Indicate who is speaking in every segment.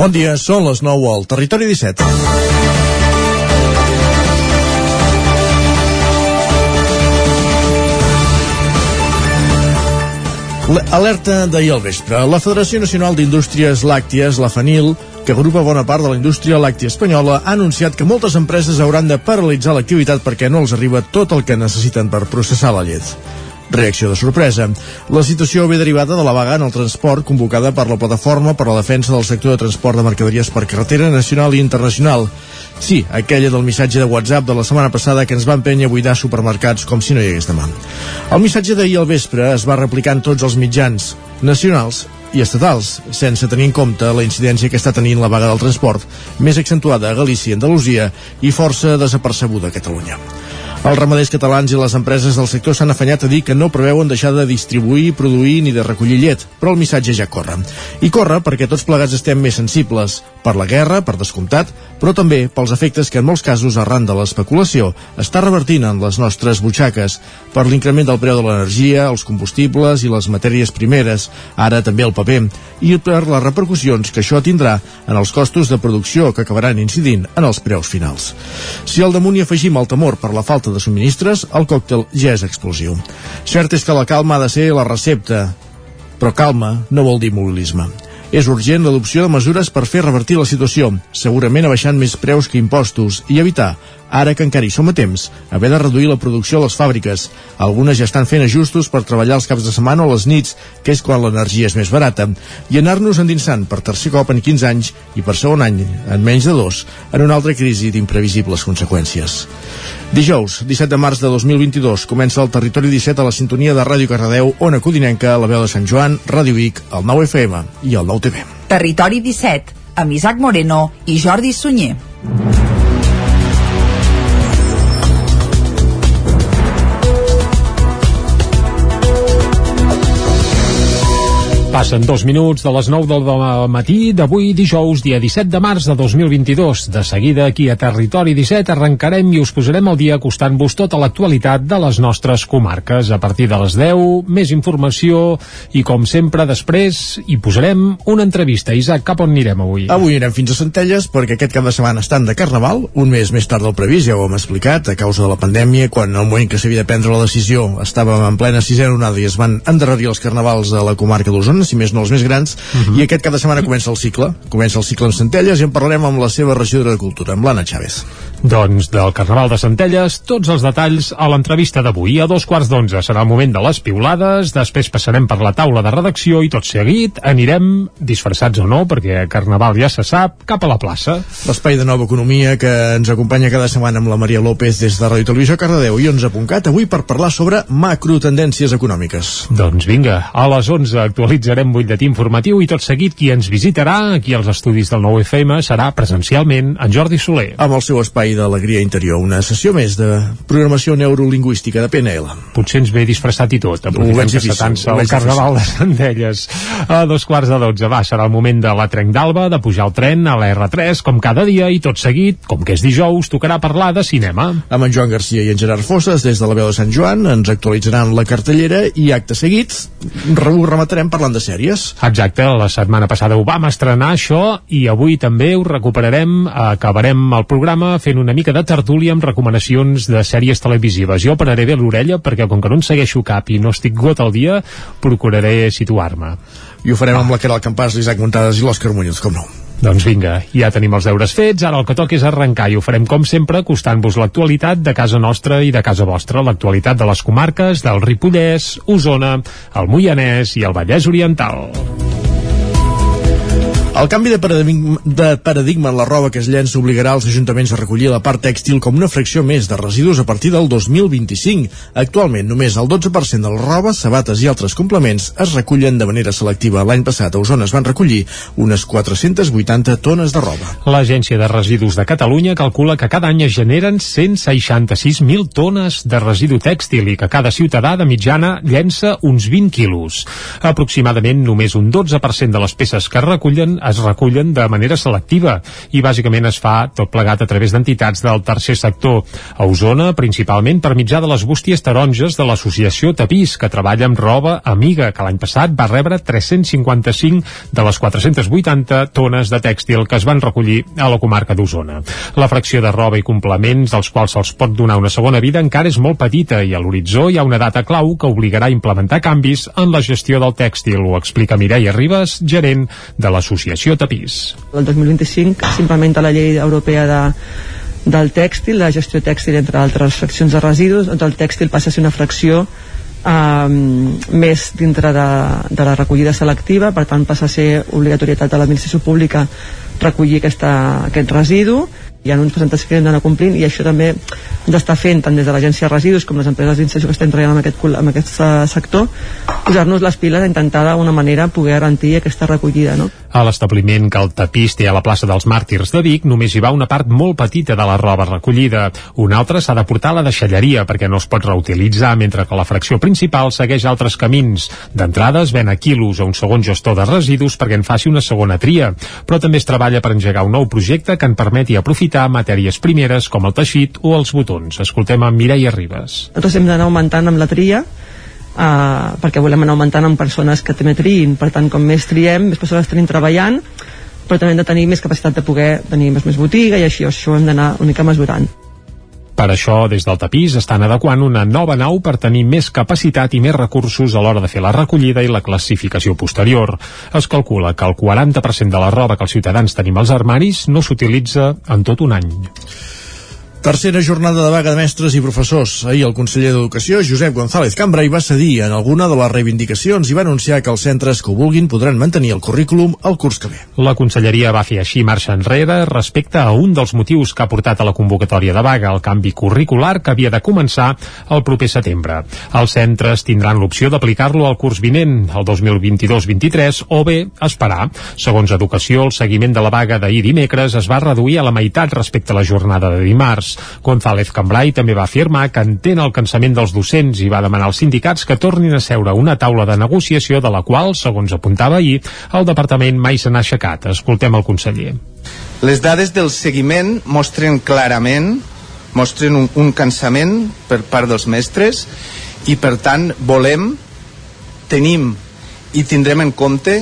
Speaker 1: Bon dia, són les 9 al Territori 17. Alerta d'ahir al vespre. La Federació Nacional d'Indústries Làcties, la FANIL, que agrupa bona part de la indústria làctia espanyola, ha anunciat que moltes empreses hauran de paralitzar l'activitat perquè no els arriba tot el que necessiten per processar la llet. Reacció de sorpresa. La situació ve derivada de la vaga en el transport convocada per la Plataforma per a la Defensa del Sector de Transport de Mercaderies per Carretera Nacional i Internacional. Sí, aquella del missatge de WhatsApp de la setmana passada que ens va empènyer a buidar supermercats com si no hi hagués demà. El missatge d'ahir al vespre es va replicar en tots els mitjans nacionals i estatals, sense tenir en compte la incidència que està tenint la vaga del transport, més accentuada a Galícia i Andalusia i força desapercebuda a Catalunya. Els ramaders catalans i les empreses del sector s'han afanyat a dir que no preveuen deixar de distribuir, produir ni de recollir llet, però el missatge ja corre. I corre perquè tots plegats estem més sensibles, per la guerra, per descomptat, però també pels efectes que en molts casos, arran de l'especulació, està revertint en les nostres butxaques, per l'increment del preu de l'energia, els combustibles i les matèries primeres, ara també el paper, i per les repercussions que això tindrà en els costos de producció que acabaran incidint en els preus finals. Si al damunt hi afegim el temor per la falta de subministres, el còctel ja és explosiu. Cert és que la calma ha de ser la recepta, però calma no vol dir mobilisme. És urgent l'adopció de mesures per fer revertir la situació, segurament abaixant més preus que impostos, i evitar ara que encara hi som a temps, haver de reduir la producció a les fàbriques. Algunes ja estan fent ajustos per treballar els caps de setmana o les nits, que és quan l'energia és més barata, i anar-nos endinsant per tercer cop en 15 anys i per segon any, en menys de dos, en una altra crisi d'imprevisibles conseqüències. Dijous, 17 de març de 2022, comença el Territori 17 a la sintonia de Ràdio Cardedeu, Ona Codinenca, la veu de Sant Joan, Ràdio Vic, el 9 FM i el 9 TV.
Speaker 2: Territori 17, amb Isaac Moreno i Jordi Sunyer.
Speaker 3: Passen dos minuts de les 9 del matí d'avui dijous, dia 17 de març de 2022. De seguida, aquí a Territori 17, arrencarem i us posarem al dia acostant-vos tota l'actualitat de les nostres comarques. A partir de les 10, més informació i, com sempre, després hi posarem una entrevista. Isaac, cap on anirem avui?
Speaker 1: Avui anirem fins a Centelles perquè aquest cap de setmana estan de Carnaval, un mes més tard del previst, ja ho hem explicat, a causa de la pandèmia, quan al moment que s'havia de prendre la decisió estàvem en plena sisena onada i es van endarrerir els carnavals a la comarca d'Osona, si més no els més grans, uh -huh. i aquest cap de setmana comença el cicle, comença el cicle en Centelles i en parlarem amb la seva regidora de Cultura, amb l'Anna Chávez.
Speaker 3: Doncs del Carnaval de Centelles, tots els detalls a l'entrevista d'avui. A dos quarts d'onze serà el moment de les piulades, després passarem per la taula de redacció i tot seguit anirem, disfressats o no, perquè Carnaval ja se sap, cap a la plaça.
Speaker 1: L'espai de nova economia que ens acompanya cada setmana amb la Maria López des de Ràdio Televisió Cardedeu i 11.cat avui per parlar sobre macrotendències econòmiques.
Speaker 3: Doncs vinga, a les 11 actualitzarem farem butlletí informatiu i tot seguit qui ens visitarà aquí als estudis del nou FM serà presencialment en Jordi Soler.
Speaker 1: Amb el seu espai d'alegria interior, una sessió més de programació neurolingüística de PNL.
Speaker 3: Potser ens ve disfressat i tot, aprofitem que s'atansa el Carnaval de Sandelles. A dos quarts de dotze, va, serà el moment de la Trenc d'Alba, de pujar el tren a la R3, com cada dia, i tot seguit, com que és dijous, tocarà parlar de cinema.
Speaker 1: Amb en Joan Garcia i en Gerard Fosses, des de la veu de Sant Joan, ens actualitzaran la cartellera i acte seguit ho rematarem parlant de sèries.
Speaker 3: Exacte, la setmana passada ho vam estrenar això i avui també ho recuperarem, acabarem el programa fent una mica de tertúlia amb recomanacions de sèries televisives. Jo pararé bé l'orella perquè com que no en segueixo cap i no estic got al dia, procuraré situar-me.
Speaker 1: I ho farem ah. amb la Caral Campàs, l'Isaac Montades i l'Òscar Muñoz, com no.
Speaker 3: Doncs vinga, ja tenim els deures fets, ara el que toca és arrencar i ho farem com sempre acostant-vos l'actualitat de casa nostra i de casa vostra, l'actualitat de les comarques del Ripollès, Osona, el Moianès i el Vallès Oriental.
Speaker 1: El canvi de paradigma, de paradigma en la roba que es llença obligarà els ajuntaments a recollir la part tèxtil com una fracció més de residus a partir del 2025. Actualment, només el 12% de la roba, sabates i altres complements es recullen de manera selectiva. L'any passat a Osona es van recollir unes 480 tones de roba.
Speaker 3: L'Agència de Residus de Catalunya calcula que cada any es generen 166.000 tones de residu tèxtil i que cada ciutadà de mitjana llença uns 20 quilos. Aproximadament només un 12% de les peces que recullen es recullen de manera selectiva i bàsicament es fa tot plegat a través d'entitats del tercer sector. A Osona, principalment per mitjà de les bústies taronges de l'associació Tapís, que treballa amb roba amiga, que l'any passat va rebre 355 de les 480 tones de tèxtil que es van recollir a la comarca d'Osona. La fracció de roba i complements, dels quals se'ls pot donar una segona vida, encara és molt petita i a l'horitzó hi ha una data clau que obligarà a implementar canvis en la gestió del tèxtil, ho explica Mireia Ribas, gerent de l'associació Tapís.
Speaker 4: El 2025 s'implementa la llei europea de del tèxtil, la gestió tèxtil entre altres fraccions de residus, doncs el tèxtil passa a ser una fracció eh, més dintre de, de la recollida selectiva, per tant passa a ser obligatorietat de l'administració pública recollir aquesta, aquest residu hi ha uns percentatges que hem d'anar complint i això també ens està fent tant des de l'agència de residus com les empreses d'inserció que estem treballant en aquest, en aquest uh, sector posar-nos les piles a intentar d'una manera poder garantir aquesta recollida no?
Speaker 3: A l'establiment que el tapís té a la plaça dels Màrtirs de Vic només hi va una part molt petita de la roba recollida. Una altra s'ha de portar a la deixalleria perquè no es pot reutilitzar mentre que la fracció principal segueix altres camins. D'entrada es ven a quilos a un segon gestor de residus perquè en faci una segona tria, però també es treballa per engegar un nou projecte que en permeti aprofitar matèries primeres com el teixit o els botons. Escoltem a Mireia Ribas.
Speaker 4: Nosaltres hem d'anar augmentant amb la tria uh, perquè volem anar augmentant amb persones que també triïn per tant com més triem, més persones tenim treballant però també hem de tenir més capacitat de poder tenir més, més botiga i així, això hem d'anar una mica mesurant
Speaker 3: per això, des del tapís estan adequant una nova nau per tenir més capacitat i més recursos a l'hora de fer la recollida i la classificació posterior. Es calcula que el 40% de la roba que els ciutadans tenim als armaris no s'utilitza en tot un any.
Speaker 1: Tercera jornada de vaga de mestres i professors. Ahir el conseller d'Educació, Josep González Cambra, hi va cedir en alguna de les reivindicacions i va anunciar que els centres que ho vulguin podran mantenir el currículum el curs que ve.
Speaker 3: La conselleria va fer així marxa enrere respecte a un dels motius que ha portat a la convocatòria de vaga, el canvi curricular que havia de començar el proper setembre. Els centres tindran l'opció d'aplicar-lo al curs vinent, el 2022-23, o bé esperar. Segons Educació, el seguiment de la vaga d'ahir dimecres es va reduir a la meitat respecte a la jornada de dimarts. González Cambrai també va afirmar que entén el cansament dels docents i va demanar als sindicats que tornin a seure una taula de negociació de la qual, segons apuntava ahir, el departament mai se n'ha aixecat. Escoltem el conseller.
Speaker 5: Les dades del seguiment mostren clarament mostren un, un cansament per part dels mestres i per tant volem tenim i tindrem en compte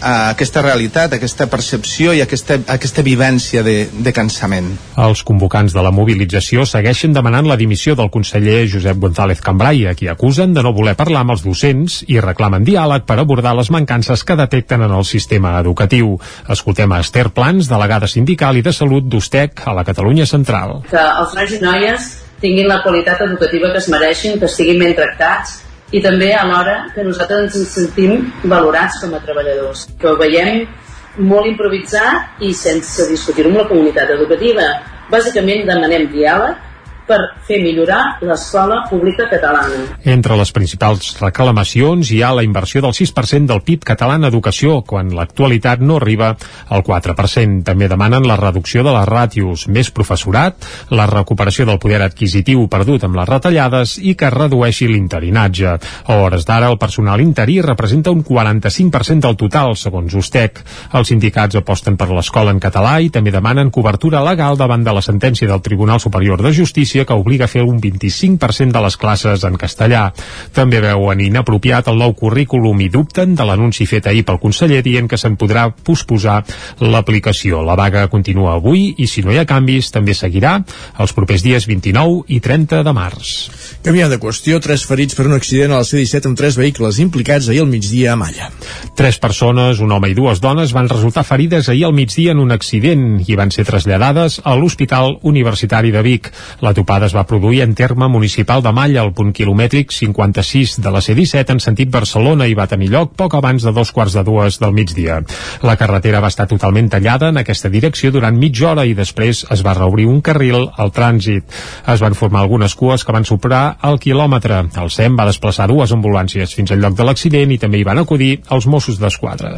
Speaker 5: a aquesta realitat, aquesta percepció i aquesta, aquesta vivència de, de cansament.
Speaker 3: Els convocants de la mobilització segueixen demanant la dimissió del conseller Josep González Cambrai, a qui acusen de no voler parlar amb els docents i reclamen diàleg per abordar les mancances que detecten en el sistema educatiu. Escoltem a Esther Plans, delegada sindical i de salut d'Ustec a la Catalunya Central.
Speaker 6: Que els nois i noies tinguin la qualitat educativa que es mereixin, que estiguin ben tractats, i també alhora que nosaltres ens sentim valorats com a treballadors, que ho veiem molt improvisat i sense discutir-ho amb la comunitat educativa. Bàsicament demanem diàleg per fer millorar l'escola pública catalana.
Speaker 3: Entre les principals reclamacions hi ha la inversió del 6% del PIB català en educació, quan l'actualitat no arriba al 4%. També demanen la reducció de les ràtios, més professorat, la recuperació del poder adquisitiu perdut amb les retallades i que redueixi l'interinatge. A hores d'ara, el personal interí representa un 45% del total, segons Ustec. Els sindicats aposten per l'escola en català i també demanen cobertura legal davant de la sentència del Tribunal Superior de Justícia Justícia que obliga a fer un 25% de les classes en castellà. També veuen inapropiat el nou currículum i dubten de l'anunci fet ahir pel conseller dient que se'n podrà posposar l'aplicació. La vaga continua avui i si no hi ha canvis també seguirà els propers dies 29 i 30 de març.
Speaker 1: Canviant de qüestió, tres ferits per un accident a la C-17 amb tres vehicles implicats ahir al migdia a Malla.
Speaker 3: Tres persones, un home i dues dones, van resultar ferides ahir al migdia en un accident i van ser traslladades a l'Hospital Universitari de Vic. La topada es va produir en terme municipal de Malla, al punt quilomètric 56 de la C-17 en sentit Barcelona i va tenir lloc poc abans de dos quarts de dues del migdia. La carretera va estar totalment tallada en aquesta direcció durant mitja hora i després es va reobrir un carril al trànsit. Es van formar algunes cues que van superar el quilòmetre. El SEM va desplaçar dues ambulàncies fins al lloc de l'accident i també hi van acudir els Mossos d'Esquadra.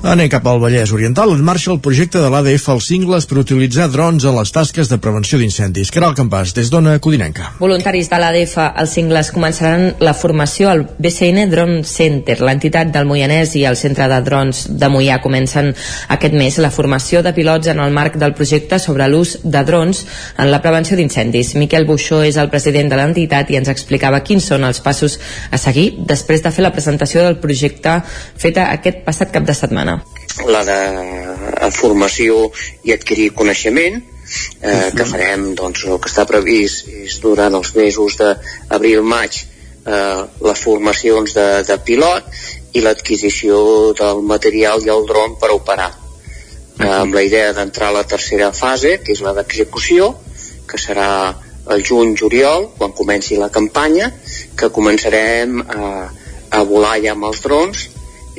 Speaker 1: Anem cap al Vallès Oriental, en marxa el projecte de l'ADF als cingles per utilitzar drons en les tasques de prevenció d'incendis. Caral Campàs, des d'Ona Codinenca.
Speaker 7: Voluntaris de l'ADF als cingles començaran la formació al BCN Drone Center. L'entitat del Moianès i el Centre de Drons de Moià comencen aquest mes la formació de pilots en el marc del projecte sobre l'ús de drons en la prevenció d'incendis. Miquel Buixó és el president de l'entitat i ens explicava quins són els passos a seguir després de fer la presentació del projecte feta aquest passat cap de setmana
Speaker 8: la de formació i adquirir coneixement eh, que farem doncs, el que està previst és durant els mesos d'abril-maig eh, les formacions de, de pilot i l'adquisició del material i el dron per operar. Eh, amb la idea d'entrar a la tercera fase que és la d'execució que serà el juny-juliol quan comenci la campanya que començarem a, a volar ja amb els drons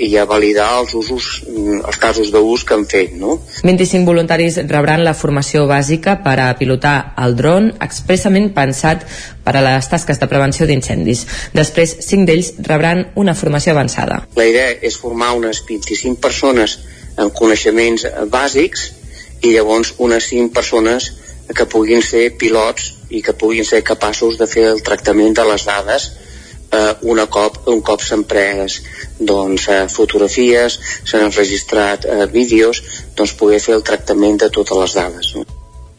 Speaker 8: i a validar els usos, mm, els casos d'ús que han fet, no?
Speaker 7: 25 voluntaris rebran la formació bàsica per a pilotar el dron expressament pensat per a les tasques de prevenció d'incendis. Després, 5 d'ells rebran una formació avançada.
Speaker 8: La idea és formar unes 25 persones amb coneixements bàsics i llavors unes 5 persones que puguin ser pilots i que puguin ser capaços de fer el tractament de les dades eh, una cop, un cop s'han pres doncs, eh, fotografies, s'han enregistrat eh, vídeos, doncs poder fer el tractament de totes les dades. No?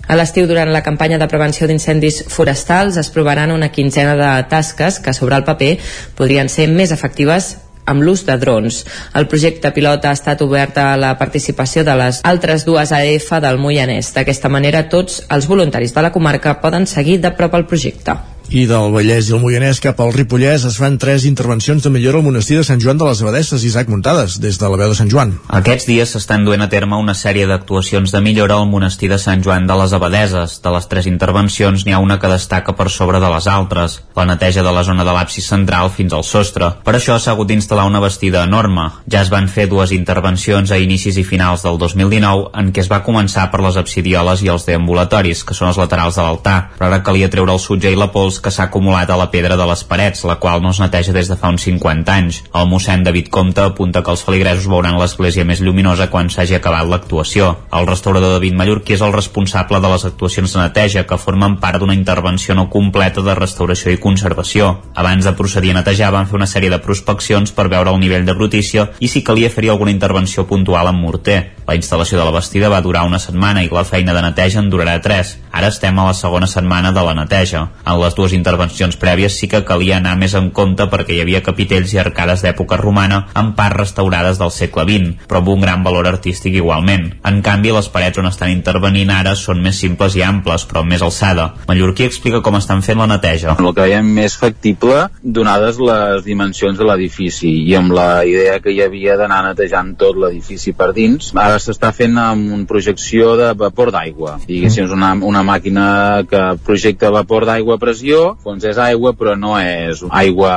Speaker 7: A l'estiu, durant la campanya de prevenció d'incendis forestals, es provaran una quinzena de tasques que, sobre el paper, podrien ser més efectives amb l'ús de drons. El projecte pilot ha estat obert a la participació de les altres dues AF del Moianès. D'aquesta manera, tots els voluntaris de la comarca poden seguir de prop el projecte
Speaker 1: i del Vallès i el Moianès cap al Ripollès es fan tres intervencions de millora al monestir de Sant Joan de les Abadesses, Isaac Muntades, des de la veu de Sant Joan.
Speaker 9: Aquests dies s'estan duent a terme una sèrie d'actuacions de millora al monestir de Sant Joan de les Abadeses. De les tres intervencions n'hi ha una que destaca per sobre de les altres, la neteja de la zona de l'absis central fins al sostre. Per això s'ha hagut d'instal·lar una vestida enorme. Ja es van fer dues intervencions a inicis i finals del 2019 en què es va començar per les absidioles i els deambulatoris, que són els laterals de l'altar, però ara calia treure el sutge i la pols que s'ha acumulat a la pedra de les parets, la qual no es neteja des de fa uns 50 anys. El mossèn David Comte apunta que els feligresos veuran l'església més lluminosa quan s'hagi acabat l'actuació. El restaurador David Mallorquí és el responsable de les actuacions de neteja, que formen part d'una intervenció no completa de restauració i conservació. Abans de procedir a netejar van fer una sèrie de prospeccions per veure el nivell de brutícia i si calia fer-hi alguna intervenció puntual amb morter. La instal·lació de la bastida va durar una setmana i la feina de neteja en durarà tres. Ara estem a la segona setmana de la neteja. En les dues intervencions prèvies sí que calia anar més en compte perquè hi havia capitells i arcades d'època romana en parts restaurades del segle XX, però amb un gran valor artístic igualment. En canvi, les parets on estan intervenint ara són més simples i amples, però amb més alçada. Mallorquí explica com estan fent la neteja.
Speaker 10: El que veiem més factible, donades les dimensions de l'edifici i amb la idea que hi havia d'anar netejant tot l'edifici per dins, ara s'està fent amb una projecció de vapor d'aigua. Diguéssim, és una, una màquina que projecta vapor d'aigua a pressió, doncs és aigua però no és aigua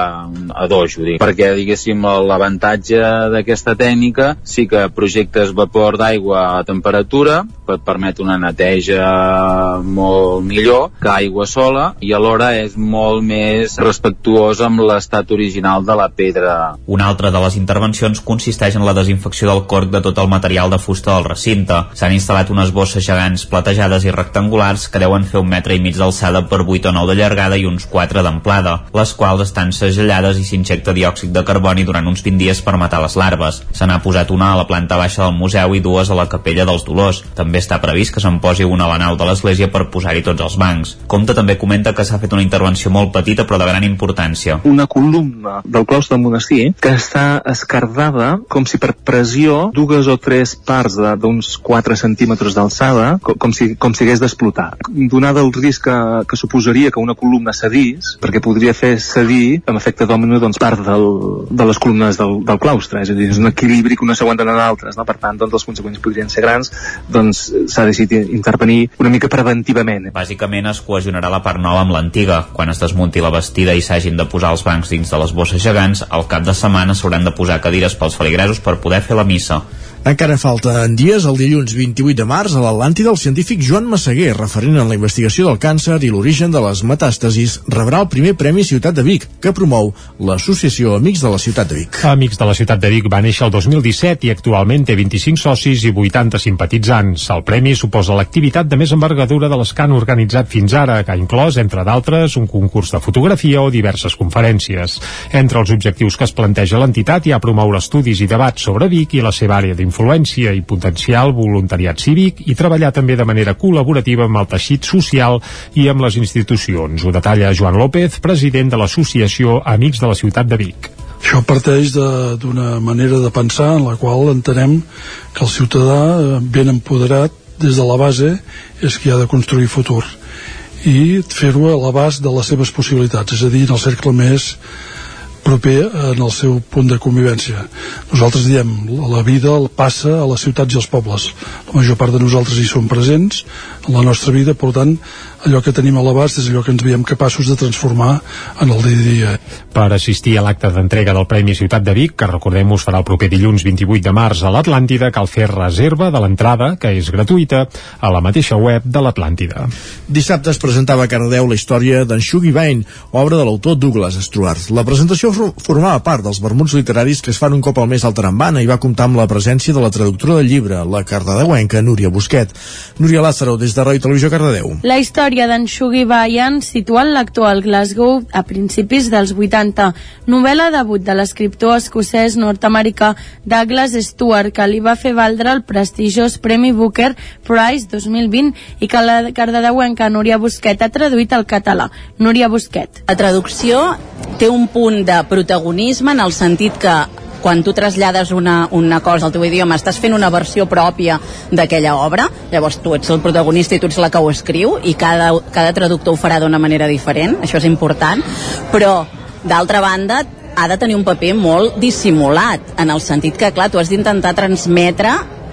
Speaker 10: a dojo, dic. perquè diguéssim l'avantatge d'aquesta tècnica sí que projectes vapor d'aigua a temperatura, et permet una neteja molt millor que aigua sola i alhora és molt més respectuós amb l'estat original de la pedra.
Speaker 9: Una altra de les intervencions consisteix en la desinfecció del corc de tot el material de fusta del recinte. S'han instal·lat unes bosses gegants platejades i rectangulars que deuen fer un metre i mig d'alçada per 8 o 9 de llargada i uns 4 d'amplada, les quals estan segellades i s'injecta diòxid de carboni durant uns 20 dies per matar les larves. Se n'ha posat una a la planta baixa del museu i dues a la capella dels Dolors. També està previst que se'n posi una a la nau de l'església per posar-hi tots els bancs. Comte també comenta que s'ha fet una intervenció molt petita però de gran importància.
Speaker 11: Una columna del claustre del monestir que està escardada com si per pressió dues o tres parts d'uns 4 centímetres d'alçada, com, com, si, com si hagués d'explotar. Donada el risc que, que suposaria que una columna cedís, perquè podria fer cedir, amb efecte dòmino, doncs, part del, de les columnes del, del claustre, és a dir, és un equilibri que unes s'aguanten a d'altres, no? per tant, doncs, les conseqüències podrien ser grans, doncs s'ha decidit intervenir una mica preventivament.
Speaker 9: Bàsicament es cohesionarà la part nova amb l'antiga. Quan es desmunti la vestida i s'hagin de posar els bancs dins de les bosses gegants, al cap de setmana s'hauran de posar cadires pels feligresos per poder fer la missa.
Speaker 1: Encara falta en dies, el dilluns 28 de març, a l'Atlàntida, el científic Joan Massaguer, referent en la investigació del càncer i l'origen de les metàstasis, rebrà el primer Premi Ciutat de Vic, que promou l'Associació Amics de la Ciutat de Vic.
Speaker 3: Amics de la Ciutat de Vic va néixer el 2017 i actualment té 25 socis i 80 simpatitzants. El premi suposa l'activitat de més envergadura de les que han organitzat fins ara, que ha inclòs, entre d'altres, un concurs de fotografia o diverses conferències. Entre els objectius que es planteja l'entitat hi ha promoure estudis i debats sobre Vic i la seva àrea d'influència influència i potencial voluntariat cívic i treballar també de manera col·laborativa amb el teixit social i amb les institucions. Ho detalla Joan López, president de l'Associació Amics de la Ciutat de Vic.
Speaker 12: Això parteix d'una manera de pensar en la qual entenem que el ciutadà eh, ben empoderat des de la base és qui ha de construir futur i fer-ho a l'abast de les seves possibilitats, és a dir, en el cercle més proper en el seu punt de convivència. Nosaltres diem, la vida passa a les ciutats i als pobles. La major part de nosaltres hi som presents en la nostra vida, per tant, allò que tenim a l'abast és allò que ens veiem capaços de transformar en el dia a dia.
Speaker 3: Per assistir a l'acte d'entrega del Premi Ciutat de Vic, que recordem-ho farà el proper dilluns 28 de març a l'Atlàntida, cal fer reserva de l'entrada, que és gratuïta, a la mateixa web de l'Atlàntida.
Speaker 1: Dissabte es presentava a Cardeu la història d'en Shuggy Vine, obra de l'autor Douglas Stuart. La presentació formava part dels vermuts literaris que es fan un cop al mes al Tarambana i va comptar amb la presència de la traductora del llibre, la cardedeuenca Núria Busquet. Núria Lázaro, des de Roi Televisió Cardedeu.
Speaker 13: La història d'en Shuggy Bayan situant l'actual Glasgow a principis dels 80. Novel·la debut de l'escriptor escocès nord-americà Douglas Stewart, que li va fer valdre el prestigiós Premi Booker Prize 2020 i que la cardedeuenca Núria Busquet ha traduït al català. Núria Busquet.
Speaker 14: La traducció té un punt de protagonisme en el sentit que quan tu trasllades una, una cosa al teu idioma estàs fent una versió pròpia d'aquella obra llavors tu ets el protagonista i tu ets la que ho escriu i cada, cada traductor ho farà d'una manera diferent, això és important però d'altra banda ha de tenir un paper molt dissimulat en el sentit que, clar, tu has d'intentar transmetre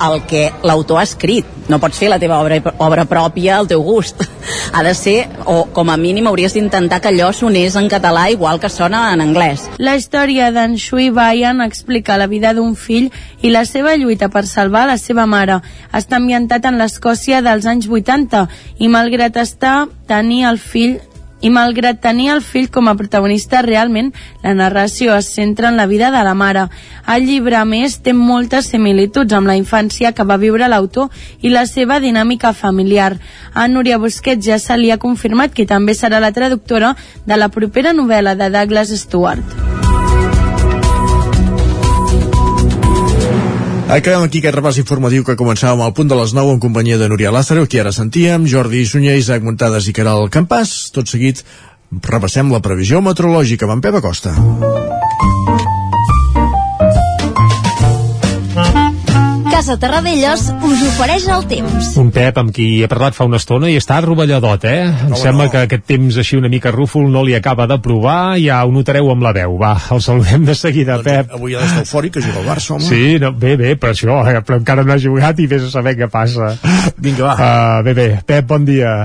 Speaker 14: el que l'autor ha escrit. No pots fer la teva obra, obra pròpia al teu gust. ha de ser, o com a mínim hauries d'intentar que allò sonés en català igual que sona en anglès.
Speaker 13: La història d'en Shui Bayan explica la vida d'un fill i la seva lluita per salvar la seva mare. Està ambientat en l'Escòcia dels anys 80 i malgrat estar tenir el fill i malgrat tenir el fill com a protagonista realment la narració es centra en la vida de la mare. El llibre, a més, té moltes similituds amb la infància que va viure l'autor i la seva dinàmica familiar. A Núria Busquets ja se li ha confirmat que també serà la traductora de la propera novel·la de Douglas Stewart.
Speaker 1: Acabem aquí aquest repàs informatiu que començàvem al punt de les 9 en companyia de Núria Lázaro, qui ara sentíem, Jordi Sunyer, Isaac Montades i Caral Campàs. Tot seguit repassem la previsió meteorològica amb en Pep Acosta.
Speaker 15: Casa Terradellos us ofereix el temps.
Speaker 3: Un Pep amb qui he parlat fa una estona i està rovelladot, eh? Em no, sembla no. que aquest temps així una mica rúfol no li acaba de provar, ja ho notareu amb la veu. Va, el saludem de seguida, doncs, Pep.
Speaker 1: Avui ha d'estar eufòric, que juga al Barça, home.
Speaker 3: Sí, no, bé, bé, per això, eh? però encara no ha jugat i vés a saber què passa.
Speaker 1: Vinga, va.
Speaker 3: Uh, bé, bé. Pep, bon dia.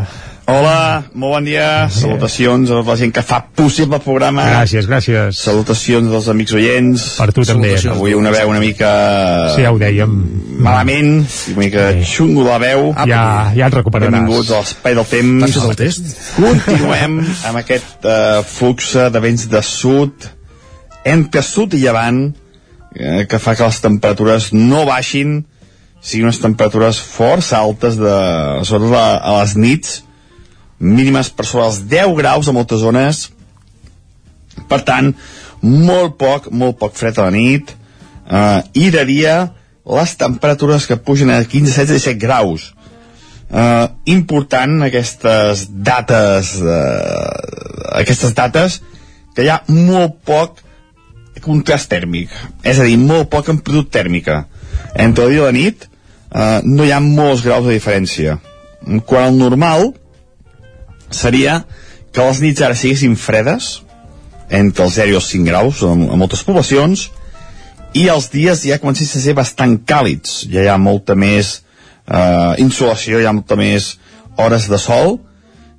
Speaker 16: Hola, molt bon dia. Sí. Salutacions a la gent que fa possible el programa.
Speaker 3: Gràcies, gràcies.
Speaker 16: Salutacions dels amics oients.
Speaker 3: Per tu també.
Speaker 16: Avui una veu una mica...
Speaker 3: Sí, ja ho dèiem.
Speaker 16: Malament, una mica sí. xungo la veu.
Speaker 3: Ja, ja et recuperaràs.
Speaker 16: Benvinguts a l'espai del temps.
Speaker 1: T'has fet el test?
Speaker 16: Continuem amb aquest uh, flux de vents de sud, entre sud i llevant, eh, que fa que les temperatures no baixin, siguin unes temperatures força altes, de, sobretot a, a les nits, mínimes per sobre els 10 graus a moltes zones. Per tant molt poc, molt poc fred a la nit. Eh, i de dia les temperatures que pugen a 15, 16, 17 graus. Eh, important aquestes dates eh, aquestes dates que hi ha molt poc contrast tèrmic. És a dir, molt poc amplitud tèrmica. Entre el dia i la nit eh, no hi ha molts graus de diferència. Quan el normal seria que les nits ara siguessin fredes, entre els 0 i els 5 graus en, en moltes poblacions, i els dies ja comencessin a ser bastant càlids. Ja hi ha molta més eh, insolació, hi ha molta més hores de sol,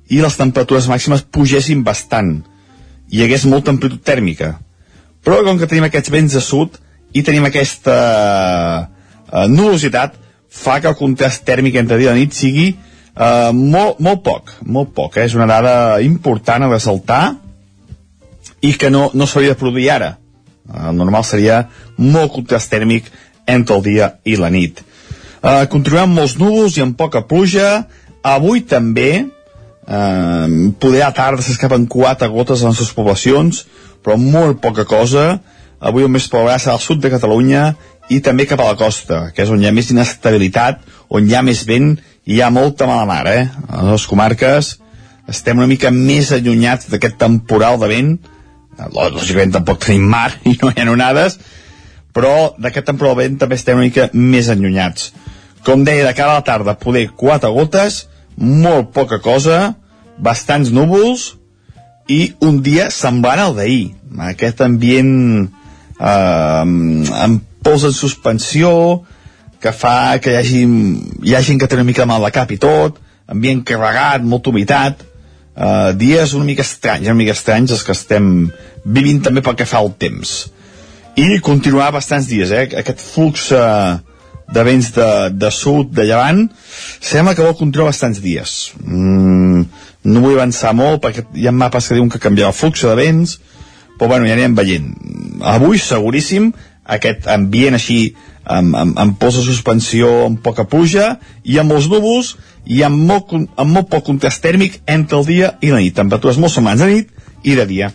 Speaker 16: i les temperatures màximes pugessin bastant. Hi hagués molta amplitud tèrmica. Però com que tenim aquests vents de sud i tenim aquesta eh, nubositat fa que el contrast tèrmic entre dia i nit sigui eh, molt, molt poc, molt poc. Eh? És una dada important a ressaltar i que no, no s'hauria de produir ara. El normal seria molt contrast tèrmic entre el dia i la nit. Eh, continuem amb molts núvols i amb poca pluja. Avui també, eh, poder a tarda s'escapen quatre gotes a les nostres poblacions, però molt poca cosa. Avui el més plourà serà al sud de Catalunya i també cap a la costa, que és on hi ha més inestabilitat, on hi ha més vent hi ha molta mala mar, eh? A les comarques estem una mica més allunyats d'aquest temporal de vent, lògicament tampoc tenim mar i no hi ha onades, però d'aquest temporal de vent també estem una mica més allunyats. Com deia, de cara a la tarda, poder quatre gotes, molt poca cosa, bastants núvols i un dia semblant al d'ahir. Aquest ambient eh, amb pols en suspensió que fa que hi hagi, hi ha gent que té una mica mal de cap i tot, ambient carregat, molta humitat, eh, dies una mica estranys, una mica estranys els que estem vivint també pel que fa al temps. I continuar bastants dies, eh? Aquest flux eh, de vents de, de sud, de llevant, sembla que vol continuar bastants dies. Mm, no vull avançar molt perquè hi ha mapes que diuen que canviarà el flux de vents, però bueno, ja anirem veient. Avui, seguríssim, aquest ambient així amb, amb, amb pols de suspensió, amb poca pluja i amb molts núvols i amb molt, amb molt poc contrast tèrmic entre el dia i la nit. Temperatures molt semblants de nit i de dia.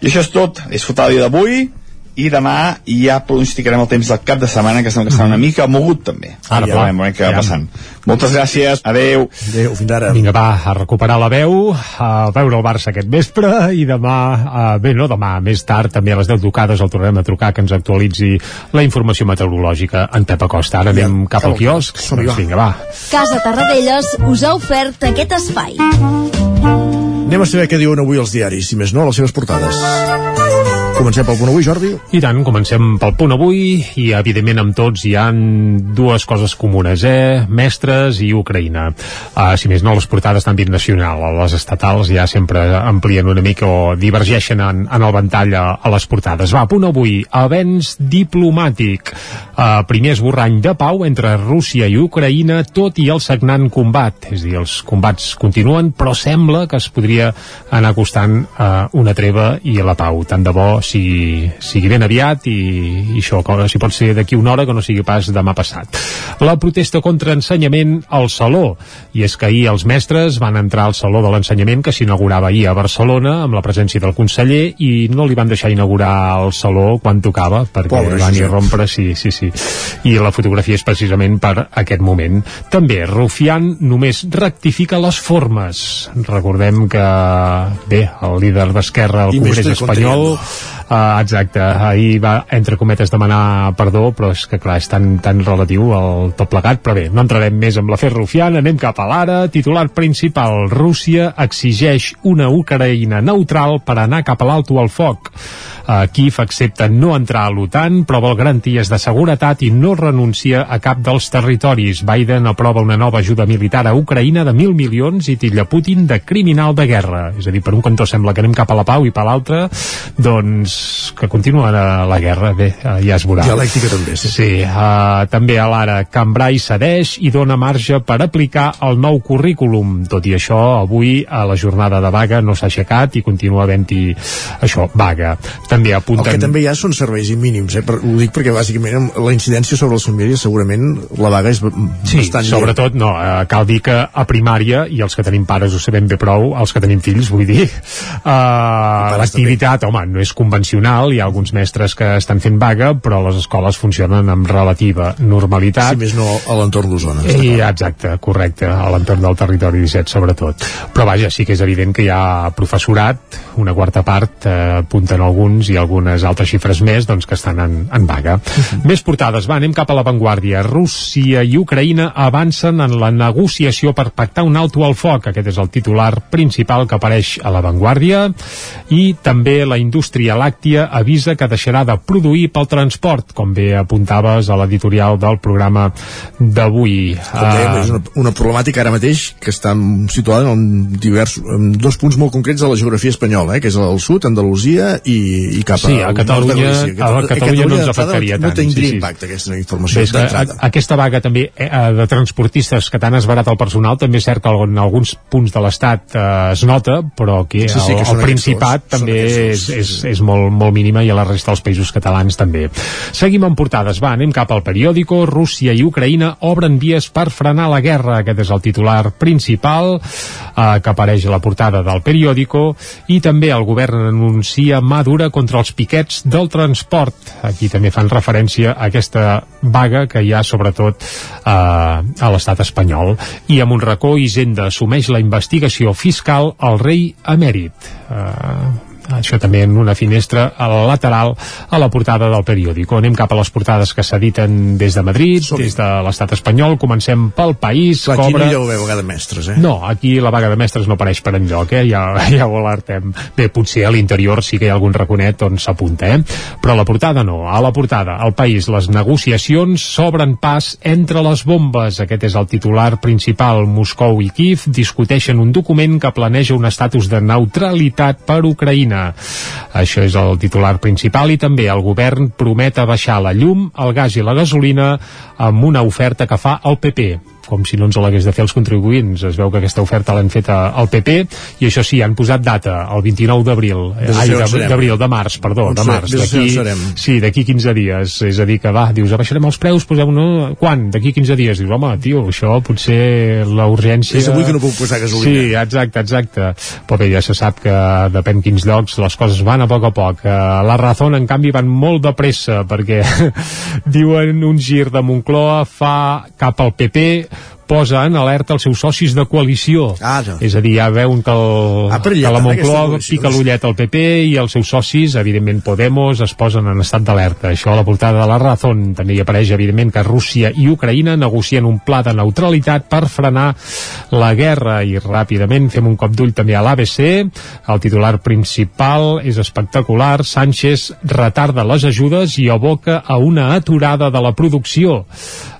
Speaker 16: I això és tot. És dia d'avui i demà ja pronosticarem el temps del cap de setmana que sembla que estarà una mica mogut també
Speaker 3: Ara,
Speaker 16: ja, veurem què va
Speaker 3: Ja.
Speaker 16: passant moltes gràcies, adeu
Speaker 1: adeu, fins ara
Speaker 3: Vinga, va, a recuperar la veu, a veure el Barça aquest vespre i demà, eh, bé, no demà, més tard, també a les 10 tocades el tornarem a trucar que ens actualitzi la informació meteorològica en Pep Acosta. Ara anem cap al quiosc. Doncs
Speaker 1: va.
Speaker 3: vinga, va.
Speaker 15: Casa Tarradellas us ha ofert aquest espai.
Speaker 1: Anem a saber què diuen avui els diaris, si més no, a les seves portades. Comencem pel punt avui, Jordi.
Speaker 3: I tant, comencem pel punt avui i evidentment amb tots hi han dues coses comunes, eh? Mestres i Ucraïna. Uh, si més no, les portades d'àmbit nacional, les estatals ja sempre amplien una mica o divergeixen en, en el ventall a, a les portades. Va, punt avui, avenç diplomàtic. Uh, primer esborrany de pau entre Rússia i Ucraïna, tot i el sagnant combat. És dir, els combats continuen, però sembla que es podria anar acostant uh, una treva i la pau. Tant de bo sigui, sigui ben aviat i, i això, que si pot ser d'aquí una hora que no sigui pas demà passat. La protesta contra ensenyament al Saló, i és que ahir els mestres van entrar al Saló de l'Ensenyament que s'inaugurava ahir a Barcelona amb la presència del conseller i no li van deixar inaugurar el Saló quan tocava perquè
Speaker 1: Pobre
Speaker 3: van irrompre, sí, sí, sí. I la fotografia és precisament per aquest moment. També, Rufián només rectifica les formes. Recordem que, bé, el líder d'Esquerra al Congrés espanyol Uh, exacte, ahir va entre cometes demanar perdó però és que clar, és tan, tan relatiu el tot plegat, però bé, no entrarem més amb l'afer rufian, anem cap a l'ara. Titular principal, Rússia exigeix una Ucraïna neutral per anar cap a l'alto al foc. Uh, Kiev accepta no entrar a l'OTAN però vol garanties de seguretat i no renuncia a cap dels territoris. Biden aprova una nova ajuda militar a Ucraïna de mil milions i titlla Putin de criminal de guerra. És a dir, per un cantó sembla que anem cap a la pau i per l'altre, doncs que continua la, la guerra, bé, eh, ja es veurà.
Speaker 1: Dialèctica també, sí.
Speaker 3: Sí, uh, també a l'ara Cambrai cedeix i dona marge per aplicar el nou currículum. Tot i això, avui a la jornada de vaga no s'ha aixecat i continua havent-hi això, vaga. També
Speaker 1: El
Speaker 3: apunten...
Speaker 1: que també hi ha són serveis i mínims, eh? Per, ho dic perquè bàsicament la incidència sobre les famílies segurament la vaga és
Speaker 3: Sí,
Speaker 1: bastant
Speaker 3: sobretot, no, eh, cal dir que a primària, i els que tenim pares ho sabem bé prou, els que tenim fills, vull dir, eh, l'activitat, home, no és convencional, hi ha alguns mestres que estan fent vaga, però les escoles funcionen amb relativa normalitat.
Speaker 1: Si més no, a l'entorn d'Osona.
Speaker 3: I, exacte, correcte, a l'entorn del territori 17 sobretot. Però vaja, sí que és evident que hi ha professorat, una quarta part, eh, apunten alguns i algunes altres xifres més, doncs que estan en, en vaga. Més portades, va, anem cap a l'avantguàrdia. Rússia i Ucraïna avancen en la negociació per pactar un alto al foc. Aquest és el titular principal que apareix a l'avantguàrdia. I també la indústria làctia Làctia avisa que deixarà de produir pel transport, com bé apuntaves a l'editorial del programa d'avui.
Speaker 1: Com dèiem,
Speaker 3: Uh,
Speaker 1: és una, una problemàtica ara mateix que està situada en, divers, en dos punts molt concrets de la geografia espanyola, eh, que és al sud, Andalusia i, i cap
Speaker 3: Sí, a
Speaker 1: al
Speaker 3: Catalunya-
Speaker 1: Galícia.
Speaker 3: a Catalunya no ens afectaria
Speaker 1: No
Speaker 3: tant,
Speaker 1: tindria
Speaker 3: sí, sí.
Speaker 1: impacte aquesta informació
Speaker 3: és que a- aquesta vaga també eh, de transportistes que t'han esbarat el personal també és cert que en alguns punts de l'Estat eh, es nota, però que
Speaker 1: Sí, sí, que
Speaker 3: el, el Principat
Speaker 1: dos,
Speaker 3: també és, és, és molt, molt mínima i a la resta dels països catalans també. Seguim amb portades, va, anem cap al periòdico. Rússia i Ucraïna obren vies per frenar la guerra. Aquest és el titular principal eh, que apareix a la portada del periòdico i també el govern anuncia mà dura contra els piquets del transport. Aquí també fan referència a aquesta vaga que hi ha sobretot eh, a l'estat espanyol. I amb un racó Hisenda assumeix la investigació fiscal al rei emèrit. Eh, això també en una finestra a la lateral a la portada del periòdico. Anem cap a les portades que s'editen des de Madrid, des de l'estat espanyol. Comencem pel país.
Speaker 1: Clar, aquí no
Speaker 3: cobra...
Speaker 1: hi haver vaga de mestres, eh?
Speaker 3: No, aquí la vaga de mestres no apareix per enlloc, eh? ja, ja ho alertem. Bé, potser a l'interior sí que hi ha algun raconet on s'apunta, eh? però a la portada no. A la portada, al país, les negociacions s'obren pas entre les bombes. Aquest és el titular principal. Moscou i Kiev discuteixen un document que planeja un estatus de neutralitat per Ucraïna. Això és el titular principal. I també el govern promet abaixar la llum, el gas i la gasolina amb una oferta que fa el PP com si no ens l'hagués de fer els contribuents. Es veu que aquesta oferta l'han fet al PP i això sí, han posat data, el 29 d'abril. D'abril, de març, perdó,
Speaker 1: On
Speaker 3: de març. D'aquí, sí, d'aquí 15 dies. És a dir, que va, dius, abaixarem els preus, posem no, quan? D'aquí 15 dies. Dius, home, tio, això potser la urgència...
Speaker 1: És avui que no puc posar gasolina.
Speaker 3: Sí, exacte, exacte. Però bé, ja se sap que depèn quins llocs, les coses van a poc a poc. Eh, La Razón, en canvi, van molt de pressa, perquè diuen un gir de Moncloa fa cap al PP posa en alerta els seus socis de coalició.
Speaker 1: Ara.
Speaker 3: És a dir, ja veuen que, el,
Speaker 1: perillat,
Speaker 3: que la Moncloa pica l'ullet al PP i els seus socis, evidentment Podemos, es posen en estat d'alerta. Això a la portada de la Razón. També hi apareix, evidentment, que Rússia i Ucraïna negocien un pla de neutralitat per frenar la guerra. I ràpidament fem un cop d'ull també a l'ABC. El titular principal és espectacular. Sánchez retarda les ajudes i aboca a una aturada de la producció.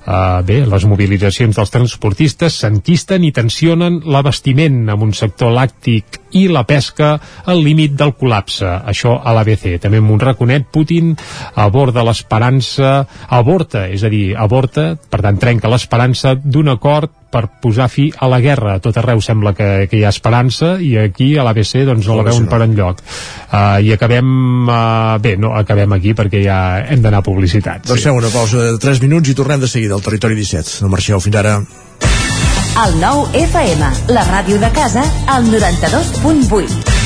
Speaker 3: Uh, bé, les mobilitzacions dels transportistes s'enquisten i tensionen l'abastiment amb un sector làctic i la pesca al límit del col·lapse. Això a l'ABC. També amb un raconet, Putin aborda l'esperança, avorta, és a dir, avorta, per tant trenca l'esperança d'un acord per posar fi a la guerra. A tot arreu sembla que, que hi ha esperança i aquí a l'ABC doncs no la veuen per enlloc. Uh, I acabem... Uh, bé, no acabem aquí perquè ja hem d'anar a publicitat.
Speaker 1: Doncs fem una pausa de 3 minuts i tornem de seguida al Territori 17. No marxeu, fins ara.
Speaker 15: El nou FM, la ràdio de casa, al 92.8.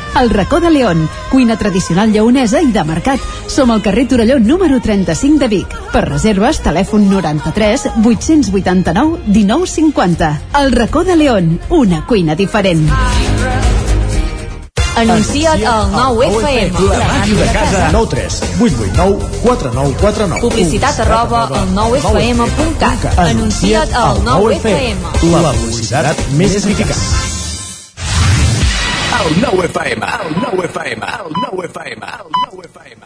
Speaker 17: El racó de León, cuina tradicional lleonesa i de mercat. Som al carrer Torelló número 35 de Vic. Per reserves, telèfon 93 889 1950. El racó de León, una cuina diferent.
Speaker 15: Anuncia't al 9FM.
Speaker 1: La màquina de casa. 9 3 8 8 9 4 9 4 9
Speaker 15: Publicitat arroba al 9FM.cat. Anuncia't al 9FM.
Speaker 1: La publicitat més eficaç.
Speaker 18: El 9 FM, el 9 FM, el 9 FM, el 9 FM.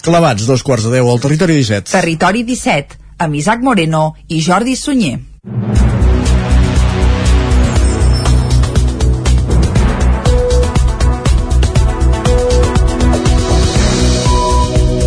Speaker 1: Clavats, dos quarts de deu al territori 17.
Speaker 2: Territori 17, amb Isaac Moreno i Jordi Sunyer.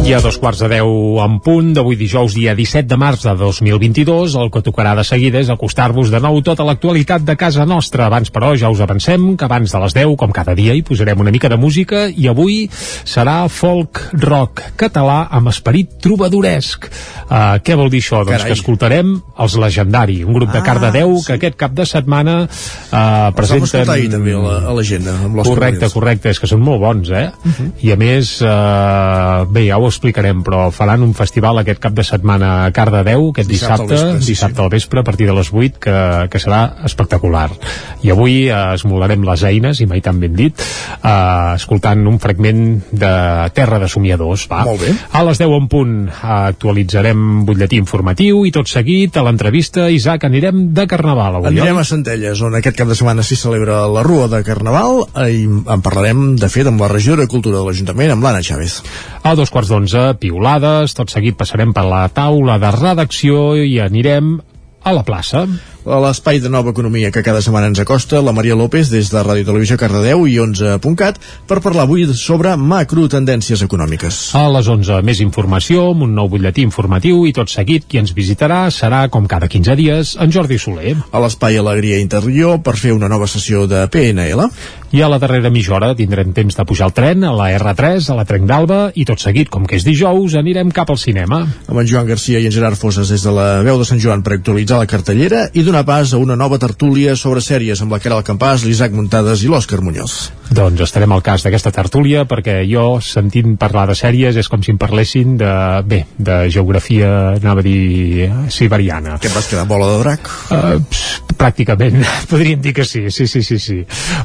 Speaker 3: I a dos quarts de deu en punt d'avui dijous dia 17 de març de 2022 el que tocarà de seguida és acostar-vos de nou tota l'actualitat de casa nostra. Abans, però, ja us avancem que abans de les 10, com cada dia, hi posarem una mica de música i avui serà folk rock català amb esperit trobadoresc. Uh, què vol dir això? Doncs
Speaker 1: Carai.
Speaker 3: que escoltarem els Legendari, un grup de
Speaker 1: Ah,
Speaker 3: Cardedeu
Speaker 1: sí.
Speaker 3: que aquest cap de setmana uh,
Speaker 1: Els
Speaker 3: presenten...
Speaker 1: ahir també a la- a l'agenda,
Speaker 3: Correcte, correcte, és que són molt bons, eh?
Speaker 1: Uh -huh.
Speaker 3: I a més, eh, bé, ja ho explicarem, però faran un festival aquest cap de setmana a Cardedeu, aquest
Speaker 1: Dissabte
Speaker 3: dissabte,
Speaker 1: al vespre, sí,
Speaker 3: dissabte al vespre, a partir de les 8, que, que serà espectacular. I avui eh, esmolarem les eines, i mai tan ben dit, eh, escoltant un fragment de Terra de Somiadors, va?
Speaker 1: Molt bé.
Speaker 3: A les 10 en punt eh, actualitzarem butlletí informatiu i tot seguit, a l'entrevista, Isaac, anirem de Carnaval avui,
Speaker 1: Anirem a Centelles, on aquest cap de setmana s'hi celebra la Rua de Carnaval eh, i en parlarem, de fet, amb la regió de Cultura de l'Ajuntament, amb l'Anna Chávez.
Speaker 3: A dos quarts d'onze, piulades, tot seguit passarem per la taula de redacció i anirem a la plaça.
Speaker 1: A l'espai de nova economia que cada setmana ens acosta, la Maria López des de Ràdio Televisió Cardedeu i 11.cat per parlar avui sobre macrotendències econòmiques.
Speaker 3: A les 11, més informació, amb un nou butlletí informatiu i tot seguit qui ens visitarà serà, com cada 15 dies, en Jordi Soler.
Speaker 1: A l'espai Alegria Interior per fer una nova sessió de PNL.
Speaker 3: I a la darrera mitja hora tindrem temps de pujar al tren, a la R3, a la Trenc d'Alba, i tot seguit, com que és dijous, anirem cap al cinema.
Speaker 1: Amb en Joan Garcia i en Gerard Fosses des de la veu de Sant Joan per actualitzar la cartellera i donar pas a una nova tertúlia sobre sèries amb la Caral Campàs, l'Isaac Muntades i l'Òscar Muñoz.
Speaker 3: Doncs estarem al cas d'aquesta tertúlia perquè jo, sentint parlar de sèries, és com si em parlessin de, bé, de geografia, anava a dir, eh, siberiana.
Speaker 1: Què et vas quedar, bola de drac?
Speaker 3: Uh, pss, pràcticament, podríem dir que sí, sí, sí, sí, sí.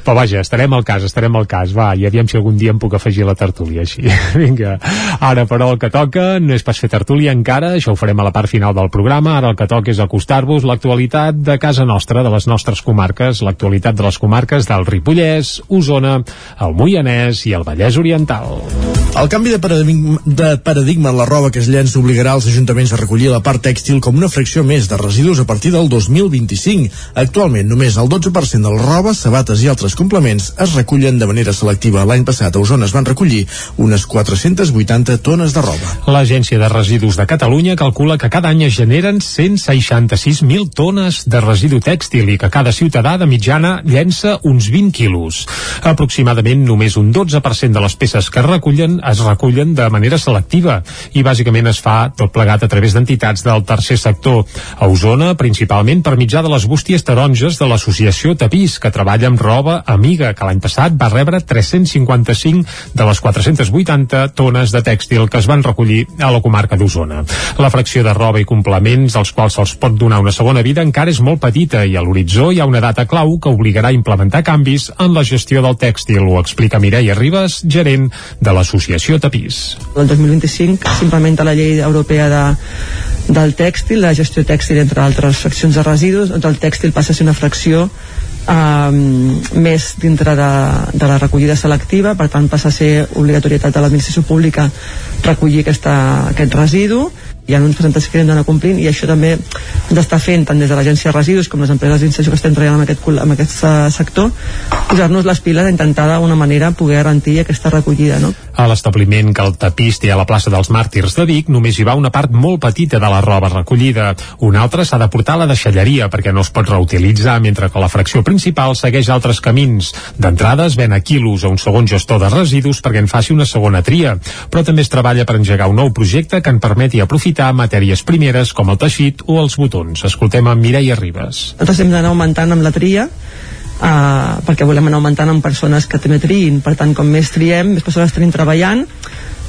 Speaker 3: Però vaja, estarem al cas, estarem al cas, va, i aviam si algun dia em puc afegir a la tertúlia, així. Vinga, ara però el que toca no és pas fer tertúlia encara, això ho farem a la part final del programa, ara el que toca és acostar-vos l'actualitat de casa nostra, de les nostres comarques, l'actualitat de les comarques del Ripollès, Osona, el Moianès i el Vallès Oriental.
Speaker 1: El canvi de paradigma, de paradigma en la roba que es llença obligarà els ajuntaments a recollir la part tèxtil com una fracció més de residus a partir del 2025. Actualment, només el 12% de la roba, sabates i altres complements es recullen de manera selectiva. L'any passat a Osona es van recollir unes 480 tones de roba.
Speaker 3: L'Agència de Residus de Catalunya calcula que cada any es generen 166.000 tones de residu tèxtil i que cada ciutadà de mitjana llença uns 20 quilos. Aproximadament només un 12% de les peces que es recullen es recullen de manera selectiva i bàsicament es fa tot plegat a través d'entitats del tercer sector. A Osona, principalment per mitjà de les bústies taronges de l'associació Tapís, que treballa amb roba amiga, que l'any passat va rebre 355 de les 480 tones de tèxtil que es van recollir a la comarca d'Osona. La fracció de roba i complements als quals se'ls pot donar una segona vida encara és molt petita i a l'horitzó hi ha una data clau que obligarà a implementar canvis en la gestió del tèxtil, ho explica Mireia Ribas, gerent de l'associació Tapís.
Speaker 4: El 2025 s'implementa la llei europea de, del tèxtil, la gestió tèxtil entre altres fraccions de residus, doncs el tèxtil passa a ser una fracció eh, més dintre de, de la recollida selectiva, per tant passa a ser obligatorietat de l'administració pública recollir aquesta, aquest residu hi ha uns percentatges que hem d'anar complint i això també d'estar fent tant des de l'agència de residus com les empreses d'inserció que estem treballant en aquest, en aquest uh, sector posar-nos les piles a intentar d'una manera poder garantir aquesta recollida no?
Speaker 3: A l'establiment que el tapís té a la plaça dels Màrtirs de Vic només hi va una part molt petita de la roba recollida. Una altra s'ha de portar a la deixalleria perquè no es pot reutilitzar, mentre que la fracció principal segueix altres camins. D'entrada es ven a quilos a un segon gestor de residus perquè en faci una segona tria, però també es treballa per engegar un nou projecte que en permeti aprofitar matèries primeres com el teixit o els botons. Escoltem a Mireia Ribes.
Speaker 4: Nosaltres hem d'anar augmentant amb la tria uh, perquè volem anar augmentant amb persones que també triïn per tant com més triem, més persones tenim treballant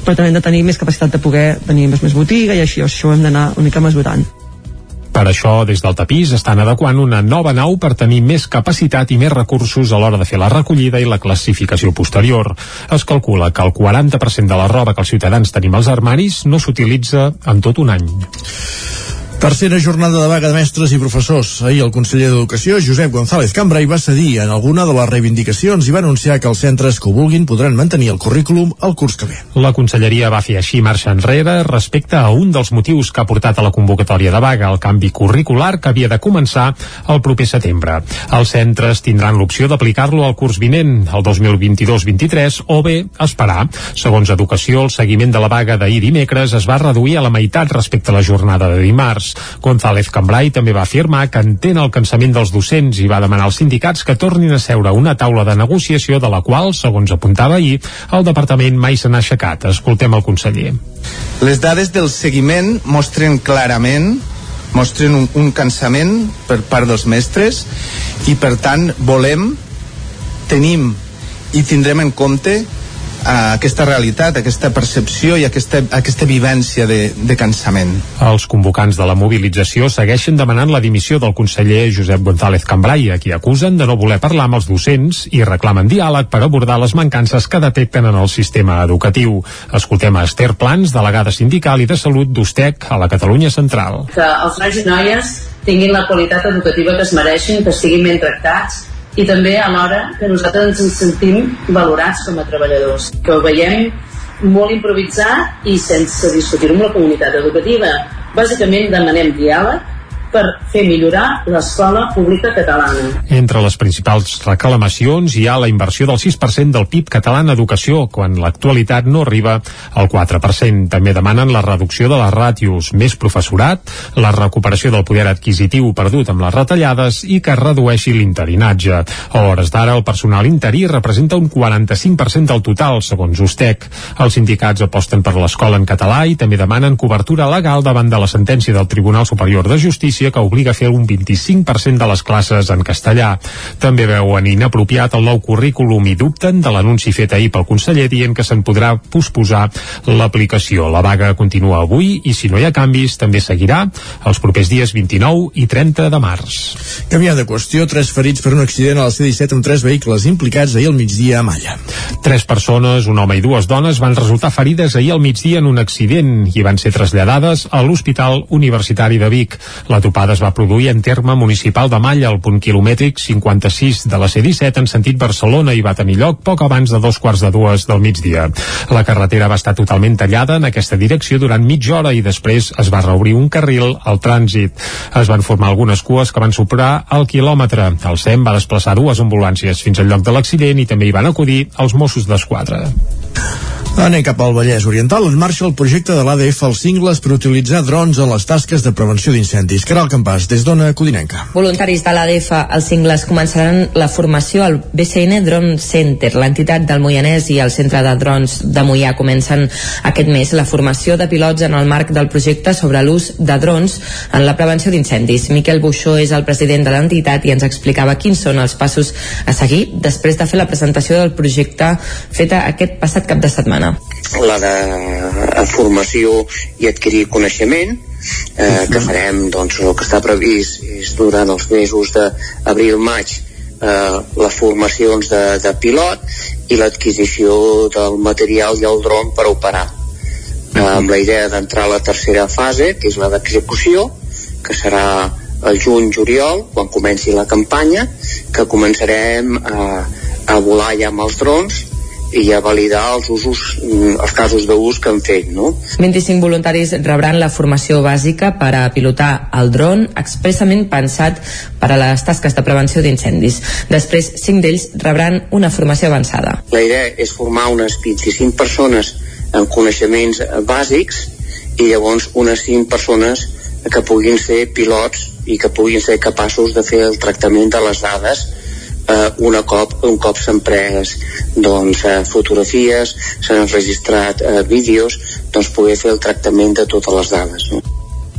Speaker 4: però també hem de tenir més capacitat de poder tenir més, més botiga i així això ho hem d'anar una mica mesurant
Speaker 3: per això, des del tapís estan adequant una nova nau per tenir més capacitat i més recursos a l'hora de fer la recollida i la classificació posterior. Es calcula que el 40% de la roba que els ciutadans tenim als armaris no s'utilitza en tot un any.
Speaker 1: Tercera jornada de vaga de mestres i professors. Ahir el conseller d'Educació, Josep González Cambrai, va cedir en alguna de les reivindicacions i va anunciar que els centres que ho vulguin podran mantenir el currículum el curs que ve.
Speaker 3: La conselleria va fer així marxa enrere respecte a un dels motius que ha portat a la convocatòria de vaga, el canvi curricular que havia de començar el proper setembre. Els centres tindran l'opció d'aplicar-lo al curs vinent, el 2022-23, o bé esperar. Segons Educació, el seguiment de la vaga d'ahir dimecres es va reduir a la meitat respecte a la jornada de dimarts març. González Cambrai també va afirmar que entén el cansament dels docents i va demanar als sindicats que tornin a seure una taula de negociació de la qual, segons apuntava ahir, el departament mai se n'ha aixecat. Escoltem el conseller.
Speaker 19: Les dades del seguiment mostren clarament mostren un, un cansament per part dels mestres i per tant volem tenim i tindrem en compte a aquesta realitat, aquesta percepció i aquesta, aquesta vivència de, de cansament.
Speaker 3: Els convocants de la mobilització segueixen demanant la dimissió del conseller Josep González Cambrai, a qui acusen de no voler parlar amb els docents i reclamen diàleg per abordar les mancances que detecten en el sistema educatiu. Escoltem a Esther Plans, delegada sindical i de salut d'USTEC a la Catalunya Central.
Speaker 6: Que els nois i noies tinguin la qualitat educativa que es mereixin, que siguin ben tractats, i també alhora que nosaltres ens sentim valorats com a treballadors, que ho veiem molt improvisat i sense discutir amb la comunitat educativa. Bàsicament demanem diàleg per fer millorar l'escola pública catalana.
Speaker 3: Entre les principals reclamacions hi ha la inversió del 6% del PIB català en educació, quan l'actualitat no arriba al 4%. També demanen la reducció de les ràtios, més professorat, la recuperació del poder adquisitiu perdut amb les retallades i que es redueixi l'interinatge. A hores d'ara, el personal interí representa un 45% del total, segons Ustec. Els sindicats aposten per l'escola en català i també demanen cobertura legal davant de la sentència del Tribunal Superior de Justícia que obliga a fer un 25% de les classes en castellà. També veuen inapropiat el nou currículum i dubten de l'anunci fet ahir pel conseller dient que se'n podrà posposar l'aplicació. La vaga continua avui i si no hi ha canvis també seguirà els propers dies 29 i 30 de març.
Speaker 1: Canviant de qüestió, tres ferits per un accident a la C-17 amb tres vehicles implicats ahir al migdia a Malla.
Speaker 3: Tres persones, un home i dues dones, van resultar ferides ahir al migdia en un accident i van ser traslladades a l'Hospital Universitari de Vic. La topada es va produir en terme municipal de Malla, al punt quilomètric 56 de la C-17 en sentit Barcelona i va tenir lloc poc abans de dos quarts de dues del migdia. La carretera va estar totalment tallada en aquesta direcció durant mitja hora i després es va reobrir un carril al trànsit. Es van formar algunes cues que van superar el quilòmetre. El SEM va desplaçar dues ambulàncies fins al lloc de l'accident i també hi van acudir els Mossos d'Esquadra.
Speaker 1: Anem cap al Vallès Oriental, en marxa el projecte de l'ADF als cingles per utilitzar drons en les tasques de prevenció d'incendis. Caral Campàs, des d'Ona Codinenca.
Speaker 7: Voluntaris de l'ADF als cingles començaran la formació al BCN Drone Center. L'entitat del Moianès i el Centre de Drons de Moià comencen aquest mes la formació de pilots en el marc del projecte sobre l'ús de drons en la prevenció d'incendis. Miquel Buixó és el president de l'entitat i ens explicava quins són els passos a seguir després de fer la presentació del projecte feta aquest passat cap de setmana
Speaker 8: la de formació i adquirir coneixement eh, que farem doncs, el que està previst és durant els mesos d'abril-maig eh, les formacions de, de pilot i l'adquisició del material i el dron per operar. Eh, amb la idea d'entrar a la tercera fase, que és la d'execució, que serà el juny-juliol, quan comenci la campanya, que començarem a, a volar ja amb els drons i a validar els usos, mm, els casos d'ús que han fet, no?
Speaker 7: 25 voluntaris rebran la formació bàsica per a pilotar el dron expressament pensat per a les tasques de prevenció d'incendis. Després, 5 d'ells rebran una formació avançada.
Speaker 8: La idea és formar unes 25 persones amb coneixements bàsics i llavors unes 5 persones que puguin ser pilots i que puguin ser capaços de fer el tractament de les dades eh, una cop, un cop s'han pres doncs, eh, fotografies, s'han registrat eh, vídeos, doncs poder fer el tractament de totes les dades. No?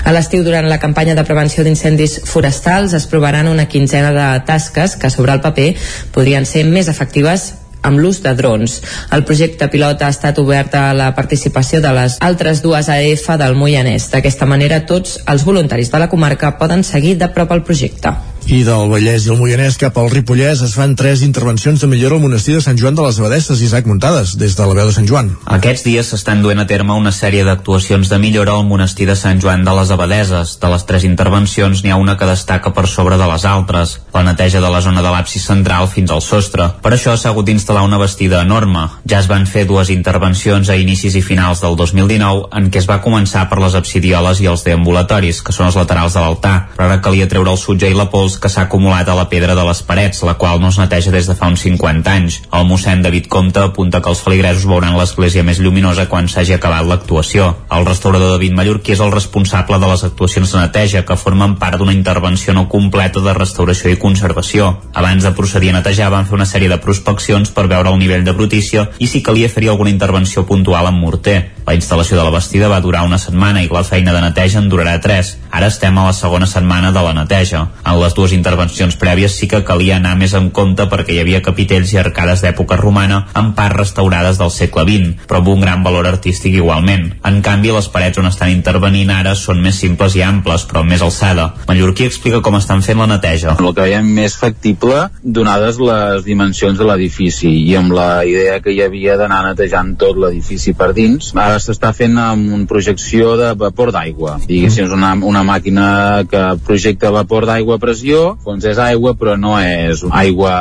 Speaker 7: A l'estiu, durant la campanya de prevenció d'incendis forestals, es provaran una quinzena de tasques que, sobre el paper, podrien ser més efectives amb l'ús de drons. El projecte pilot ha estat obert a la participació de les altres dues AF del Moianès. D'aquesta manera, tots els voluntaris de la comarca poden seguir de prop el projecte.
Speaker 1: I del Vallès i el Moianès cap al Ripollès es fan tres intervencions de millora al monestir de Sant Joan de les Abadesses Isaac Muntades, des de la veu de Sant Joan.
Speaker 9: Aquests dies s'estan duent a terme una sèrie d'actuacions de millora al monestir de Sant Joan de les Abadeses. De les tres intervencions n'hi ha una que destaca per sobre de les altres, la neteja de la zona de l'absis central fins al sostre. Per això s'ha hagut d'instal·lar una vestida enorme. Ja es van fer dues intervencions a inicis i finals del 2019 en què es va començar per les absidioles i els deambulatoris, que són els laterals de l'altar, però ara calia treure el sutge i la pols que s'ha acumulat a la pedra de les parets, la qual no es neteja des de fa uns 50 anys. El mossèn David Comte apunta que els feligresos veuran l'església més lluminosa quan s'hagi acabat l'actuació. El restaurador David Mallorquí és el responsable de les actuacions de neteja que formen part d'una intervenció no completa de restauració i conservació. Abans de procedir a netejar van fer una sèrie de prospeccions per veure el nivell de brutícia i si calia fer-hi alguna intervenció puntual amb morter. La instal·lació de la bastida va durar una setmana i la feina de neteja en durarà tres. Ara estem a la segona setmana de la neteja. En les dues intervencions prèvies sí que calia anar més en compte perquè hi havia capitells i arcades d'època romana en part restaurades del segle XX, però amb un gran valor artístic igualment. En canvi, les parets on estan intervenint ara són més simples i amples, però amb més alçada. Mallorquí explica com estan fent la neteja.
Speaker 10: El que veiem més factible, donades les dimensions de l'edifici i amb la idea que hi havia d'anar netejant tot l'edifici per dins, ara s'està fent amb una projecció de vapor d'aigua. Diguéssim, és una, una màquina que projecta vapor d'aigua a pressió, fons és aigua, però no és aigua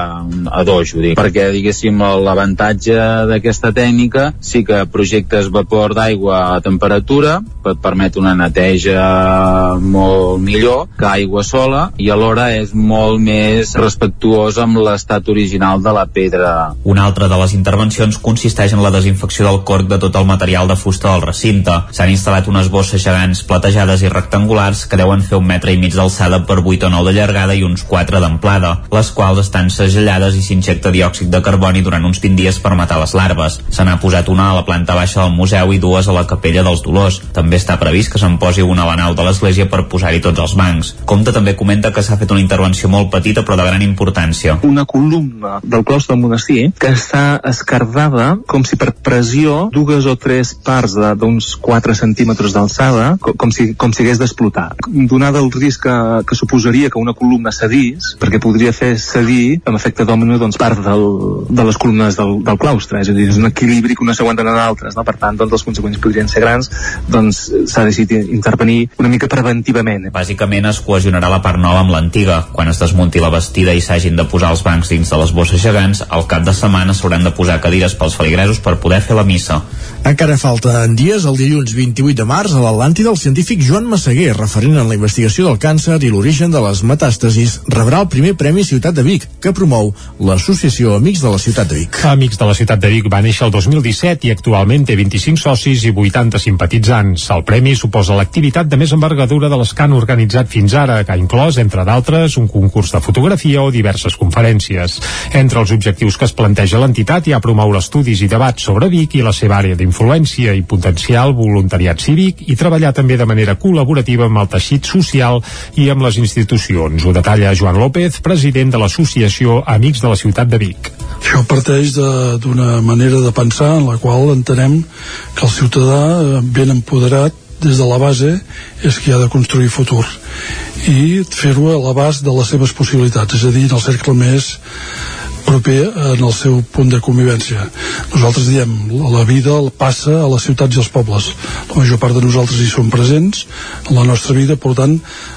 Speaker 10: a dojo, dic. perquè, diguéssim, l'avantatge d'aquesta tècnica sí que projectes vapor d'aigua a temperatura, et permet una neteja molt millor que aigua sola i alhora és molt més respectuosa amb l'estat original de la pedra.
Speaker 9: Una altra de les intervencions consisteix en la desinfecció del corc de tot el material de fusta del recinte. S'han instal·lat unes bosses gegants platejades i rectangulars que deuen fer un metre i mig d'alçada per 8 o 9 de llargada i uns 4 d'amplada, les quals estan segellades i s'injecta diòxid de carboni durant uns 20 dies per matar les larves. Se n'ha posat una a la planta baixa del museu i dues a la capella dels Dolors. També està previst que se'n posi una a la nau de l'església per posar-hi tots els bancs. Comte també comenta que s'ha fet una intervenció molt petita però de gran importància.
Speaker 11: Una columna del claustre del monestir que està escardada com si per pressió dues o tres parts d'uns 4 centímetres d'alçada com, si, com si hagués d'explotar. Donada el risc que, que suposaria que una columna cedís, perquè podria fer cedir amb efecte dòmino doncs, part del, de les columnes del, del claustre, és a dir, és un equilibri que unes s'aguanten en d'altres, no? per tant doncs, els conseqüents podrien ser grans, doncs s'ha decidit intervenir una mica preventivament.
Speaker 9: Bàsicament es cohesionarà la part nova amb l'antiga. Quan es desmunti la vestida i s'hagin de posar els bancs dins de les bosses gegants, al cap de setmana s'hauran de posar cadires pels feligresos per poder fer la missa.
Speaker 1: Encara falta en dies, el dilluns 28 de març, a l'Atlàntida, el científic Joan Massaguer, referent en la investigació del càncer i l'origen de les metàstasis, rebrà el primer Premi Ciutat de Vic, que promou l'Associació Amics de la Ciutat de Vic.
Speaker 3: Amics de la Ciutat de Vic va néixer el 2017 i actualment té 25 socis i 80 simpatitzants. El premi suposa l'activitat de més envergadura de les que han organitzat fins ara, que ha inclòs, entre d'altres, un concurs de fotografia o diverses conferències. Entre els objectius que es planteja l'entitat hi ha promoure estudis i debats sobre Vic i la seva àrea d'influència i potencial voluntariat cívic i treballar també de manera col·laborativa amb el teixit social i amb les institucions. Ho detalla Joan López, president de l'Associació Amics de la Ciutat de Vic.
Speaker 20: Això parteix d'una manera de pensar en la qual entenem que el ciutadà eh, ben empoderat des de la base és qui ha de construir futur i fer-ho a l'abast de les seves possibilitats, és a dir, en el cercle més
Speaker 12: proper en el seu punt de convivència. Nosaltres diem, la vida passa a les ciutats i als pobles. La major part de nosaltres hi som presents en la nostra vida, per tant,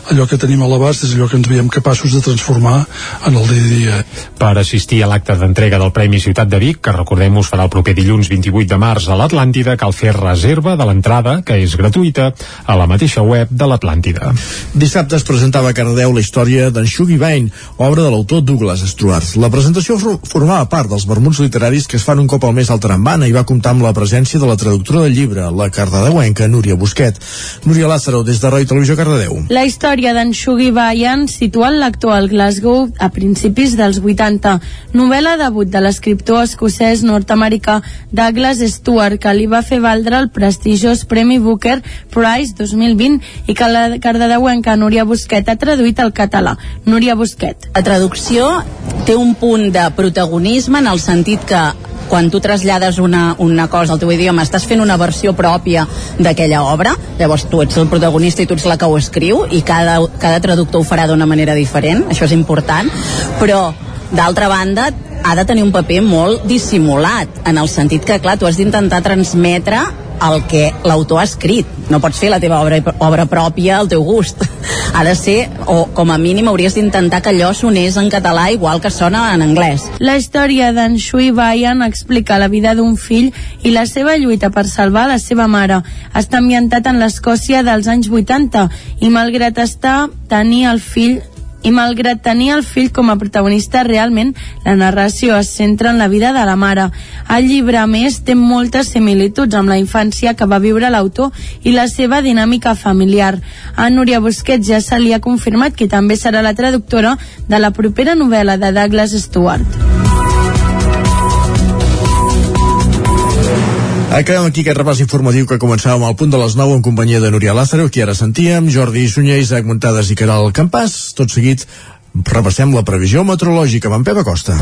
Speaker 12: allò que tenim a l'abast és allò que ens veiem capaços de transformar en el dia a dia.
Speaker 3: Per assistir a l'acte d'entrega del Premi Ciutat de Vic, que recordem-ho farà el proper dilluns 28 de març a l'Atlàntida, cal fer reserva de l'entrada, que és gratuïta, a la mateixa web de l'Atlàntida.
Speaker 1: Dissabte es presentava a Cardeu la història d'en Shuggy Bain, obra de l'autor Douglas Stuart. La presentació formava part dels vermuts literaris que es fan un cop al mes al Tarambana i va comptar amb la presència de la traductora del llibre, la cardedeuenca Núria Busquet. Núria Lázaro, des de Ràdio Televisió Cardedeu.
Speaker 13: La història d'en Shuggy Bayan situa l'actual Glasgow a principis dels 80. Novel·la debut de l'escriptor escocès nord-americà Douglas Stuart, que li va fer valdre el prestigiós Premi Booker Prize 2020 i que la cardedeuenca Núria Busquet ha traduït al català. Núria Busquet.
Speaker 21: La traducció té un punt de protagonisme en el sentit que quan tu trasllades una, una cosa al teu idioma estàs fent una versió pròpia d'aquella obra? Llavors tu ets el protagonista i tu ets la que ho escriu i cada, cada traductor ho farà d'una manera diferent. Això és important. Però d'altra banda ha de tenir un paper molt dissimulat en el sentit que clar, tu has d'intentar transmetre el que l'autor ha escrit. No pots fer la teva obra, obra pròpia al teu gust. Ha de ser, o com a mínim hauries d'intentar que allò sonés en català igual que sona en anglès.
Speaker 13: La història d'en Shui Bayan explica la vida d'un fill i la seva lluita per salvar la seva mare. Està ambientat en l'Escòcia dels anys 80 i malgrat estar tenir el fill i malgrat tenir el fill com a protagonista realment la narració es centra en la vida de la mare. El llibre a més té moltes similituds amb la infància que va viure l'autor i la seva dinàmica familiar. A Núria Busquets ja se li ha confirmat que també serà la traductora de la propera novel·la de Douglas Stewart
Speaker 1: Acabem aquí aquest repàs informatiu que començàvem al punt de les 9 en companyia de Núria Lázaro, qui ara sentíem, Jordi Sunyer, Isaac Montades i Caral Campàs. Tot seguit repassem la previsió meteorològica amb en Pep Acosta.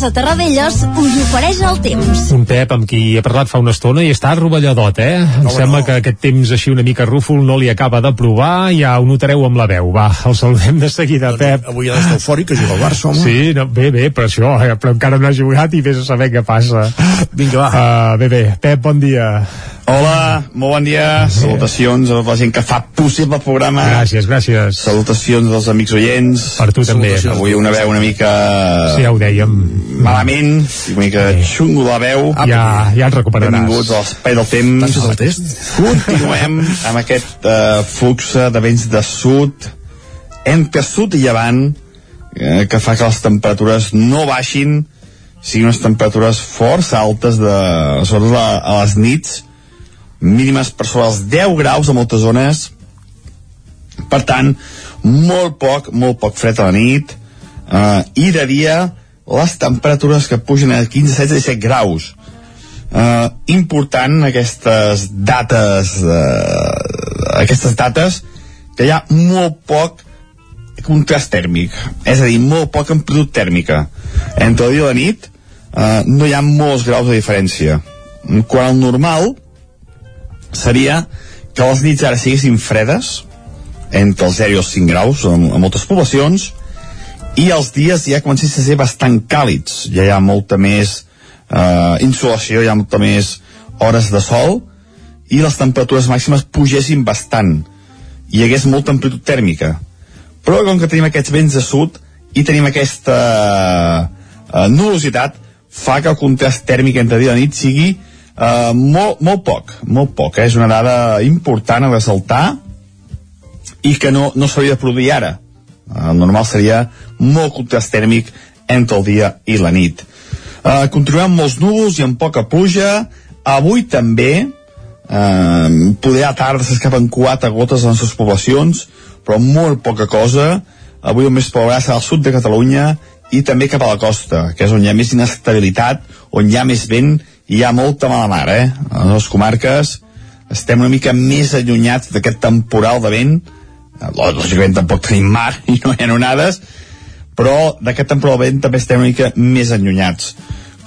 Speaker 15: Casa Terradellos us ofereix el temps.
Speaker 3: Un Pep amb qui he parlat fa una estona i està rovelladot, eh? Em
Speaker 1: No,
Speaker 3: sembla
Speaker 1: no.
Speaker 3: que aquest temps així una mica rúfol no li acaba de provar, ja ho notareu amb la veu. Va, el saludem de seguida, Pep.
Speaker 1: Avui ha d'estar eufòric, que juga al Barça, home.
Speaker 3: Sí, no, bé, bé, però això, eh, però encara no ha jugat i vés a saber què passa.
Speaker 1: Vinga, va.
Speaker 3: Uh, bé, bé, Pep, bon dia.
Speaker 16: Hola, molt bon dia. Salutacions a la gent que fa possible el programa.
Speaker 3: Gràcies, gràcies.
Speaker 16: Salutacions dels amics oients.
Speaker 3: Per tu també.
Speaker 16: Avui una veu una mica...
Speaker 3: Sí, ja ho dèiem.
Speaker 16: Malament, una mica xungo la veu.
Speaker 3: Ja, ja et recuperaràs.
Speaker 16: Benvinguts a l'espai del temps.
Speaker 1: T'has fet el test?
Speaker 16: Continuem amb aquest uh, flux de vents de sud, entre sud i llevant, eh, que fa que les temperatures no baixin, siguin unes temperatures força altes, de, sobretot a, a les nits, mínimes per sobre els 10 graus a moltes zones, per tant, molt poc, molt poc fred a la nit, eh, i de dia les temperatures que pugen a 15, 16, 17 graus. Uh, important aquestes dates uh, aquestes dates que hi ha molt poc contrast tèrmic és a dir, molt poca amplitud tèrmica. Entre el dia i la nit uh, no hi ha molts graus de diferència. Quan el normal seria que les nits ara siguessin fredes entre els 0 i els 5 graus en, en moltes poblacions i els dies ja comencessin a ser bastant càlids. Ja hi ha molta més eh, insolació, hi ha molta més hores de sol i les temperatures màximes pugessin bastant. I hi hagués molta amplitud tèrmica. Però com que tenim aquests vents de sud i tenim aquesta eh, nulositat fa que el contrast tèrmic entre dia i nit sigui eh, molt, molt poc molt poc, eh? és una dada important a ressaltar i que no, no s'hauria de produir ara. El normal seria molt contrast tèrmic entre el dia i la nit. Uh, continuem amb molts núvols i amb poca pluja. Avui també uh, poder a tarda s'escapen quatre gotes a les nostres poblacions però molt poca cosa. Avui el més plourà serà al sud de Catalunya i també cap a la costa que és on hi ha més inestabilitat on hi ha més vent hi ha molta mala mar eh? a les comarques estem una mica més allunyats d'aquest temporal de vent. Lògicament tampoc tenim mar i no hi ha onades però d'aquest temporal de vent també estem una mica més allunyats.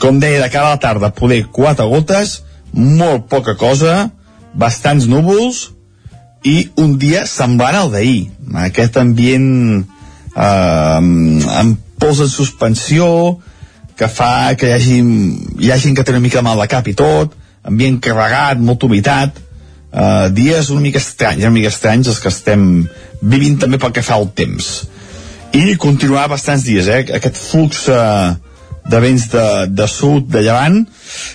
Speaker 16: Com deia, de cara a la tarda poder quatre gotes molt poca cosa bastants núvols i un dia semblant al d'ahir. Aquest ambient eh, amb pols en suspensió que fa que hi hagi, hi ha gent que té una mica mal de cap i tot ambient carregat, molta humitat eh, dies una mica estranys una mica estranys els que estem vivint també pel que fa al temps i continuarà bastants dies eh? aquest flux eh, de vents de, de sud, de llevant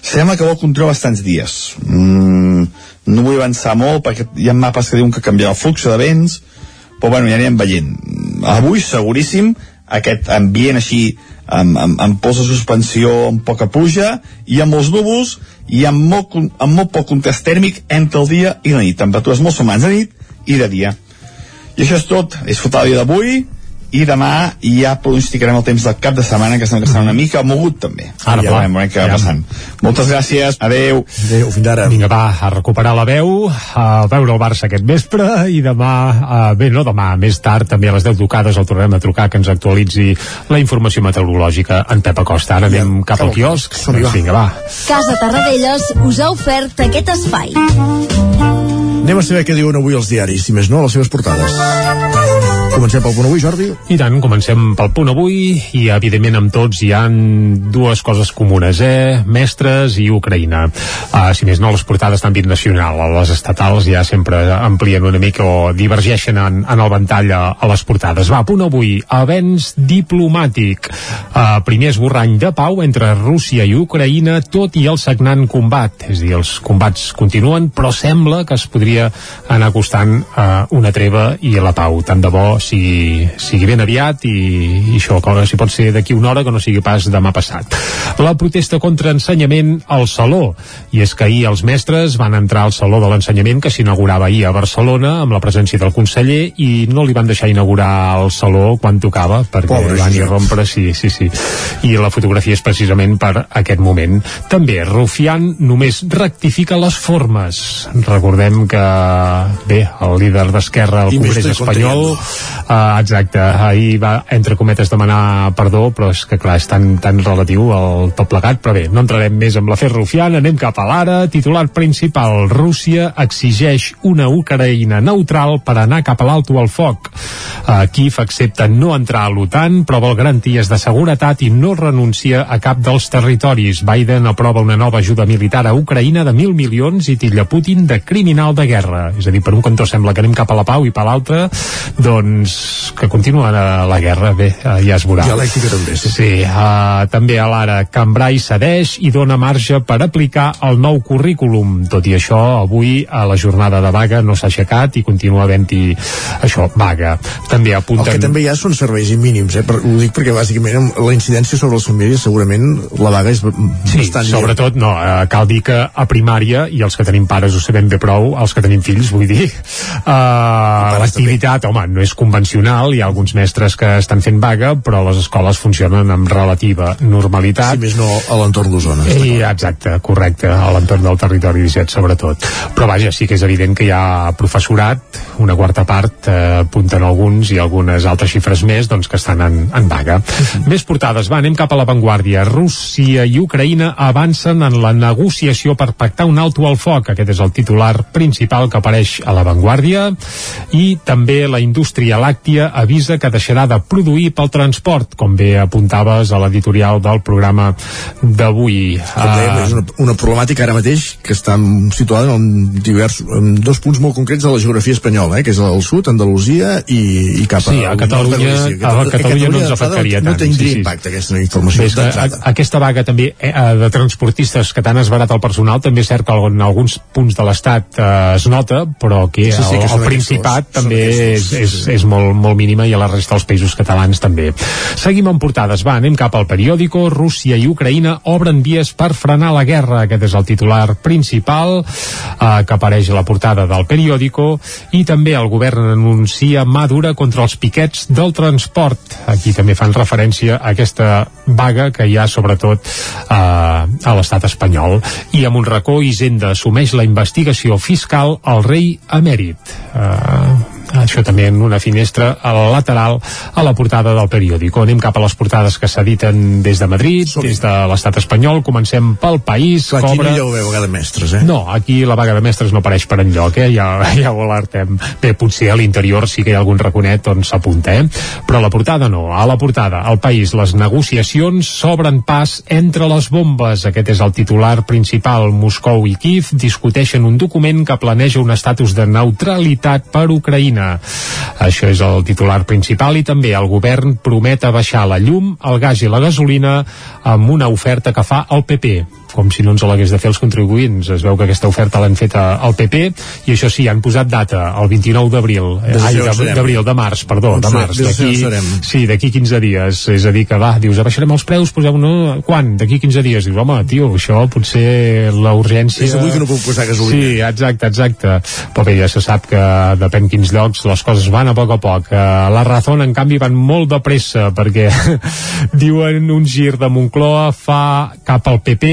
Speaker 16: sembla que vol continuar bastants dies mm, no vull avançar molt perquè hi ha mapes que diuen que canviarà el flux de vents però bueno, ja anirem veient avui seguríssim aquest ambient així amb, amb, amb pols de suspensió amb poca pluja i amb molts núvols i amb molt, amb molt poc contrast tèrmic entre el dia i la nit. Temperatures molt semblants de nit i de dia. I això és tot, és fotar el dia d'avui i demà ja pronosticarem el temps del cap de setmana que sembla que serà una mica mogut també
Speaker 3: Ara,
Speaker 16: ja veurem què va
Speaker 3: Ja.
Speaker 16: passant moltes gràcies, adeu
Speaker 1: adeu, fins ara
Speaker 3: Vinga, va, a recuperar la veu, a veure el Barça aquest vespre i demà, eh, bé, no demà, més tard, també a les 10 tocades el tornarem a trucar que ens actualitzi la informació meteorològica en Pep Acosta. Ara anem cap al quiosc.
Speaker 1: Som-hi, va.
Speaker 3: Vinga, va.
Speaker 15: Casa Tarradellas us ha ofert aquest espai.
Speaker 1: Anem a saber què diuen avui els diaris, si més no, a les seves portades. Comencem pel punt avui, Jordi.
Speaker 3: I tant, comencem pel punt avui i evidentment amb tots hi han dues coses comunes, eh? Mestres i Ucraïna. Uh, si més no, les portades d'àmbit nacional, les estatals ja sempre amplien una mica o divergeixen en, en el ventall a, a les portades. Va, punt avui, avenç diplomàtic. Uh, primer esborrany de pau entre Rússia i Ucraïna, tot i el sagnant combat. És dir, els combats continuen, però sembla que es podria anar acostant uh, una treva i la pau. Tant de bo sigui, sigui ben aviat i, i això, que si pot ser d'aquí una hora que no sigui pas demà passat. La protesta contra ensenyament al Saló. I és que ahir els mestres van entrar al Saló de l'Ensenyament que s'inaugurava ahir a Barcelona amb la presència del conseller i no li van deixar inaugurar el Saló quan tocava perquè
Speaker 1: Pobre
Speaker 3: van
Speaker 1: Josep.
Speaker 3: irrompre, sí, sí, sí. I la fotografia és precisament per aquest moment. També, Rufián només rectifica les formes. Recordem que, bé, el líder d'Esquerra al Congrés espanyol Uh, exacte, ahir va entre cometes demanar perdó, però és que clar, és tan, tan relatiu el tot plegat, però bé, no entrarem més amb l'afer rufián, anem cap a l'ara, titular principal, Rússia exigeix una Ucraïna neutral per anar cap a l'alto al foc. Uh, Kiev accepta no entrar a l'OTAN, però vol garanties de seguretat i no renuncia a cap dels territoris. Biden aprova una nova ajuda militar a Ucraïna de mil milions i tilla Putin de criminal de guerra. És a dir, per un cantó sembla que anem cap a la pau i per l'altre, doncs que continua la, la guerra, bé, eh, ja es veurà.
Speaker 1: Dialèctica també, sí.
Speaker 3: Sí, uh, també a l'ara Cambrai cedeix i dona marge per aplicar el nou currículum. Tot i això, avui a la jornada de vaga no s'ha aixecat i continua havent-hi això, vaga. També
Speaker 1: El
Speaker 3: apunten...
Speaker 1: que també hi ha són serveis mínims, eh? Per, ho dic perquè bàsicament la incidència sobre les famílies segurament la vaga és
Speaker 3: Sí,
Speaker 1: bastant...
Speaker 3: sobretot, no, eh, cal dir que a primària, i els que tenim pares ho sabem bé prou, els que tenim fills, vull dir, eh, l'activitat, home, no és convencional, hi ha alguns mestres que estan fent vaga, però les escoles funcionen amb relativa normalitat.
Speaker 1: Si més no, a l'entorn d'Osona.
Speaker 3: I, exacte, correcte, a l'entorn del territori 17 sobretot. Però vaja, sí que és evident que hi ha professorat, una quarta part, eh, apunten alguns i algunes altres xifres més, doncs que estan en, en vaga. Més portades, va, anem cap a l'avantguàrdia. Rússia i Ucraïna avancen en la negociació per pactar un alto al foc. Aquest és el titular principal que apareix a l'avantguàrdia. I també la indústria làctia avisa que deixarà de produir pel transport, com bé apuntaves a l'editorial del programa d'avui.
Speaker 1: Com dèiem,
Speaker 3: Ah,
Speaker 1: és una, una problemàtica ara mateix que està situada en, divers, en dos punts molt concrets de la geografia espanyola, eh, que és al sud, Andalusia i, i cap a,
Speaker 3: Sí, a
Speaker 1: al nord de
Speaker 3: Catalunya- a Catalunya no ens afectaria
Speaker 1: No
Speaker 3: tant,
Speaker 1: tindria
Speaker 3: sí, sí.
Speaker 1: impacte aquesta informació
Speaker 3: és que a- aquesta vaga també eh, de transportistes que t'han esbarat el personal també és cert que en alguns punts de l'estat eh, es nota, però que
Speaker 1: Sí, sí,
Speaker 3: el,
Speaker 1: que
Speaker 3: el Principat també és, és, és molt, molt mínima i a la resta dels països catalans també. Seguim amb portades, va, anem cap al periòdico. Rússia i Ucraïna obren vies per frenar la guerra. Aquest és el titular principal eh, que apareix a la portada del periòdico i també el govern anuncia mà dura contra els piquets del transport. Aquí també fan referència a aquesta vaga que hi ha sobretot eh, a l'estat espanyol. I amb un racó Hisenda assumeix la investigació fiscal al rei emèrit. Eh, això també en una finestra a la lateral a la portada del periòdico. Anem cap a les portades que s'editen des de Madrid, Som des de l'estat espanyol, comencem pel país.
Speaker 1: Clar, aquí
Speaker 3: cobra...
Speaker 1: no hi haurà vaga de mestres, eh?
Speaker 3: No, aquí la vaga de mestres no apareix per enlloc, eh? ja, ja ho alertem. Bé, potser a l'interior sí que hi ha algun raconet on s'apunta, eh? Però a la portada no. A la portada, al país, les negociacions s'obren pas entre les bombes. Aquest és el titular principal. Moscou i Kiev discuteixen un document que planeja un estatus de neutralitat per Ucraïna. Això és el titular principal i també el govern promet abaixar la llum, el gas i la gasolina amb una oferta que fa el PP com si no ens l'hagués de fer els contribuents. Es veu que aquesta oferta l'han fet al PP i això sí, han posat data, el 29 d'abril. Eh, d'abril, de març, perdó, de març. D'aquí, sí, d'aquí 15 dies. És a dir, que va, dius, abaixarem els preus, poseu no, quan? D'aquí 15 dies. Dius, home, tio, això potser la urgència...
Speaker 1: És avui que no puc posar gasolina.
Speaker 3: Sí, exacte, exacte. Però bé, ja se sap que depèn quins llocs les coses van a poc a poc. Uh, la Razón, en canvi, van molt de pressa perquè diuen un gir de Moncloa fa cap al PP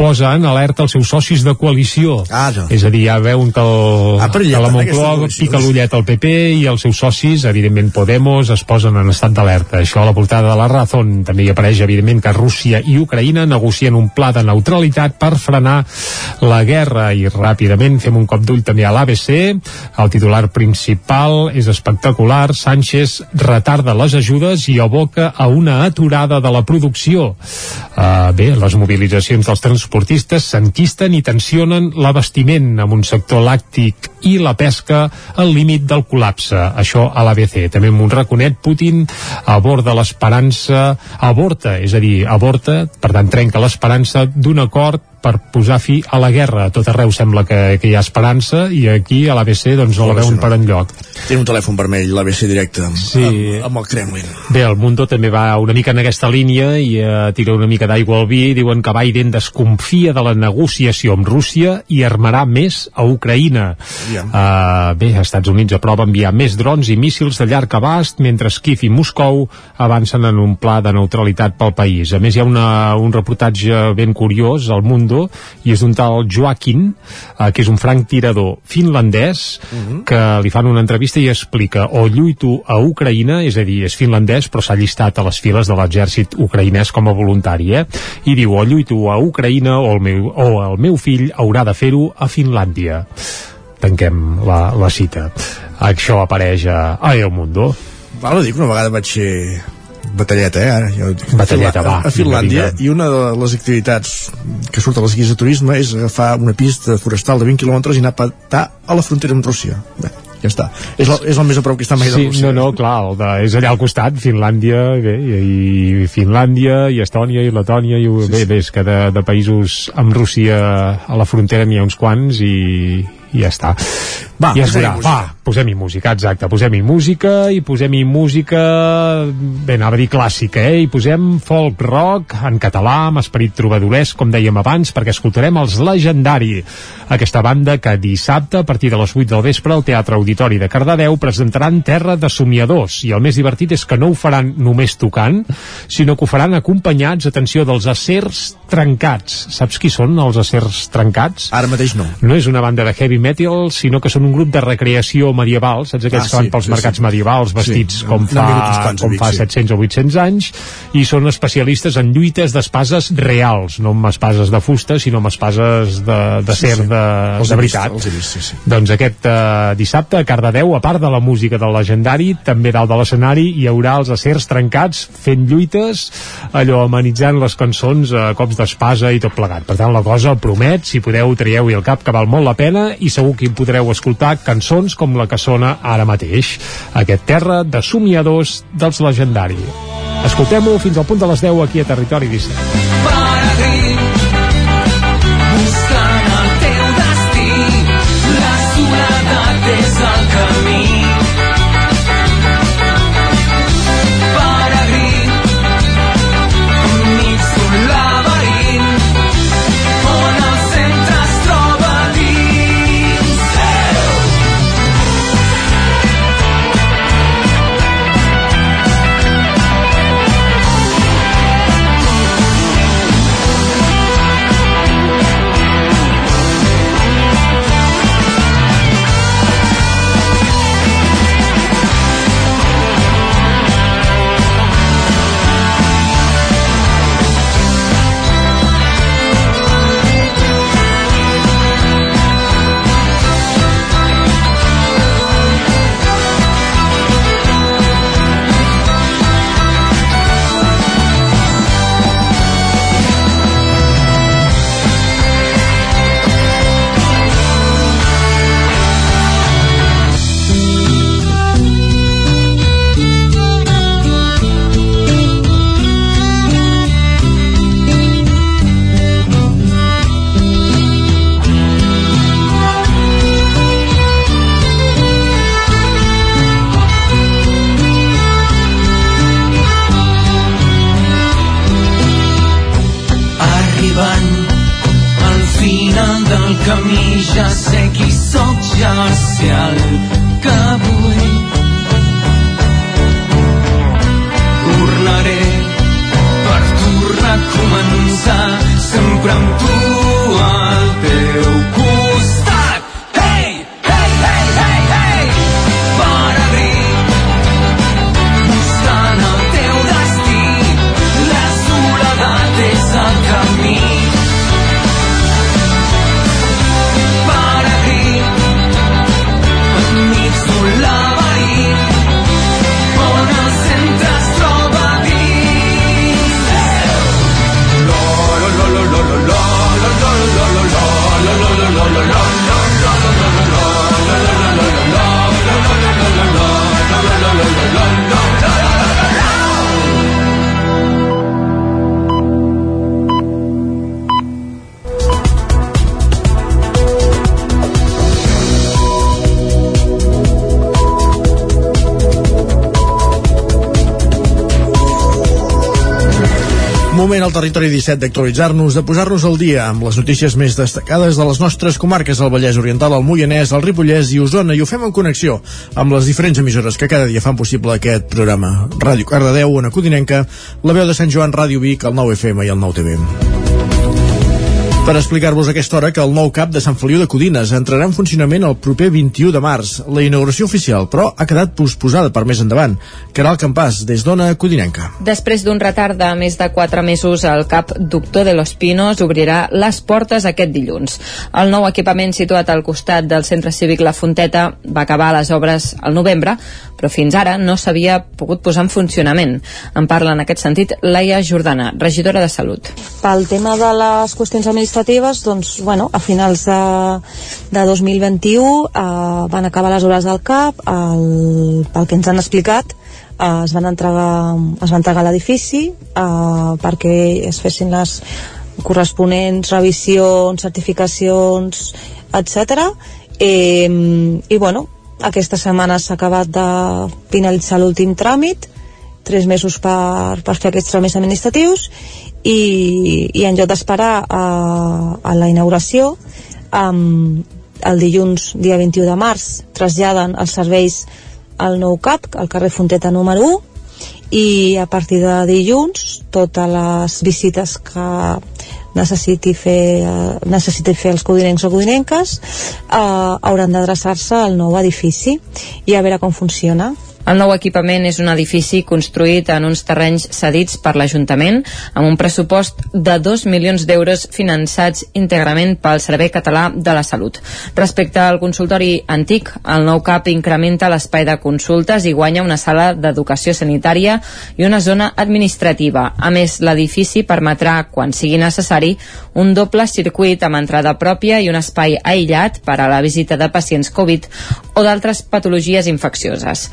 Speaker 3: posa en alerta els seus socis de coalició.
Speaker 1: Ah, no.
Speaker 3: És a dir, ja veuen que, el,
Speaker 1: ah,
Speaker 3: que la Moncloa pica l'ullet al PP i els seus socis, evidentment Podemos, es posen en estat d'alerta. Això a la portada de la Razón també hi apareix, evidentment, que Rússia i Ucraïna negocien un pla de neutralitat per frenar la guerra i ràpidament fem un cop d'ull també a l'ABC. El titular principal és espectacular. Sánchez retarda les ajudes i aboca a una aturada de la producció. Uh, bé, les mobilitzacions dels transportistes s'enquisten i tensionen l'abastiment amb un sector làctic i la pesca al límit del col·lapse. Això a l'ABC. També amb un raconet, Putin aborda l'esperança, aborta, és a dir, aborta, per tant trenca l'esperança d'un acord per posar fi a la guerra. A tot arreu sembla que, que hi ha esperança i aquí a l'ABC doncs no la veuen per enlloc.
Speaker 1: Té un telèfon vermell, l'ABC directe,
Speaker 3: sí.
Speaker 1: amb, amb el Kremlin.
Speaker 3: Bé, el Mundo també va una mica en aquesta línia i uh, tira una mica d'aigua al vi. Diuen que Biden desconfia de la negociació amb Rússia i armarà més a Ucraïna. Uh, bé, Estats Units aprova enviar més drons i míssils de llarg abast, mentre Kiev i Moscou avancen en un pla de neutralitat pel país. A més, hi ha una, un reportatge ben curiós al Mundo Mundo i és un tal Joaquin eh, que és un franc tirador finlandès uh -huh. que li fan una entrevista i explica o lluito a Ucraïna, és a dir, és finlandès però s'ha llistat a les files de l'exèrcit ucraïnès com a voluntari, eh? i diu o lluito a Ucraïna o el meu, o el meu fill haurà de fer-ho a Finlàndia tanquem la, la cita això apareix a, a El Mundo
Speaker 1: Val a dir que una vegada vaig ser batalleta, eh? Ara, jo,
Speaker 3: batalleta, va.
Speaker 1: A Finlàndia, i una de les activitats que surt a les guies de turisme és agafar una pista forestal de 20 quilòmetres i anar a patar a la frontera amb Rússia. Bé, ja està. És el, és el més a prop que està mai
Speaker 3: sí,
Speaker 1: de Rússia.
Speaker 3: No, no, clar, el de, és allà al costat, Finlàndia, bé, i, i Finlàndia, i Estònia, i Letònia, i sí, bé, bé, és que de, de països amb Rússia a la frontera n'hi ha uns quants i, i ja està.
Speaker 1: Va,
Speaker 3: I es veurà, va, posem-hi música, exacte, posem-hi música i posem-hi música, bé, anava a dir clàssica, eh? I posem folk rock en català, amb esperit trobadoresc, com dèiem abans, perquè escoltarem els Legendari, aquesta banda que dissabte, a partir de les 8 del vespre, al Teatre Auditori de Cardedeu presentaran Terra de Somiadors, i el més divertit és que no ho faran només tocant, sinó que ho faran acompanyats, atenció, dels acers trencats. Saps qui són els acers trencats?
Speaker 1: Ara mateix no.
Speaker 3: No és una banda de heavy metal, sinó que són un grup de recreació medieval, saps aquells ah, que van
Speaker 1: sí,
Speaker 3: pels
Speaker 1: sí,
Speaker 3: mercats
Speaker 1: sí.
Speaker 3: medievals vestits
Speaker 1: Sí,
Speaker 3: com fa,
Speaker 1: a
Speaker 3: com fa
Speaker 1: sí.
Speaker 3: 700 o 800 anys i són especialistes en lluites d'espases reals, no amb espases de fusta sinó amb espases de, de
Speaker 1: Sí,
Speaker 3: ser
Speaker 1: sí.
Speaker 3: de,
Speaker 1: Els
Speaker 3: de
Speaker 1: vist,
Speaker 3: veritat
Speaker 1: he vist, sí, sí.
Speaker 3: doncs aquest uh, dissabte a Cardedeu, a part de la música del legendari, també dalt de l'escenari hi haurà els acers trencats fent lluites, allò amenitzant les cançons a cops d'espasa i tot plegat. Per tant, la cosa promet, si podeu traieu-hi el cap que val molt la pena i segur que hi podreu escoltar cançons com la que sona ara mateix. Aquest terra de somiadors dels legendari. Escoltem-ho fins al punt de les 10 aquí a Territori 17.
Speaker 22: buscant el teu destí la soledat és el camí
Speaker 1: territori 17 d'actualitzar-nos, de posar-nos al dia amb les notícies més destacades de les nostres comarques, el Vallès Oriental, el Moianès, el Ripollès i Osona, i ho fem en connexió amb les diferents emissores que cada dia fan possible aquest programa. Ràdio Cardedeu, Ona Codinenca, la veu de Sant Joan, Ràdio Vic, el 9 FM i el 9 TV per explicar-vos aquesta hora que el nou CAP de Sant Feliu de Codines entrarà en funcionament el proper 21 de març. La inauguració oficial, però, ha quedat posposada per més endavant. Caral Campàs, des d'Ona Codinenca.
Speaker 7: Després d'un retard de més de 4 mesos, el CAP Doctor de los Pinos obrirà les portes aquest dilluns. El nou equipament situat al costat del Centre Cívic La Fonteta va acabar les obres al novembre, però fins ara no s'havia pogut posar en funcionament. En parla en aquest sentit Laia Jordana, regidora de Salut.
Speaker 23: Pel tema de les qüestions administratives, doncs, bueno, a finals de, de 2021 eh, van acabar les obres del CAP, el, pel que ens han explicat, eh, es van entregar, es va entregar l'edifici eh, perquè es fessin les corresponents revisions, certificacions, etc. Eh, I bueno, aquesta setmana s'ha acabat de finalitzar l'últim tràmit, tres mesos per, per fer aquests tràmits administratius i, i en lloc d'esperar a, a la inauguració um, el dilluns dia 21 de març traslladen els serveis al nou CAP, al carrer Fonteta número 1 i a partir de dilluns totes les visites que necessiti fer, eh, necessiti fer els codinencs o codinenques eh, hauran d'adreçar-se al nou edifici i a veure com funciona.
Speaker 7: El nou equipament és un edifici construït en uns terrenys cedits per l'Ajuntament amb un pressupost de 2 milions d'euros finançats íntegrament pel Servei Català de la Salut. Respecte al consultori antic, el nou CAP incrementa l'espai de consultes i guanya una sala d'educació sanitària i una zona administrativa. A més, l'edifici permetrà, quan sigui necessari, un doble circuit amb entrada pròpia i un espai aïllat per a la visita de pacients Covid o d'altres patologies infeccioses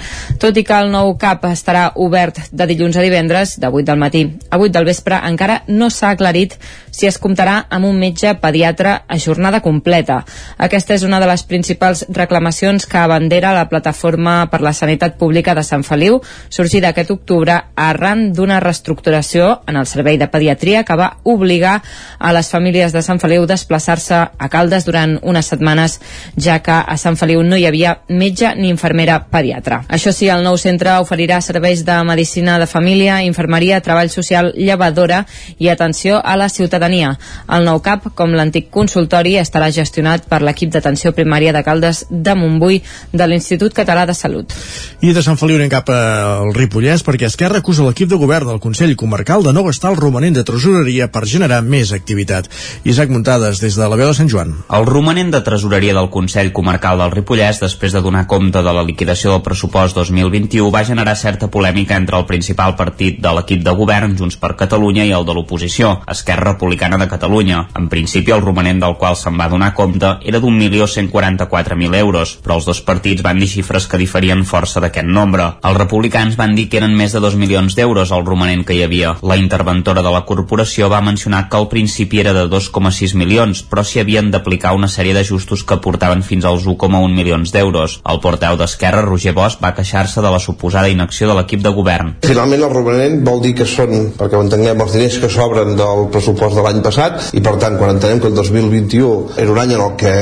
Speaker 7: tot i que el nou CAP estarà obert de dilluns a divendres de 8 del matí a 8 del vespre encara no s'ha aclarit si es comptarà amb un metge pediatre a jornada completa. Aquesta és una de les principals reclamacions que abandera la Plataforma per la Sanitat Pública de Sant Feliu, sorgida aquest octubre arran d'una reestructuració en el servei de pediatria que va obligar a les famílies de Sant Feliu desplaçar-se a Caldes durant unes setmanes, ja que a Sant Feliu no hi havia metge ni infermera pediatra. Això sí, el nou centre oferirà serveis de medicina de família, infermeria, treball social, llevadora i atenció a la ciutadania. El nou CAP, com l'antic consultori, estarà gestionat per l'equip d'atenció primària de Caldes de Montbui de l'Institut Català de Salut.
Speaker 1: I de Sant Feliu anem cap al Ripollès perquè Esquerra acusa l'equip de govern del Consell Comarcal de no gastar el romanent de tresoreria per generar més activitat. Isaac Muntades, des de la veu de Sant Joan.
Speaker 9: El romanent de tresoreria del Consell Comarcal del Ripollès, després de donar compte de la liquidació del pressupost 2021, va generar certa polèmica entre el principal partit de l'equip de govern, Junts per Catalunya, i el de l'oposició, Esquerra Republicana de Catalunya. En principi, el romanent del qual se'n va donar compte era d'un milió 144.000 euros, però els dos partits van dir xifres que diferien força d'aquest nombre. Els republicans van dir que eren més de 2 milions d'euros el romanent que hi havia. La interventora de la corporació va mencionar que al principi era de 2,6 milions, però s'hi havien d'aplicar una sèrie d'ajustos que portaven fins als 1,1 milions d'euros. El porteu d'Esquerra, Roger Bosch, va queixar-se de la suposada inacció de l'equip de govern.
Speaker 24: Finalment el romanent vol dir que són, perquè ho entenguem, els diners que sobren del pressupost de l'any passat i per tant quan entenem que el 2021 era un any en el que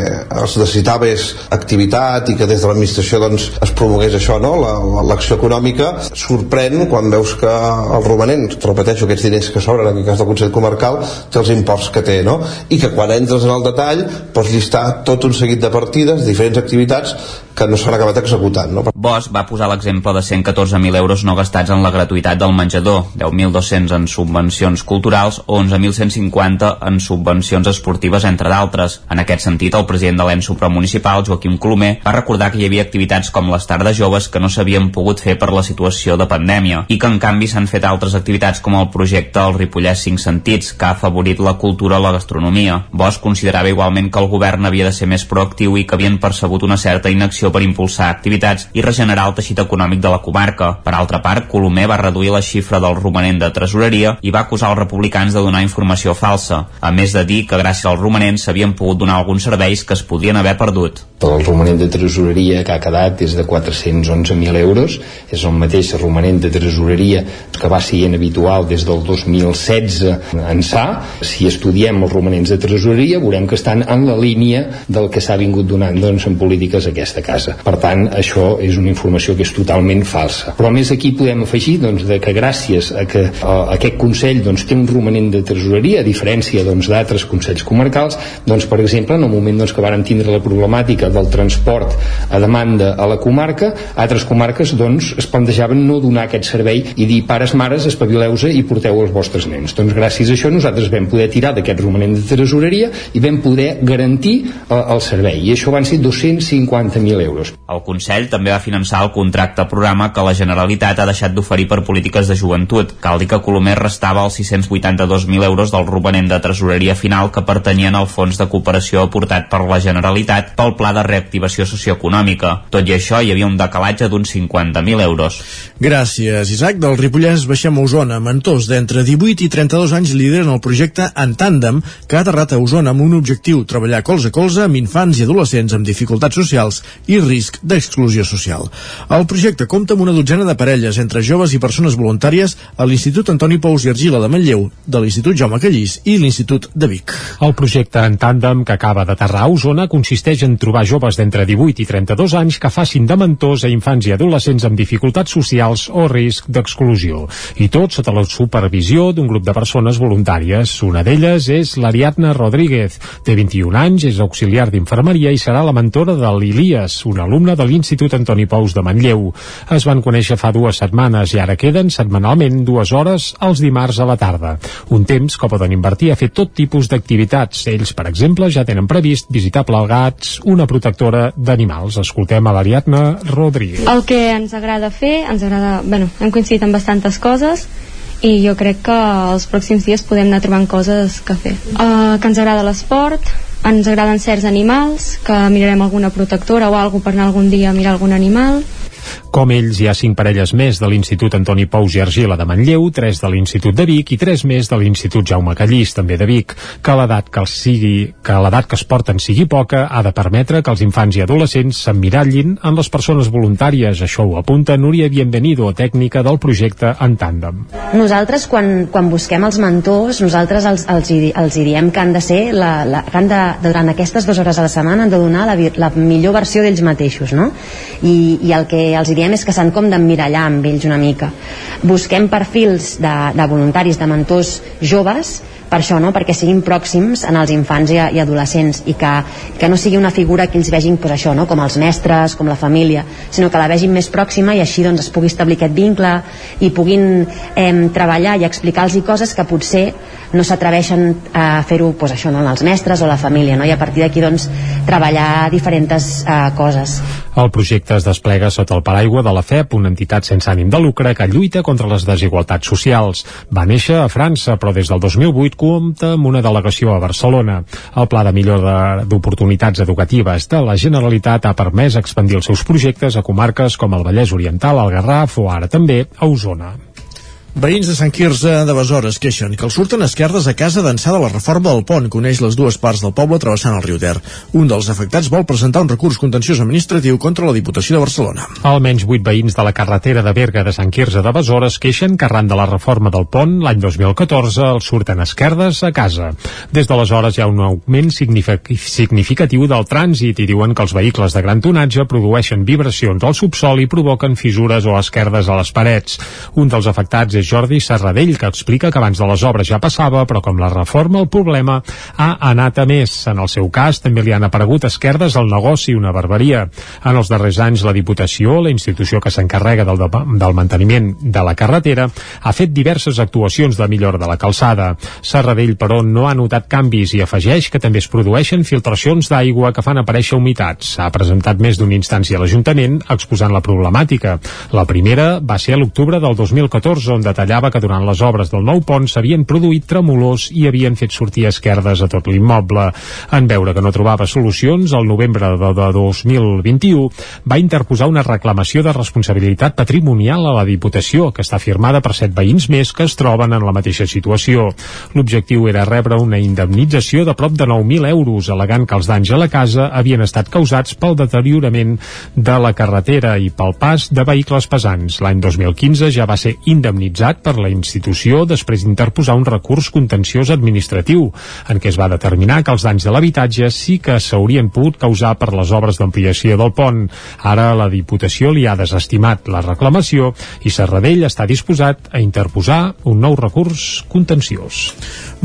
Speaker 24: es necessitava és activitat i que des de l'administració doncs, es promogués això, no? l'acció la, econòmica, sorprèn quan veus que el romanent, repeteixo, aquests diners que s'obren en el cas del Consell Comarcal, té els imports que té, no? i que quan entres en el detall pots llistar tot un seguit de partides, diferents activitats que no s'han acabat executant. No?
Speaker 9: Bosch va posar l'exemple de 114.000 euros no gastats en la gratuïtat del menjador, 10.200 en subvencions culturals, 11.150 50 en subvencions esportives, entre d'altres. En aquest sentit, el president de l'ENS supramunicipal, Joaquim Colomer, va recordar que hi havia activitats com les tardes joves que no s'havien pogut fer per la situació de pandèmia i que, en canvi, s'han fet altres activitats com el projecte El Ripollès 5 Sentits, que ha afavorit la cultura o la gastronomia. Bosch considerava igualment que el govern havia de ser més proactiu i que havien percebut una certa inacció per impulsar activitats i regenerar el teixit econòmic de la comarca. Per altra part, Colomer va reduir la xifra del romanent de tresoreria i va acusar els republicans de donar informació falsa, a més de dir que gràcies al romanent s'havien pogut donar alguns serveis que es podien haver perdut.
Speaker 25: El romanent de tresoreria que ha quedat és de 411.000 euros, és el mateix romanent de tresoreria que va ser habitual des del 2016 ençà. Si estudiem els romanents de tresoreria veurem que estan en la línia del que s'ha vingut donant doncs, en polítiques aquesta casa. Per tant, això és una informació que és totalment falsa. Però a més aquí podem afegir doncs, de que gràcies a que a, aquest Consell doncs, té un romanent de tresoreria, a diferència doncs, d'altres doncs, Consells comarcals, doncs, per exemple, en el moment doncs, que vàrem tindre la problemàtica del transport a demanda a la comarca, altres comarques doncs, es plantejaven no donar aquest servei i dir pares, mares, espavileu-se i porteu els vostres nens. Doncs gràcies a això nosaltres vam poder tirar d'aquest romanent de tresoreria i vam poder garantir eh, el servei. I això van ser 250.000 euros.
Speaker 9: El Consell també va finançar el contracte programa que la Generalitat ha deixat d'oferir per polítiques de joventut. Cal dir que Colomer restava els 682.000 euros del romanent de tresoreria final que pertanyien al fons de cooperació aportat per la Generalitat pel Pla de Reactivació Socioeconòmica. Tot i això, hi havia un decalatge d'uns 50.000 euros.
Speaker 1: Gràcies, Isaac. Del Ripollès baixem a Osona. Mentors d'entre 18 i 32 anys lideren el projecte En Tàndem, que ha aterrat a Osona amb un objectiu, treballar colze a colze amb infants i adolescents amb dificultats socials i risc d'exclusió social. El projecte compta amb una dotzena de parelles entre joves i persones voluntàries a l'Institut Antoni Pous i Argila de Manlleu, de l'Institut Jaume Callís i l'Institut de Vic.
Speaker 3: El projecte en tàndem que acaba d'aterrar a Osona consisteix en trobar joves d'entre 18 i 32 anys que facin de mentors a infants i adolescents amb dificultats socials o risc d'exclusió. I tot sota la supervisió d'un grup de persones voluntàries. Una d'elles és l'Ariadna Rodríguez. Té 21 anys, és auxiliar d'infermeria i serà la mentora de l'Ilias, un alumne de l'Institut Antoni Pous de Manlleu. Es van conèixer fa dues setmanes i ara queden setmanalment dues hores els dimarts a la tarda. Un temps que poden invertir a fer tot tipus d'activitats. Ells, per exemple, ja tenen previst visitar plegats una protectora d'animals. Escoltem a l'Ariadna Rodríguez.
Speaker 26: El que ens agrada fer, ens agrada, bueno, hem coincidit en bastantes coses i jo crec que els pròxims dies podem anar trobant coses que fer. Uh, que ens agrada l'esport, ens agraden certs animals, que mirarem alguna protectora o alguna per anar algun dia a mirar algun animal,
Speaker 3: Com ells, hi ha cinc parelles més de l'Institut Antoni Pous i Argila de Manlleu, tres de l'Institut de Vic i tres més de l'Institut Jaume Callís, també de Vic, que l'edat que, els sigui, que l'edat que es porten sigui poca ha de permetre que els infants i adolescents s'emmirallin en les persones voluntàries. Això ho apunta Núria Bienvenido, tècnica del projecte en tàndem.
Speaker 27: Nosaltres, quan, quan busquem els mentors, nosaltres els, els, hi, els hi diem que han de ser, la, la, que han de, durant aquestes dues hores a la setmana, han de donar la, la millor versió d'ells mateixos, no? I, i el que els diem és que s'han com d'emmirallar amb ells una mica. Busquem perfils de, de voluntaris, de mentors joves, per això, no? perquè siguin pròxims en els infants i, i adolescents i que, que no sigui una figura que ells vegin pues, això, no? com els mestres, com la família, sinó que la vegin més pròxima i així doncs, es pugui establir aquest vincle i puguin eh, treballar i explicar-los coses que potser no s'atreveixen a fer-ho pues, això, no? els mestres o la família no? i a partir d'aquí doncs, treballar diferents eh, coses.
Speaker 3: El projecte es desplega sota el paraigua de la FEP, una entitat sense ànim de lucre que lluita contra les desigualtats socials. Va néixer a França, però des del 2008 compta amb una delegació a Barcelona. El Pla de Millora d'Oportunitats Educatives de la Generalitat ha permès expandir els seus projectes a comarques com el Vallès Oriental, el Garraf o ara també a Osona.
Speaker 1: Veïns de Sant Quirze de Besora es queixen que els surten esquerdes a casa d'ençà de la reforma del pont que uneix les dues parts del poble travessant el riu Ter. Un dels afectats vol presentar un recurs contenciós administratiu contra la Diputació de Barcelona.
Speaker 3: Almenys 8 veïns de la carretera de Berga de Sant Quirze de Besora es queixen que arran de la reforma del pont l'any 2014 els surten esquerdes a casa. Des d'aleshores hi ha un augment signific- significatiu del trànsit i diuen que els vehicles de gran tonatge produeixen vibracions al subsol i provoquen fissures o esquerdes a les parets. Un dels afectats és Jordi Serradell, que explica que abans de les obres ja passava, però com la reforma el problema ha anat a més. En el seu cas també li han aparegut esquerdes al negoci, una barberia. En els darrers anys la Diputació, la institució que s'encarrega del, de- del manteniment de la carretera, ha fet diverses actuacions de millora de la calçada. Serradell, però, no ha notat canvis i afegeix que també es produeixen filtracions d'aigua que fan aparèixer humitats. Ha presentat més d'una instància a l'Ajuntament exposant la problemàtica. La primera va ser a l'octubre del 2014, on detallava que durant les obres del nou pont s'havien produït tremolors i havien fet sortir esquerdes a tot l'immoble. En veure que no trobava solucions, el novembre de, de 2021 va interposar una reclamació de responsabilitat patrimonial a la Diputació, que està firmada per set veïns més que es troben en la mateixa situació. L'objectiu era rebre una indemnització de prop de 9.000 euros, alegant que els danys a la casa havien estat causats pel deteriorament de la carretera i pel pas de vehicles pesants. L'any 2015 ja va ser indemnitzat per la institució després d'interposar un recurs contenciós administratiu, en què es va determinar que els danys de l'habitatge sí que s'haurien pogut causar per les obres d'ampliació del pont. Ara la Diputació li ha desestimat la reclamació i Serradell està disposat a interposar un nou recurs contenciós.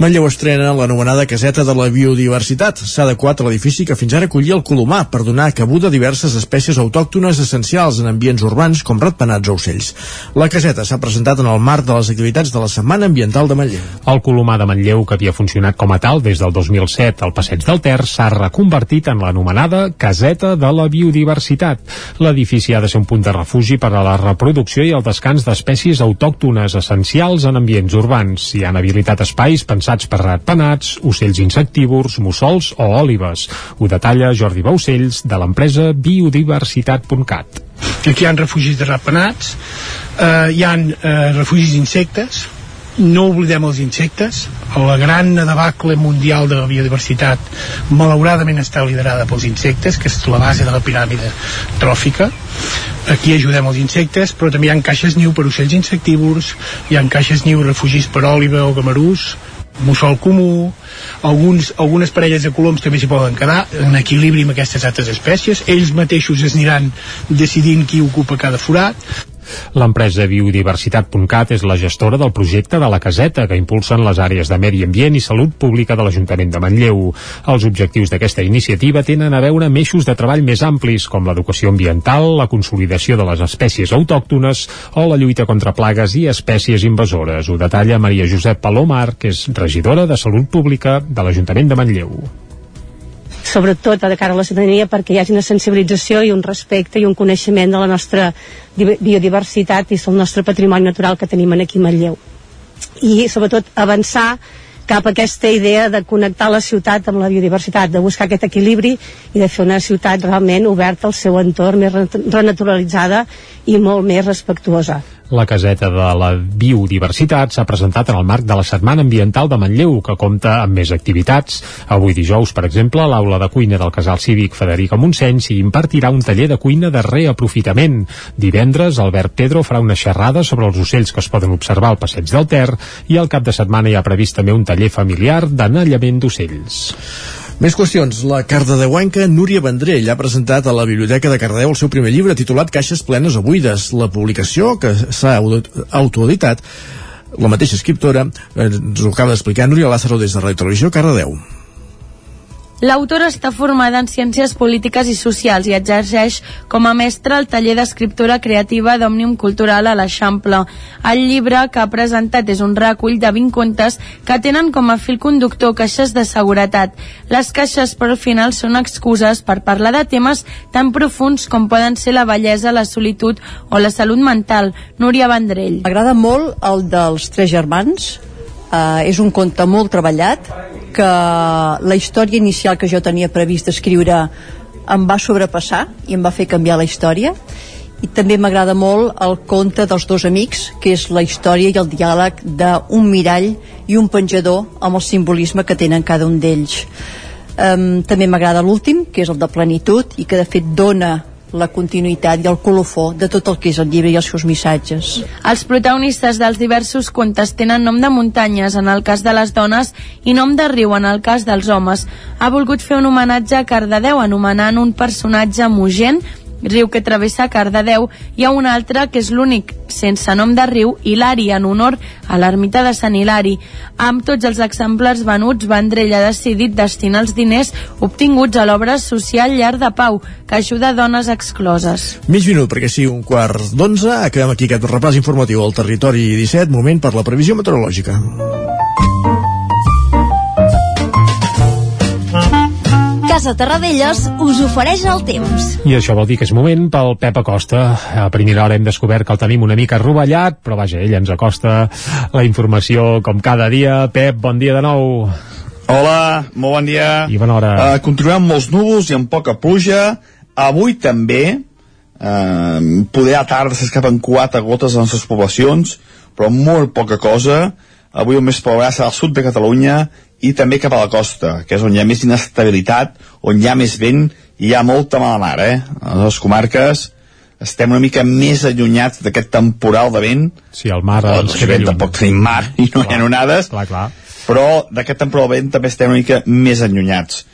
Speaker 1: Manlleu estrena l'anomenada caseta de la biodiversitat. S'ha adequat a l'edifici que fins ara acollia el colomar per donar cabuda a diverses espècies autòctones essencials en ambients urbans com ratpenats o ocells. La caseta s'ha presentat en el marc de les activitats de la Setmana Ambiental de Manlleu.
Speaker 3: El Colomar de Manlleu, que havia funcionat com a tal des del 2007 al Passeig del Ter, s'ha reconvertit en l'anomenada Caseta de la Biodiversitat. L'edifici ha de ser un punt de refugi per a la reproducció i el descans d'espècies autòctones essencials en ambients urbans. Hi han habilitat espais pensats per ratpenats, ocells insectívors, mussols o òlives. Ho detalla Jordi Baucells, de l'empresa biodiversitat.cat.
Speaker 28: Aquí hi ha refugis de ratpenats, eh, hi ha eh, refugis d'insectes, no oblidem els insectes, la gran debacle mundial de la biodiversitat malauradament està liderada pels insectes, que és la base de la piràmide tròfica. Aquí ajudem els insectes, però també hi ha caixes niu per ocells insectívors, hi ha caixes niu refugis per òliva o gamarús, mussol comú, alguns, algunes parelles de coloms també s'hi poden quedar en equilibri amb aquestes altres espècies. Ells mateixos es aniran decidint qui ocupa cada forat
Speaker 3: L'empresa biodiversitat.cat és la gestora del projecte de la caseta que impulsen les àrees de medi ambient i salut pública de l'Ajuntament de Manlleu. Els objectius d'aquesta iniciativa tenen a veure amb eixos de treball més amplis com l'educació ambiental, la consolidació de les espècies autòctones o la lluita contra plagues i espècies invasores. Ho detalla Maria Josep Palomar, que és regidora de Salut Pública de l'Ajuntament de Manlleu
Speaker 26: sobretot de cara a la ciutadania perquè hi hagi una sensibilització i un respecte i un coneixement de la nostra di- biodiversitat i el nostre patrimoni natural que tenim aquí a Manlleu i sobretot avançar cap a aquesta idea de connectar la ciutat amb la biodiversitat, de buscar aquest equilibri i de fer una ciutat realment oberta al seu entorn, més re- renaturalitzada i molt més respectuosa.
Speaker 3: La caseta de la biodiversitat s'ha presentat en el marc de la Setmana Ambiental de Manlleu, que compta amb més activitats. Avui dijous, per exemple, l'aula de cuina del casal cívic Federica Montseny s'hi impartirà un taller de cuina de reaprofitament. Divendres, Albert Pedro farà una xerrada sobre els ocells que es poden observar al passeig del Ter i al cap de setmana hi ha previst també un taller familiar d'anellament d'ocells.
Speaker 1: Més qüestions. La cardedeuenca Núria Vendrell ha presentat a la Biblioteca de Cardedeu el seu primer llibre titulat Caixes plenes o buides. La publicació, que s'ha auto- autoeditat, la mateixa escriptora, ens ho acaba d'explicar Núria Lázaro des de Ràdio Televisió Cardedeu.
Speaker 13: L'autora està formada en Ciències Polítiques i Socials i exerceix com a mestra al taller d'escriptura creativa d'Òmnium Cultural a l'Eixample. El llibre que ha presentat és un recull de 20 contes que tenen com a fil conductor caixes de seguretat. Les caixes, però, al final són excuses per parlar de temes tan profuns com poden ser la bellesa, la solitud o la salut mental. Núria Vendrell.
Speaker 29: M'agrada molt el dels tres germans. Uh, és un conte molt treballat que la història inicial que jo tenia previst escriure em va sobrepassar i em va fer canviar la història i també m'agrada molt el conte dels dos amics, que és la història i el diàleg d'un mirall i un penjador amb el simbolisme que tenen cada un d'ells. Um, també m'agrada l'últim, que és el de plenitud, i que de fet dona la continuïtat i el colofó de tot el que és el llibre i els seus missatges.
Speaker 13: Els protagonistes dels diversos contes tenen nom de muntanyes en el cas de les dones i nom de riu en el cas dels homes. Ha volgut fer un homenatge a Cardedeu anomenant un personatge Mogent riu que travessa Cardedeu, hi ha un altre que és l'únic sense nom de riu, Hilari, en honor a l'ermita de Sant Hilari. Amb tots els exemplars venuts, Vendrell ha decidit destinar els diners obtinguts a l'obra social Llar de Pau, que ajuda dones excloses.
Speaker 1: Mig minut, perquè sí, un quart d'onze. Acabem aquí aquest repàs informatiu al territori 17, moment per la previsió meteorològica.
Speaker 15: Casa Terradellos us ofereix el temps.
Speaker 3: I això vol dir que és moment pel Pep Acosta. A primera hora hem descobert que el tenim una mica rovellat, però vaja, ell ens acosta la informació com cada dia. Pep, bon dia de nou.
Speaker 16: Hola, molt bon dia.
Speaker 3: I bona hora.
Speaker 16: Uh, continuem amb molts núvols i amb poca pluja. Avui també, uh, poder a tarda s'escapen quatre gotes a les nostres poblacions, però molt poca cosa. Avui el més plourà serà al sud de Catalunya i també cap a la costa, que és on hi ha més inestabilitat, on hi ha més vent i hi ha molta mala mar, eh? A les comarques estem una mica més allunyats d'aquest temporal de vent.
Speaker 3: Sí, el mar
Speaker 16: Oh,
Speaker 3: ens
Speaker 16: doncs,
Speaker 3: queda lluny.
Speaker 16: tampoc tenim mar i no hi ha onades,
Speaker 3: Clar, clar.
Speaker 16: però d'aquest temporal de vent també estem una mica més allunyats.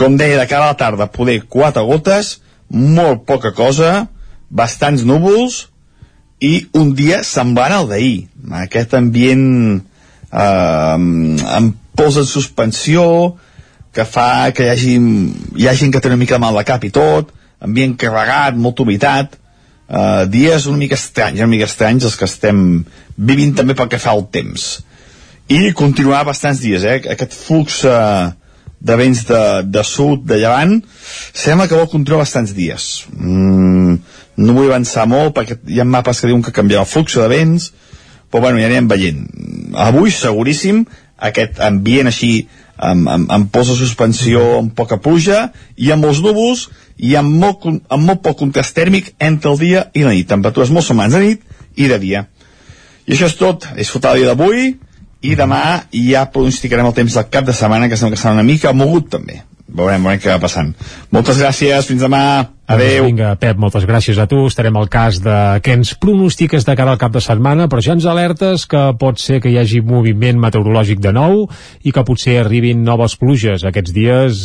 Speaker 16: Com deia, de cara a la tarda, poder quatre gotes, molt poca cosa, bastants núvols i un dia semblant al d'ahir. Aquest ambient eh, amb pols en suspensió que fa que hi hagi, hi ha gent que té una mica mal de cap i tot, ambient carregat, molta humitat, eh, dies una mica estranys, una mica estranys els que estem vivint també pel que fa al temps. I continuar bastants dies, eh? Aquest flux eh, de vents de, de sud, de llevant, sembla que vol continuar bastants dies. Mm, no vull avançar molt perquè hi ha mapes que diuen que canviarà el flux de vents, però bueno, ja anem veient. Avui, seguríssim, aquest ambient així amb, amb, amb pols de suspensió, amb poca pluja i amb molts núvols i amb molt, amb molt poc contrast tèrmic entre el dia i la nit. Temperatures molt semblants de nit i de dia. I això és tot. És fotar el dia d'avui i demà ja pronosticarem el temps del cap de setmana que sembla que serà una mica mogut també. Veurem, veurem què va passant. Moltes gràcies, fins demà. Adeu.
Speaker 3: Doncs Vinga, Pep, moltes gràcies a tu. Estarem al cas de què ens pronostiques de cara al cap de setmana, però ja ens alertes que pot ser que hi hagi moviment meteorològic de nou i que potser arribin noves pluges. Aquests dies,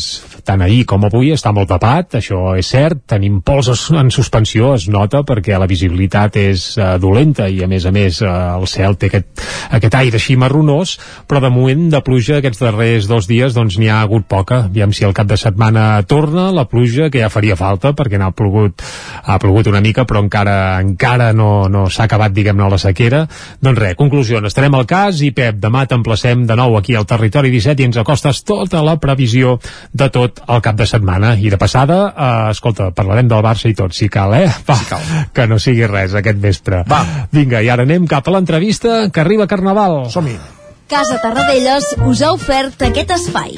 Speaker 3: tant ahir com avui, està molt tapat, això és cert. Tenim pols en suspensió, es nota, perquè la visibilitat és uh, dolenta i, a més a més, uh, el cel té aquest, aquest aire així marronós, però de moment de pluja aquests darrers dos dies doncs n'hi ha hagut poca. Aviam si el cap de setmana torna la pluja, que ja faria falta, perquè n'ha plogut, ha plogut una mica, però encara encara no, no s'ha acabat, diguem-ne, la sequera. Doncs res, conclusió, estarem al cas i Pep, demà t'emplacem de nou aquí al Territori 17 i ens acostes tota la previsió de tot el cap de setmana. I de passada, eh, escolta, parlarem del Barça i tot, si cal, eh? Va, si cal. que no sigui res aquest vespre. Va. Vinga, i ara anem cap a l'entrevista que arriba Carnaval.
Speaker 1: Som-hi.
Speaker 15: Casa Tarradellas us ha ofert aquest espai.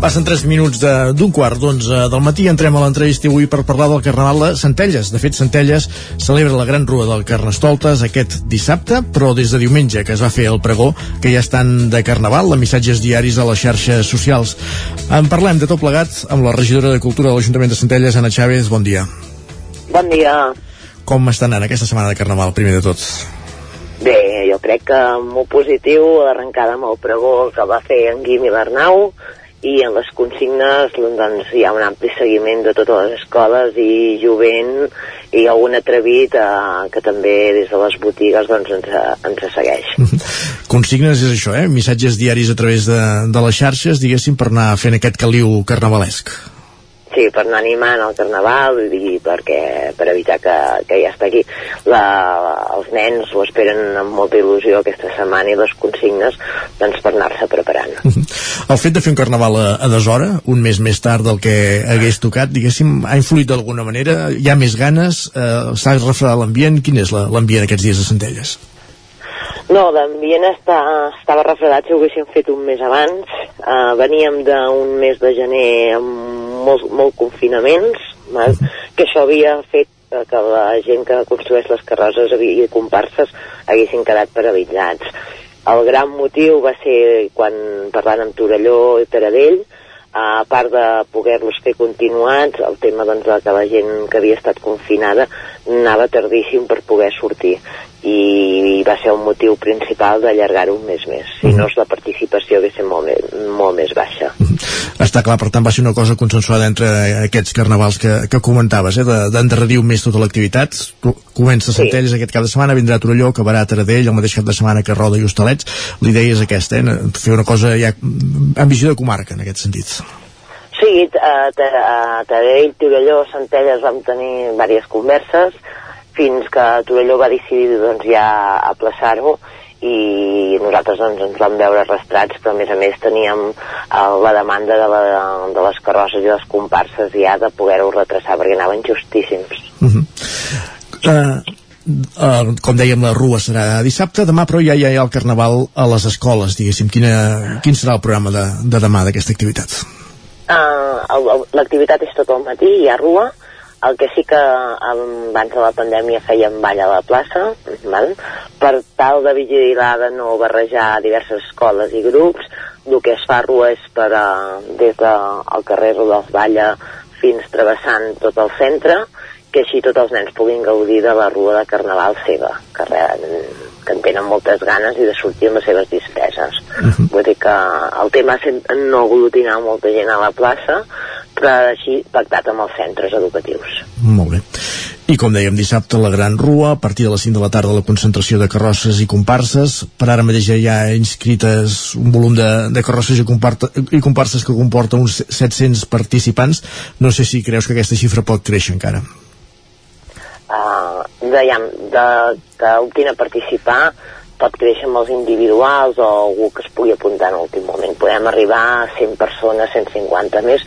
Speaker 1: Passen 3 minuts de- d'un quart d'onze del matí. Entrem a l'entrevista avui per parlar del Carnaval de Centelles. De fet, Centelles celebra la gran rua del Carnestoltes aquest dissabte, però des de diumenge que es va fer el pregó, que ja estan de Carnaval, amb missatges diaris a les xarxes socials. En parlem de tot plegat amb la regidora de Cultura de l'Ajuntament de Centelles, Anna Chávez. Bon dia.
Speaker 30: Bon dia.
Speaker 1: Com està anant aquesta setmana de Carnaval, primer de tot?
Speaker 30: Bé, jo crec que molt positiu, l'arrencada amb el pregó que va fer en Guim i l'Arnau, i en les consignes doncs, hi ha un ampli seguiment de totes les escoles i jovent i algun atrevit eh, que també des de les botigues doncs, ens, ens segueix.
Speaker 1: Consignes és això, eh? Missatges diaris a través de, de les xarxes, diguéssim, per anar fent aquest caliu carnavalesc.
Speaker 30: Sí, per anar animant el carnaval i perquè, per evitar que, que ja està aquí. La, els nens ho esperen amb molta il·lusió aquesta setmana i les consignes doncs, per anar-se preparant.
Speaker 1: El fet de fer un carnaval a, a deshora, un mes més tard del que hagués tocat, diguéssim, ha influït d'alguna manera? Hi ha més ganes? Eh, S'ha refredat l'ambient? Quin és la- l'ambient aquests dies de Centelles?
Speaker 30: No, l'ambient està, estava refredat si ho haguéssim fet un mes abans. Uh, veníem d'un mes de gener amb molts molt confinaments, val? que això havia fet que la gent que construeix les carrosses i comparses haguessin quedat paralitzats. El gran motiu va ser quan parlant amb Torelló i Taradell, a part de poder-los fer continuats, el tema doncs, de que la gent que havia estat confinada anava tardíssim per poder sortir i va ser un motiu principal d'allargar-ho un mes més. Si no, la participació hauria estat molt, molt més baixa.
Speaker 1: Està clar, per tant, va ser una cosa consensuada entre aquests carnavals que, que comentaves, eh? de- d'endarrerir un mes tota l'activitat. Comença Centelles aquest cap de setmana, vindrà a Torelló, acabarà a Taradell, el mateix cap de setmana que Roda i Hostalets. L'idea és aquesta, eh? fer una cosa ja amb visió de comarca, en aquest sentit.
Speaker 30: Sí, a, Tar- a Taradell, Torelló, Centelles vam tenir diverses converses fins que Torelló va decidir doncs, ja aplaçar-ho i nosaltres doncs, ens vam veure arrastrats però a més a més teníem eh, la demanda de, la, de les carrosses i les comparses ja de poder-ho retrasar perquè anaven justíssims
Speaker 1: Uh, uh, com dèiem, la rua serà dissabte, demà però ja hi ha el carnaval a les escoles, diguéssim. Quina, quin serà el programa de, de demà d'aquesta activitat?
Speaker 30: Uh, el- el- L'activitat és tot al matí, hi ha rua, el que sí que abans de la pandèmia fèiem ball a la plaça, val? per tal de vigilar de no barrejar diverses escoles i grups, el que es fa a és per, uh, des del de, carrer Rodolf Valla fins travessant tot el centre, que així tots els nens puguin gaudir de la rua de carnaval seva, que, que en tenen moltes ganes i de sortir amb les seves disfresses. Vull dir que el tema és no aglutinar molta gent a la plaça, però així pactat amb els centres educatius.
Speaker 1: Molt bé. I com dèiem, dissabte la Gran Rua, a partir de les 5 de la tarda la concentració de carrosses i comparses. Per ara mateix ja hi ha inscrites un volum de, de carrosses i, comparta, i comparses que comporta uns 700 participants. No sé si creus que aquesta xifra pot créixer encara.
Speaker 30: Uh, dèiem, de, que optin a participar pot créixer amb els individuals o algú que es pugui apuntar en l'últim moment. Podem arribar a 100 persones, 150 més,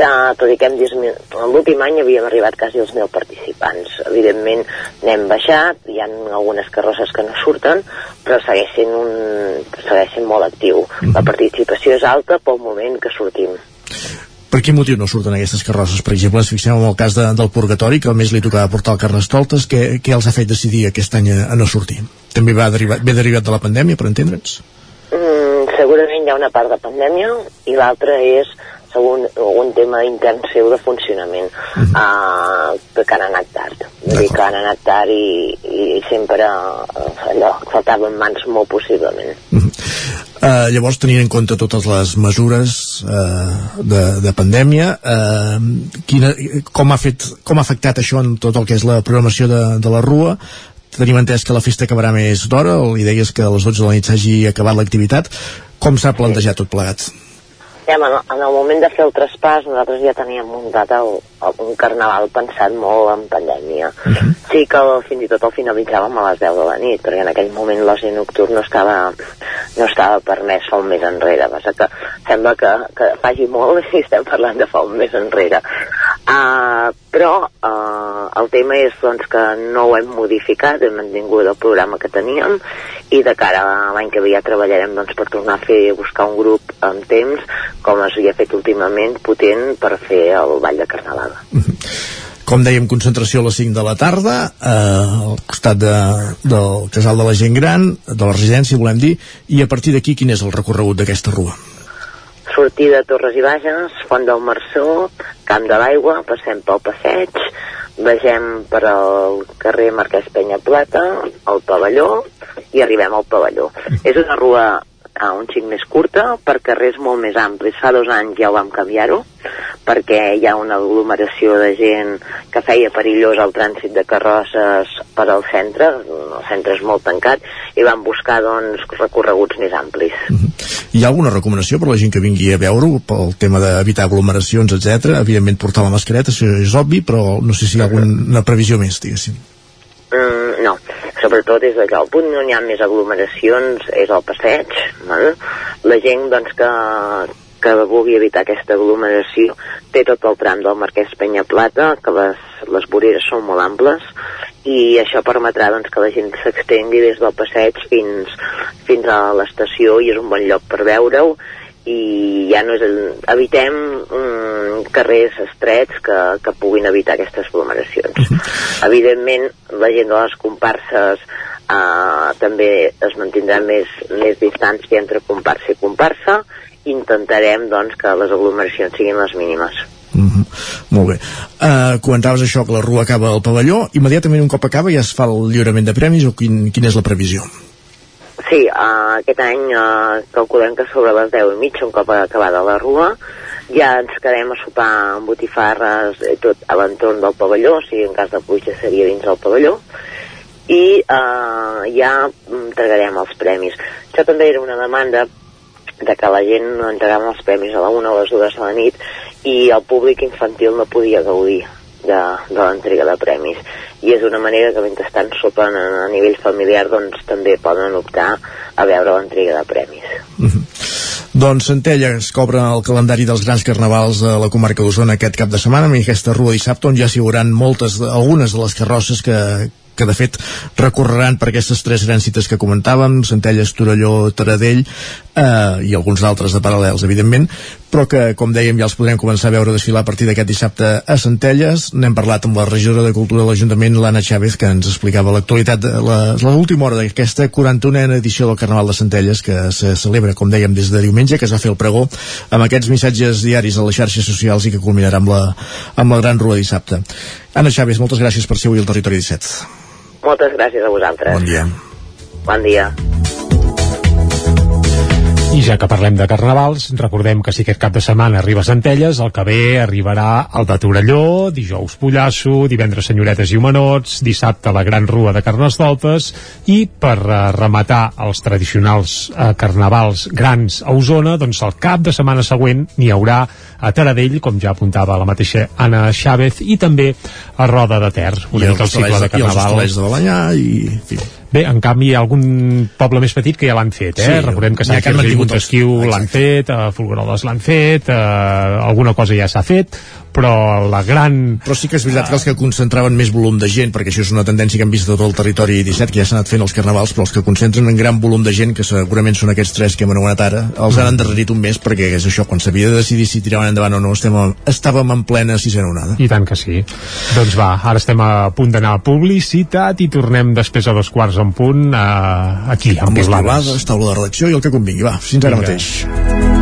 Speaker 30: uh, tot i que hem disminuït. L'últim any havíem arribat quasi als 1.000 participants. Evidentment n'hem baixat, hi ha algunes carrosses que no surten, però segueix sent, un, segueix sent molt actiu. La participació és alta pel moment que sortim.
Speaker 1: Per quin motiu no surten aquestes carrosses? Per exemple, ens fixem en el cas de, del Purgatori, que al més li tocava portar el Carnestoltes, què, què els ha fet decidir aquest any a, no sortir? També va derivar, ve derivat de la pandèmia, per entendre'ns?
Speaker 30: Mm, segurament hi ha una part de pandèmia i l'altra és segon un tema intern seu de funcionament uh, que, que han anat tard vull dir que han anat tard i, i sempre uh, allò faltaven mans molt possiblement
Speaker 1: Uh, llavors, tenint en compte totes les mesures uh, de, de pandèmia, uh, quina, com, ha fet, com ha afectat això en tot el que és la programació de, de la Rua? Tenim entès que la festa acabarà més d'hora, o l'idea és que a les 12 de la nit s'hagi acabat l'activitat. Com s'ha plantejat tot plegat?
Speaker 30: Ja, en, en el moment de fer el traspàs nosaltres ja teníem muntat el, un carnaval pensat molt en pandèmia. Sí que fins i tot el finalitzàvem a les 10 de la nit perquè en aquell moment l'oci nocturn no estava, no estava permès fa un mes enrere. Passa que sembla que, que faci molt i estem parlant de fa un mes enrere. Uh, però uh, el tema és doncs, que no ho hem modificat hem mantingut el programa que teníem i de cara a l'any que ve ja treballarem doncs, per tornar a fer buscar un grup amb temps com es havia fet últimament potent per fer el ball de carnaval
Speaker 1: Com dèiem, concentració a les 5 de la tarda, eh, al costat de, del casal de la gent gran, de la residència, volem dir, i a partir d'aquí quin és el recorregut d'aquesta rua?
Speaker 30: sortida de Torres i Bages, Font del Marçó, Camp de l'Aigua, passem pel passeig, vegem per al carrer Marquès Penya Plata, al pavelló, i arribem al pavelló. És una rua uh, un xic més curta per carrers molt més amplis. Fa dos anys ja ho vam canviar-ho perquè hi ha una aglomeració de gent que feia perillós el trànsit de carrosses per al centre, el centre és molt tancat, i vam buscar doncs, recorreguts més amplis.
Speaker 1: Hi ha alguna recomanació per la gent que vingui a veure-ho pel tema d'evitar aglomeracions, etc. Evidentment portar la mascareta, això és obvi, però no sé si hi ha alguna previsió més, diguéssim.
Speaker 30: Mm, no, sobretot és allò, el punt on hi ha més aglomeracions és el passeig, val? la gent doncs, que, que vulgui evitar aquesta aglomeració té tot el tram del Marquès Penyaplata, que les, les voreres són molt amples, i això permetrà doncs, que la gent s'extengui des del passeig fins, fins a l'estació i és un bon lloc per veure-ho i ja no és el, evitem mm, carrers estrets que, que puguin evitar aquestes aglomeracions. Evidentment, la gent de les comparses eh, també es mantindrà més, més distància entre comparsa i comparsa. Intentarem doncs, que les aglomeracions siguin les mínimes.
Speaker 1: Mm -hmm. Molt bé. Uh, comentaves això, que la rua acaba al pavelló. Immediatament un cop acaba ja es fa el lliurament de premis o quin, quina és la previsió?
Speaker 30: Sí, uh, aquest any uh, calculem que sobre les 10 i mitja, un cop acabada la rua, ja ens quedem a sopar amb botifarres i tot a l'entorn del pavelló, o sigui, en cas de pluja seria dins del pavelló, i uh, ja entregarem els premis. Això també era una demanda de que la gent entregava els premis a la una o les dues de la nit i el públic infantil no podia gaudir de, de l'entrega de premis. I és una manera que mentrestant sopen a, a nivell familiar doncs també poden optar a veure l'entrega de premis.
Speaker 1: Doncs Centelles cobra el calendari dels grans carnavals de la comarca d'Osona aquest cap de setmana. Amb aquesta rua dissabte on ja s'hi hauran moltes, algunes de les carrosses que, que de fet recorreran per aquestes tres grans cites que comentàvem, Centelles, Torelló, Taradell eh, i alguns d'altres de paral·lels, evidentment, però que, com dèiem, ja els podrem començar a veure desfilar a partir d'aquest dissabte a Centelles. N'hem parlat amb la regidora de Cultura de l'Ajuntament, l'Anna Chávez, que ens explicava l'actualitat de la- l'última hora d'aquesta 41a edició del Carnaval de Centelles, que se celebra, com dèiem, des de diumenge, que es va fer el pregó amb aquests missatges diaris a les xarxes socials i que culminarà amb la, amb la gran rua dissabte. Anna Chávez, moltes gràcies per ser avui al Territori 17.
Speaker 30: Moltes gràcies a vosaltres
Speaker 1: Bon dia.
Speaker 30: bon dia
Speaker 3: I ja que parlem de carnavals, recordem que si aquest cap de setmana arriba a Centelles, el que ve arribarà el de Torelló, dijous Pollasso, divendres Senyoretes i Homenots, dissabte la Gran Rua de Carnestoltes i per eh, rematar els tradicionals eh, carnavals grans a Osona, doncs el cap de setmana següent n'hi haurà a Taradell, com ja apuntava la mateixa Anna Chávez, i també a Roda de Ter, una
Speaker 1: I
Speaker 3: mica el cicle de
Speaker 1: hostalets- i els
Speaker 3: carnaval.
Speaker 1: de Balanyà i... En fi.
Speaker 3: Bé, en canvi hi ha algun poble més petit que ja l'han fet, eh?
Speaker 1: Sí,
Speaker 3: Recordem que Sant Quirze i
Speaker 1: mantingut els-
Speaker 3: Montesquieu l'han fet, a Folgueroles l'han fet, eh, alguna cosa ja s'ha fet, però la gran...
Speaker 1: Però sí que és veritat que els que concentraven més volum de gent, perquè això és una tendència que hem vist a tot el territori 17, que ja s'han anat fent els carnavals, però els que concentren en gran volum de gent, que segurament són aquests tres que hem anomenat ara, els han endarrerit un mes, perquè és això, quan s'havia de decidir si tiraven endavant o no, estem, a- estàvem en plena sisena onada.
Speaker 3: I tant que sí. Doncs va, ara estem a punt d'anar a publicitat i tornem després a dos quarts en punt eh, aquí, amb,
Speaker 1: Amb les privades, taula de redacció i el que convingui. Va, fins ara
Speaker 3: Vinga.
Speaker 1: mateix.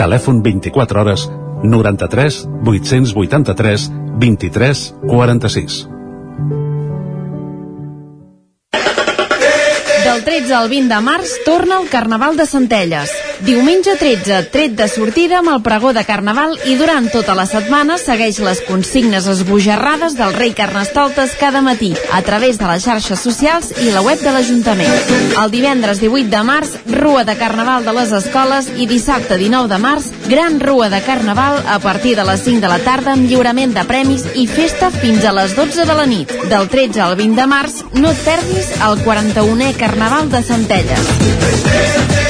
Speaker 31: Telèfon 24 hores 93 883 23 46.
Speaker 32: Del 13 al 20 de març torna el Carnaval de Centelles. Diumenge 13, tret de sortida amb el pregó de Carnaval i durant tota la setmana segueix les consignes esbojarrades del rei Carnestoltes cada matí a través de les xarxes socials i la web de l'Ajuntament. El divendres 18 de març, Rua de Carnaval de les escoles i dissabte 19 de març, Gran Rua de Carnaval a partir de les 5 de la tarda amb lliurament de premis i festa fins a les 12 de la nit. Del 13 al 20 de març, no et perdis el 41è Carnaval de Centelles.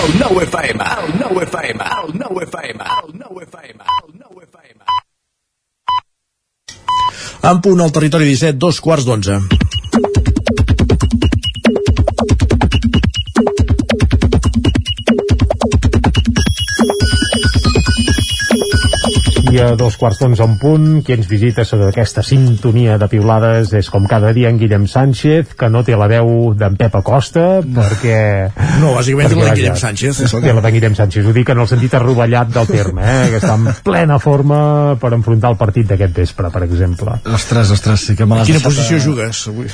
Speaker 33: El 9 FM, el 9 FM, el 9 FM, el 9 FM, el 9 FM.
Speaker 1: En punt al territori 17, dos quarts d'onze.
Speaker 3: I a dos quarts d'onze en punt, qui ens visita sobre aquesta sintonia de piulades és com cada dia en Guillem Sánchez, que no té la veu d'en Pep Acosta, perquè...
Speaker 1: No, bàsicament
Speaker 3: perquè,
Speaker 1: la d'en Guillem Sánchez, és el
Speaker 3: Té la d'en Guillem Sánchez, ho dic en el sentit arrovellat del terme, eh, que està en plena forma per enfrontar el partit d'aquest vespre, per exemple.
Speaker 34: Ostres, ostres, sí que me l'has
Speaker 1: quina posició
Speaker 34: eh,
Speaker 1: jugues avui?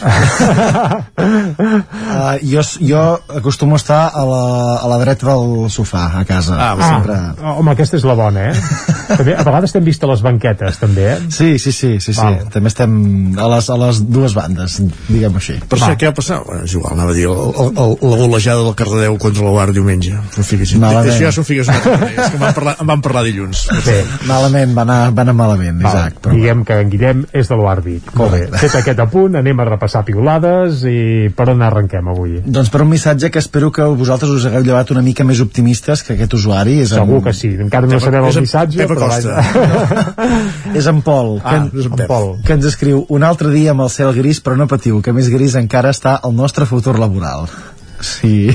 Speaker 34: Uh, jo, jo acostumo a estar a la, a la dreta del sofà, a casa.
Speaker 3: Ah,
Speaker 34: sempre.
Speaker 3: ah, home, aquesta és la bona, eh? També, a vegades t'hem vist a les banquetes, també, eh?
Speaker 34: Sí, sí, sí, sí, sí.
Speaker 3: Val.
Speaker 34: També estem a les, a les dues bandes, diguem-ho així.
Speaker 1: Per cert, què va passar? Bueno, és igual, anava a dir, el, el, el, la golejada del Cardedeu contra el Bar diumenge.
Speaker 34: Malament.
Speaker 1: això ja s'ho figues una altra és que en vam parlar, en vam parlar dilluns.
Speaker 34: Sí, malament, va anar, va anar malament,
Speaker 3: Val,
Speaker 34: Isaac. Però...
Speaker 3: Diguem que en Guillem és de l'Oarbit. Molt bé. Fet aquest apunt, anem a repassar piulades i per on arrenquem avui?
Speaker 34: Doncs per un missatge que espero que vosaltres us hagueu llevat una mica més optimistes que aquest usuari. És
Speaker 3: Segur que sí. Encara no sabem el missatge, però
Speaker 34: Costa. és en Pol, que,
Speaker 3: Ah,
Speaker 34: en,
Speaker 3: és en. Pol.
Speaker 34: que ens escriu un altre dia amb el cel gris, però no patiu, que més gris encara està el nostre futur laboral. Sí.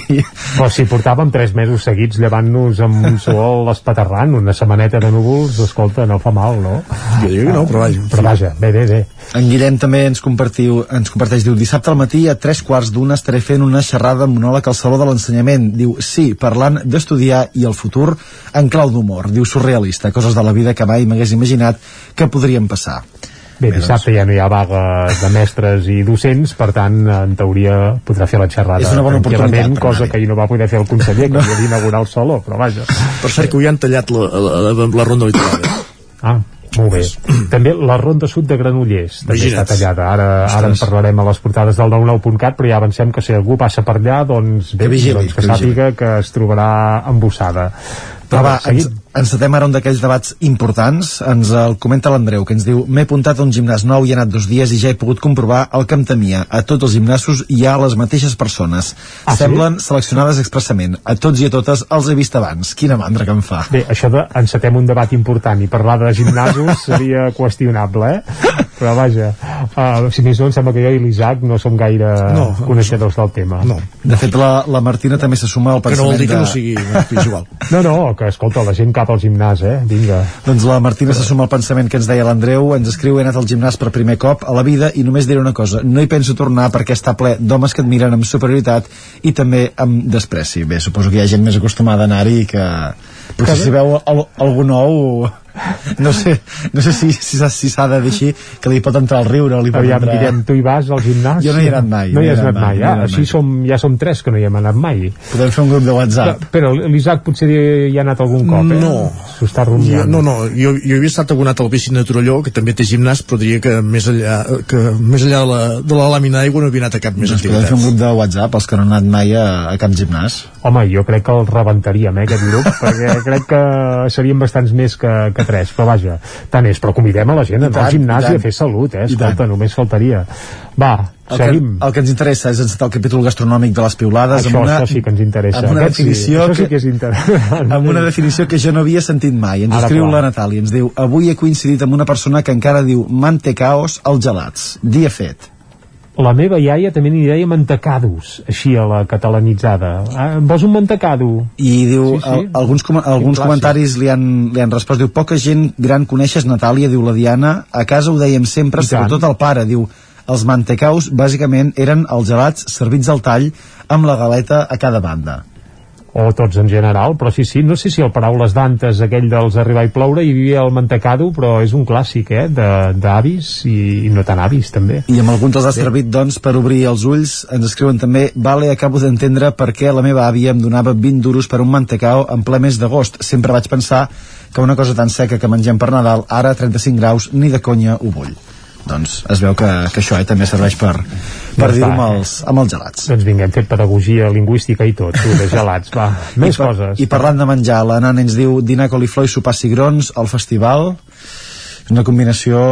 Speaker 3: Però si portàvem tres mesos seguits llevant-nos amb un sol espaterrant, una setmaneta de núvols, escolta, no fa mal, no?
Speaker 1: Jo dic que no, però vaja.
Speaker 3: Però vaja, bé, bé, bé.
Speaker 34: En Guillem també ens, compartiu, ens comparteix, diu, dissabte al matí a tres quarts d'una estaré fent una xerrada monòleg al Saló de l'Ensenyament. Diu, sí, parlant d'estudiar i el futur en clau d'humor. Diu, surrealista, coses de la vida que mai m'hagués imaginat que podrien passar.
Speaker 3: Bé, dissabte ja no hi ha vaga de mestres i docents, per tant, en teoria podrà fer la xerrada
Speaker 34: És una bona oportunitat
Speaker 3: cosa que ahir no va poder fer el conseller, que havia d'inaugurar el saló, però vaja.
Speaker 1: Per cert, que avui han tallat la, la, la, la ronda litoral.
Speaker 3: Ah, molt bé. També la ronda sud de Granollers també
Speaker 1: Imagina't.
Speaker 3: està tallada. Ara, ara en parlarem a les portades del 99.cat, però ja avancem que si algú passa per allà, doncs bé,
Speaker 34: Que vigili,
Speaker 3: doncs que
Speaker 34: que vigili.
Speaker 3: sàpiga que es trobarà embossada.
Speaker 34: Però va,
Speaker 3: seguit.
Speaker 34: ens, encetem ara un d'aquells debats importants. Ens el comenta l'Andreu, que ens diu M'he apuntat a un gimnàs nou i he anat dos dies i ja he pogut comprovar el que em temia. A tots els gimnasos hi ha les mateixes persones.
Speaker 3: Ah, sí?
Speaker 34: Semblen seleccionades expressament. A tots i a totes els he vist abans. Quina mandra que em fa.
Speaker 3: Bé, això de encetem un debat important i parlar de gimnasos seria qüestionable, eh? Però vaja, uh, si més no, em sembla que jo i l'Isaac no som gaire
Speaker 34: No,
Speaker 3: coneixedors del tema.
Speaker 34: No. De fet, la, la Martina també se suma al
Speaker 1: Que no
Speaker 34: pensament
Speaker 1: vol dir que
Speaker 34: de...
Speaker 1: no sigui igual.
Speaker 3: No, no, que escolta, la gent cap al gimnàs, eh? Vinga.
Speaker 34: Doncs la Martina se suma al pensament que ens deia l'Andreu, ens escriu, he anat al gimnàs per primer cop a la vida i només diré una cosa, no hi penso tornar perquè està ple d'homes que et miren amb superioritat i també amb despreci. Bé, suposo que hi ha gent més acostumada a anar-hi que potser
Speaker 3: Que-
Speaker 34: si veu al, algú nou no sé, no sé si s'ha si, s'ha de dir així, que li pot entrar el riure o li pot
Speaker 3: Aviam,
Speaker 34: entrar...
Speaker 3: direm, tu hi vas al gimnàs?
Speaker 34: Jo no hi he anat mai.
Speaker 3: No hi has anat mai,
Speaker 34: hi he
Speaker 3: ah, així
Speaker 34: mai.
Speaker 3: som, ja som tres que no hi hem anat mai.
Speaker 34: Podem fer un grup de WhatsApp.
Speaker 3: Però l'Isaac potser hi ha anat algun cop, eh?
Speaker 1: No.
Speaker 3: S'ho està
Speaker 1: Jo,
Speaker 3: rumiant.
Speaker 1: no, no, jo, jo havia estat abonat al piscina de Torelló, que també té gimnàs, però diria que més enllà, que més enllà de la, de la làmina d'aigua no havia anat a cap més
Speaker 34: Doncs podem fer
Speaker 1: activitat.
Speaker 34: un grup de WhatsApp, els que no han anat mai a, a cap gimnàs.
Speaker 3: Home, jo crec que el rebentaríem, eh, aquest grup, perquè crec que serien bastants més que, que tres, però vaja, tant és, però convidem a la gent a anar al gimnàs
Speaker 34: i
Speaker 3: i, a fer salut, eh, escolta, només faltaria. Va,
Speaker 34: El que,
Speaker 3: seguim.
Speaker 34: el que ens interessa és encetar el capítol gastronòmic de les piulades
Speaker 3: Això,
Speaker 34: amb una,
Speaker 3: això sí que ens interessa.
Speaker 34: amb una
Speaker 3: Aquest sí,
Speaker 34: definició
Speaker 3: sí
Speaker 34: que,
Speaker 3: que és interessant.
Speaker 34: amb una definició que jo no havia sentit mai. Ens
Speaker 3: Ara,
Speaker 34: escriu
Speaker 3: clar.
Speaker 34: la Natàlia, ens diu avui he coincidit amb una persona que encara diu mantecaos als gelats. Dia fet.
Speaker 3: La meva iaia també n'hi deia mantecados, així a la catalanitzada. Ah, em vols un mantecado?
Speaker 34: I diu,
Speaker 3: Sí,
Speaker 34: sí,
Speaker 3: sí.
Speaker 34: alguns, com, alguns comentaris li han, li han respost, diu, poca gent gran coneixes Natàlia, diu la Diana, a casa ho dèiem sempre, sobretot el pare, diu, els mantecaus bàsicament eren els gelats servits al tall amb la galeta a cada banda.
Speaker 3: O tots en general, però sí, sí, no sé si el Paraules d'Antes, aquell dels Arribar i ploure, hi havia el mantecado, però és un clàssic, eh, de- d'avis i, i no tan avis, també.
Speaker 34: I amb alguns els ha servit, doncs, per obrir els ulls. Ens escriuen també, vale, acabo d'entendre per què la meva àvia em donava 20 duros per un mantecao en ple mes d'agost. Sempre vaig pensar que una cosa tan seca que mengem per Nadal, ara a 35 graus, ni de conya ho vull. Doncs es veu que, que això eh, també serveix per, per
Speaker 3: Ja
Speaker 34: dir-ho amb, els, amb els gelats.
Speaker 3: Doncs vinga, hem fet pedagogia lingüística i tot, tu, de gelats, va, més
Speaker 34: I, par-
Speaker 3: coses.
Speaker 34: I parlant de menjar, la nana ens diu dinar coliflor i sopar cigrons al festival. Una combinació...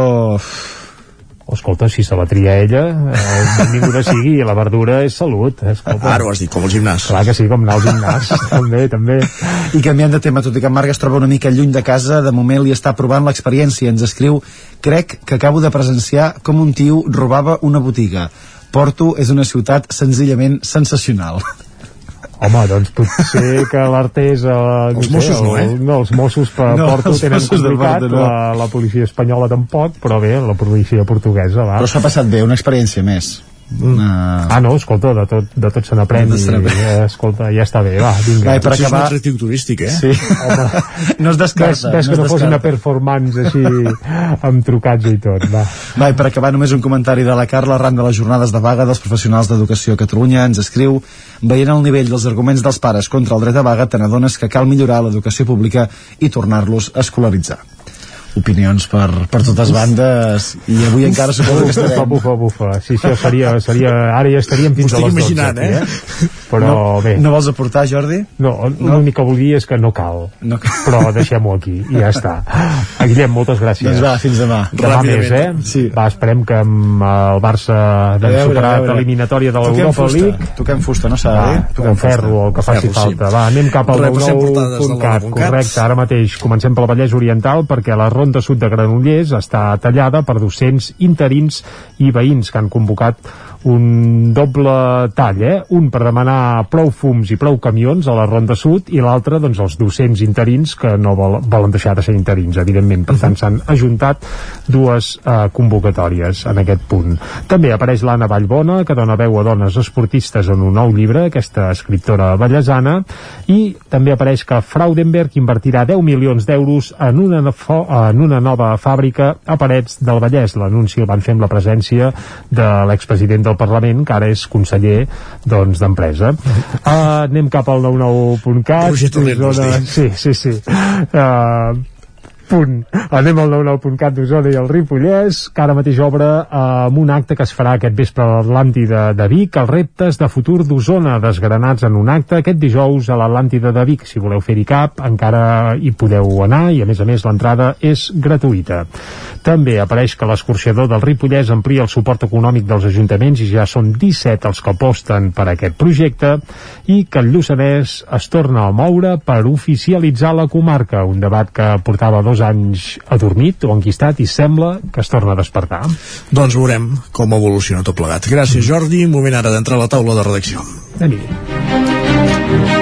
Speaker 3: Oh, escolta, si se la tria ella, eh, benvinguda sigui, i la verdura és salut. eh, Escolta.
Speaker 1: Ara ho has dit, com el gimnàs.
Speaker 3: Clar que sí, com anar al gimnàs, també, també.
Speaker 34: I canviant de tema, tot i que en Marc es troba una mica lluny de casa, de moment li està provant l'experiència. Ens escriu, crec que acabo de presenciar com un tio robava una botiga. Porto és una ciutat senzillament sensacional.
Speaker 3: Home, doncs potser que l'Artés... Eh, no
Speaker 34: Els Mossos no, eh?
Speaker 3: el, no, els Mossos per
Speaker 34: No,
Speaker 3: Porto
Speaker 34: els
Speaker 3: tenen
Speaker 34: Mossos de
Speaker 3: complicat,
Speaker 34: Porto no.
Speaker 3: la, la policia espanyola tampoc, però bé, la policia portuguesa, va.
Speaker 34: Però s'ha passat bé, una experiència més. Una...
Speaker 3: Ah, no, escolta, de tot, de tot se n'aprèn
Speaker 34: De
Speaker 3: i, eh, escolta, ja està bé, va, vinga.
Speaker 34: Va, per
Speaker 1: Potser és un
Speaker 34: acabar...
Speaker 1: atractiu turístic, eh?
Speaker 34: Sí. no es
Speaker 3: Ves,
Speaker 34: descarta.
Speaker 3: ves que
Speaker 34: es
Speaker 3: no fos una performance així amb trucats i tot, va.
Speaker 34: Va, per acabar només un comentari de la Carla arran de les jornades de vaga dels professionals d'educació a Catalunya ens escriu veient el nivell dels arguments dels pares contra el dret a vaga te n'adones que cal millorar l'educació pública i tornar-los a escolaritzar opinions per, per totes bandes i avui encara suposo que
Speaker 3: Bufa,
Speaker 34: estarem
Speaker 3: bufa, bufa. Sí, això seria, seria... Ara ja estaríem fins a les
Speaker 1: estic
Speaker 3: 12
Speaker 1: imaginant,
Speaker 3: aquí,
Speaker 1: eh?
Speaker 3: Però
Speaker 34: no,
Speaker 3: bé.
Speaker 34: no vols aportar Jordi?
Speaker 3: No, l'únic que volia és que no cal.
Speaker 34: No cal.
Speaker 3: Però deixem-ho aquí i ja està. A Guillem, moltes gràcies.
Speaker 34: doncs va, fins demà
Speaker 3: Demà més, eh?
Speaker 34: sí.
Speaker 3: Va, esperem que amb el Barça
Speaker 34: A
Speaker 3: doncs, superat l'eliminatòria de l'Europa League
Speaker 34: toquem fusta, no s'ha de dir?
Speaker 3: toquem ferro, el que faci
Speaker 1: Ferro, sí.
Speaker 3: falta. Va, anem cap al
Speaker 1: Repassem portades del
Speaker 3: 99.cat.
Speaker 1: 99.cat.
Speaker 3: Correcte, ara mateix comencem pel Vallès Oriental perquè la Ronda Sud de Granollers està tallada per docents interins i veïns que han convocat un doble tall, eh? Un per demanar prou fums i prou camions a la Ronda Sud i l'altre, doncs, els docents interins que no vol, volen deixar de ser interins, evidentment. Per tant, s'han ajuntat dues eh, convocatòries en aquest punt. També apareix l'Anna Vallbona, que dona veu a dones esportistes en un nou llibre, aquesta escriptora ballesana, i també apareix que Fraudenberg invertirà 10 milions d'euros en, una, en una nova fàbrica a Parets del Vallès. L'anunci el van fer amb la presència de l'expresident del Parlament, que ara és conseller doncs, d'Empresa. Uh, anem cap al 99.cat.
Speaker 1: Roger Torrent?
Speaker 3: Sí, sí, sí. Uh, punt. Anem al 99.cat d'Osona i el Ripollès, que ara mateix obre eh, amb un acte que es farà aquest vespre a l'Atlàntida de Vic, els reptes de futur d'Osona, desgranats en un acte aquest dijous a l'Atlàntida de Vic. Si voleu fer-hi cap, encara hi podeu anar i, a més a més, l'entrada és gratuïta. També apareix que l'escorxador del Ripollès amplia el suport econòmic dels ajuntaments i ja són 17 els que aposten per aquest projecte i que el Lluçanès es torna a moure per oficialitzar la comarca, un debat que portava dos anys adormit o enquistat i sembla que es torna a despertar.
Speaker 1: Doncs veurem com evoluciona tot plegat. Gràcies, Jordi. Moment ara d'entrar a la taula de redacció.
Speaker 3: Anem-hi.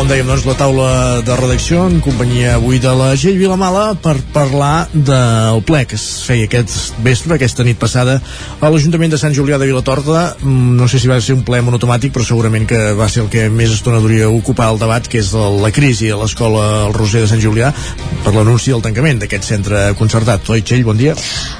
Speaker 1: Com dèiem, doncs, la taula de redacció en companyia avui de la Gell Vilamala per parlar del ple que es feia aquest vespre, aquesta nit passada a l'Ajuntament de Sant Julià de Vilatorta. Mm, No sé si va ser un ple monotomàtic, però segurament que va ser el que més estona duria ocupar el debat, que és la crisi a l'escola El Roser de Sant Julià per l'anunci del tancament d'aquest centre concertat. Oi, Txell, bon dia.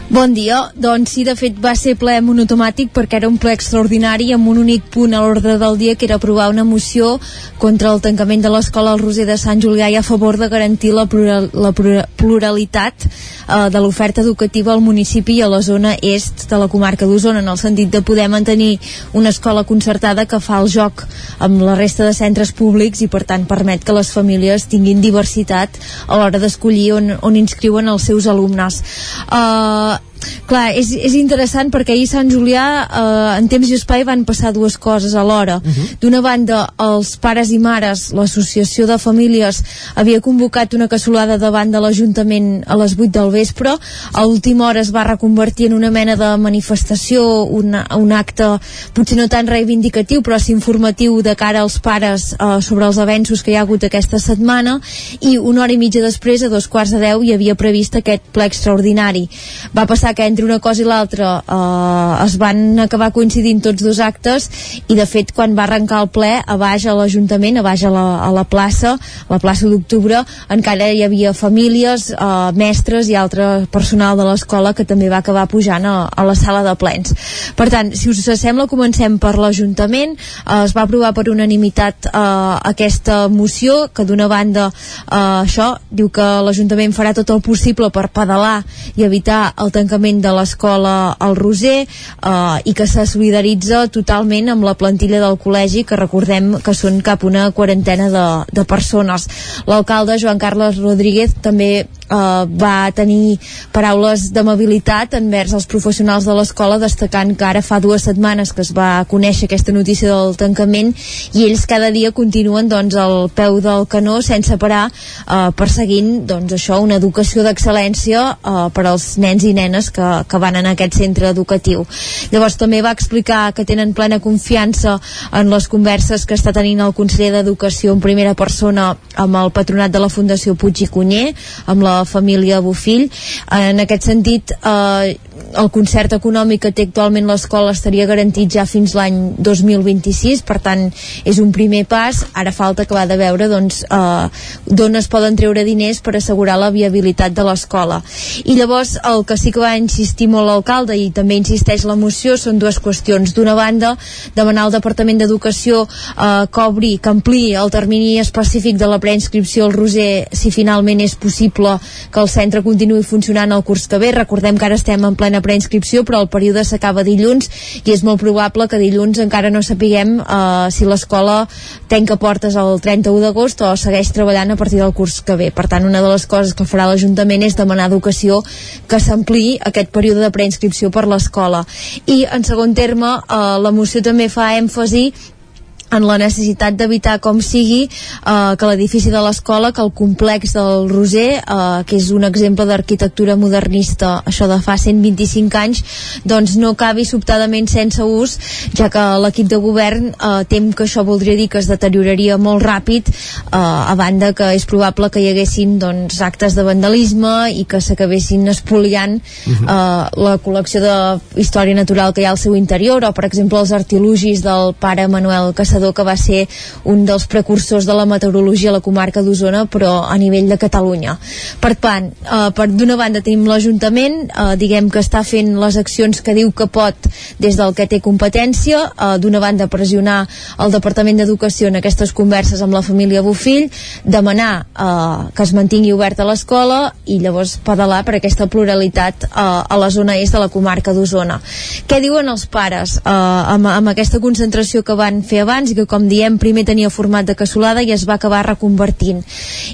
Speaker 32: Bon dia. Doncs sí, de fet va ser ple monotomàtic perquè era un ple extraordinari amb un únic punt a l'ordre del dia que era aprovar una moció contra el tancament de l'escola Roser de Sant Julià i a favor de garantir la, plural, la plura- pluralitat eh, de l'oferta educativa al municipi i a la zona est de la comarca d'Osona en el sentit de poder mantenir una escola concertada que fa el joc amb la resta de centres públics i per tant permet que les famílies tinguin diversitat a l'hora d'escollir on, on inscriuen els seus alumnes. Uh, clar, és, és interessant perquè ahir Sant Julià eh, en temps i espai van passar dues coses alhora. Uh -huh. d'una banda els pares i mares l'associació de famílies havia convocat una cassolada davant de l'Ajuntament a les 8 del vespre. A última hora es va reconvertir en una mena de manifestació un, un acte potser no tan reivindicatiu però sí informatiu de cara als pares eh, sobre els avenços que hi ha hagut aquesta setmana. I una hora i mitja després a dos quarts de deu hi havia previst aquest ple extraordinari. Va passar que entre una cosa i l'altra eh, es van acabar coincidint tots dos actes i de fet quan va arrencar el ple a baix a l'Ajuntament, a baix a la, a la plaça, a la plaça d'octubre encara hi havia famílies eh, mestres i altre personal de l'escola que també va acabar pujant a, a la sala de plens. Per tant, si us sembla comencem per l'Ajuntament eh, es va aprovar per unanimitat eh, aquesta moció que d'una banda eh, això diu que l'Ajuntament farà tot el possible per pedalar i evitar el tancament de l'escola al Roser eh, i que se solidaritza totalment amb la plantilla del col·legi que recordem que són cap una quarantena de, de persones. L'alcalde Joan Carles Rodríguez també eh, va tenir paraules d'amabilitat envers els professionals de l'escola destacant que ara fa dues setmanes que es va conèixer aquesta notícia del tancament i ells cada dia continuen doncs al peu del canó sense parar eh, perseguint doncs això una educació d'excel·lència eh, per als nens i nenes que, que van en aquest centre educatiu. Llavors també va explicar que tenen plena confiança en les converses que està tenint el conseller d'Educació en primera persona amb el patronat de la Fundació Puig i Cunyer, amb la família Bofill. En aquest sentit, eh, el concert econòmic que té actualment l'escola estaria garantit ja fins l'any 2026, per tant és un primer pas, ara falta acabar de veure doncs, eh, es poden treure diners per assegurar la viabilitat de l'escola. I llavors el que sí que va insistir molt l'alcalde i també insisteix la moció són dues qüestions. D'una banda, demanar al Departament d'Educació eh, que obri, que ampliï el termini específic de la preinscripció al Roser si finalment és possible que el centre continuï funcionant el curs que ve. Recordem que ara estem en plena preinscripció però el període s'acaba dilluns i és molt probable que dilluns encara no sapiguem eh, si l'escola tanca portes el 31 d'agost o segueix treballant a partir del curs que ve. Per tant, una de les coses que farà l'Ajuntament és demanar Educació que s'ampliï aquest període de preinscripció per l'escola. I, en segon terme, eh, la moció també fa èmfasi en la necessitat d'evitar com sigui eh, que l'edifici de l'escola, que el complex del Roser, eh, que és un exemple d'arquitectura modernista, això de fa 125 anys, doncs no acabi sobtadament sense ús, ja que l'equip de govern eh, tem que això voldria dir que es deterioraria molt ràpid, eh, a banda que és probable que hi haguessin doncs, actes de vandalisme i que s'acabessin espoliant eh, la col·lecció de història natural que hi ha al seu interior, o per exemple els artilugis del pare Manuel Caçador que va ser un dels precursors de la meteorologia a la comarca d'Osona però a nivell de Catalunya. Per tant, eh, per d'una banda tenim l'Ajuntament, eh, diguem que està fent les accions que diu que pot des del que té competència, eh, d'una banda pressionar el Departament d'Educació en aquestes converses amb la família Bofill demanar eh, que es mantingui oberta l'escola i llavors pedalar per aquesta pluralitat eh, a la zona est de la comarca d'Osona. Què diuen els pares eh, amb, amb aquesta concentració que van fer abans i que com diem primer tenia format de cassolada i es va acabar reconvertint.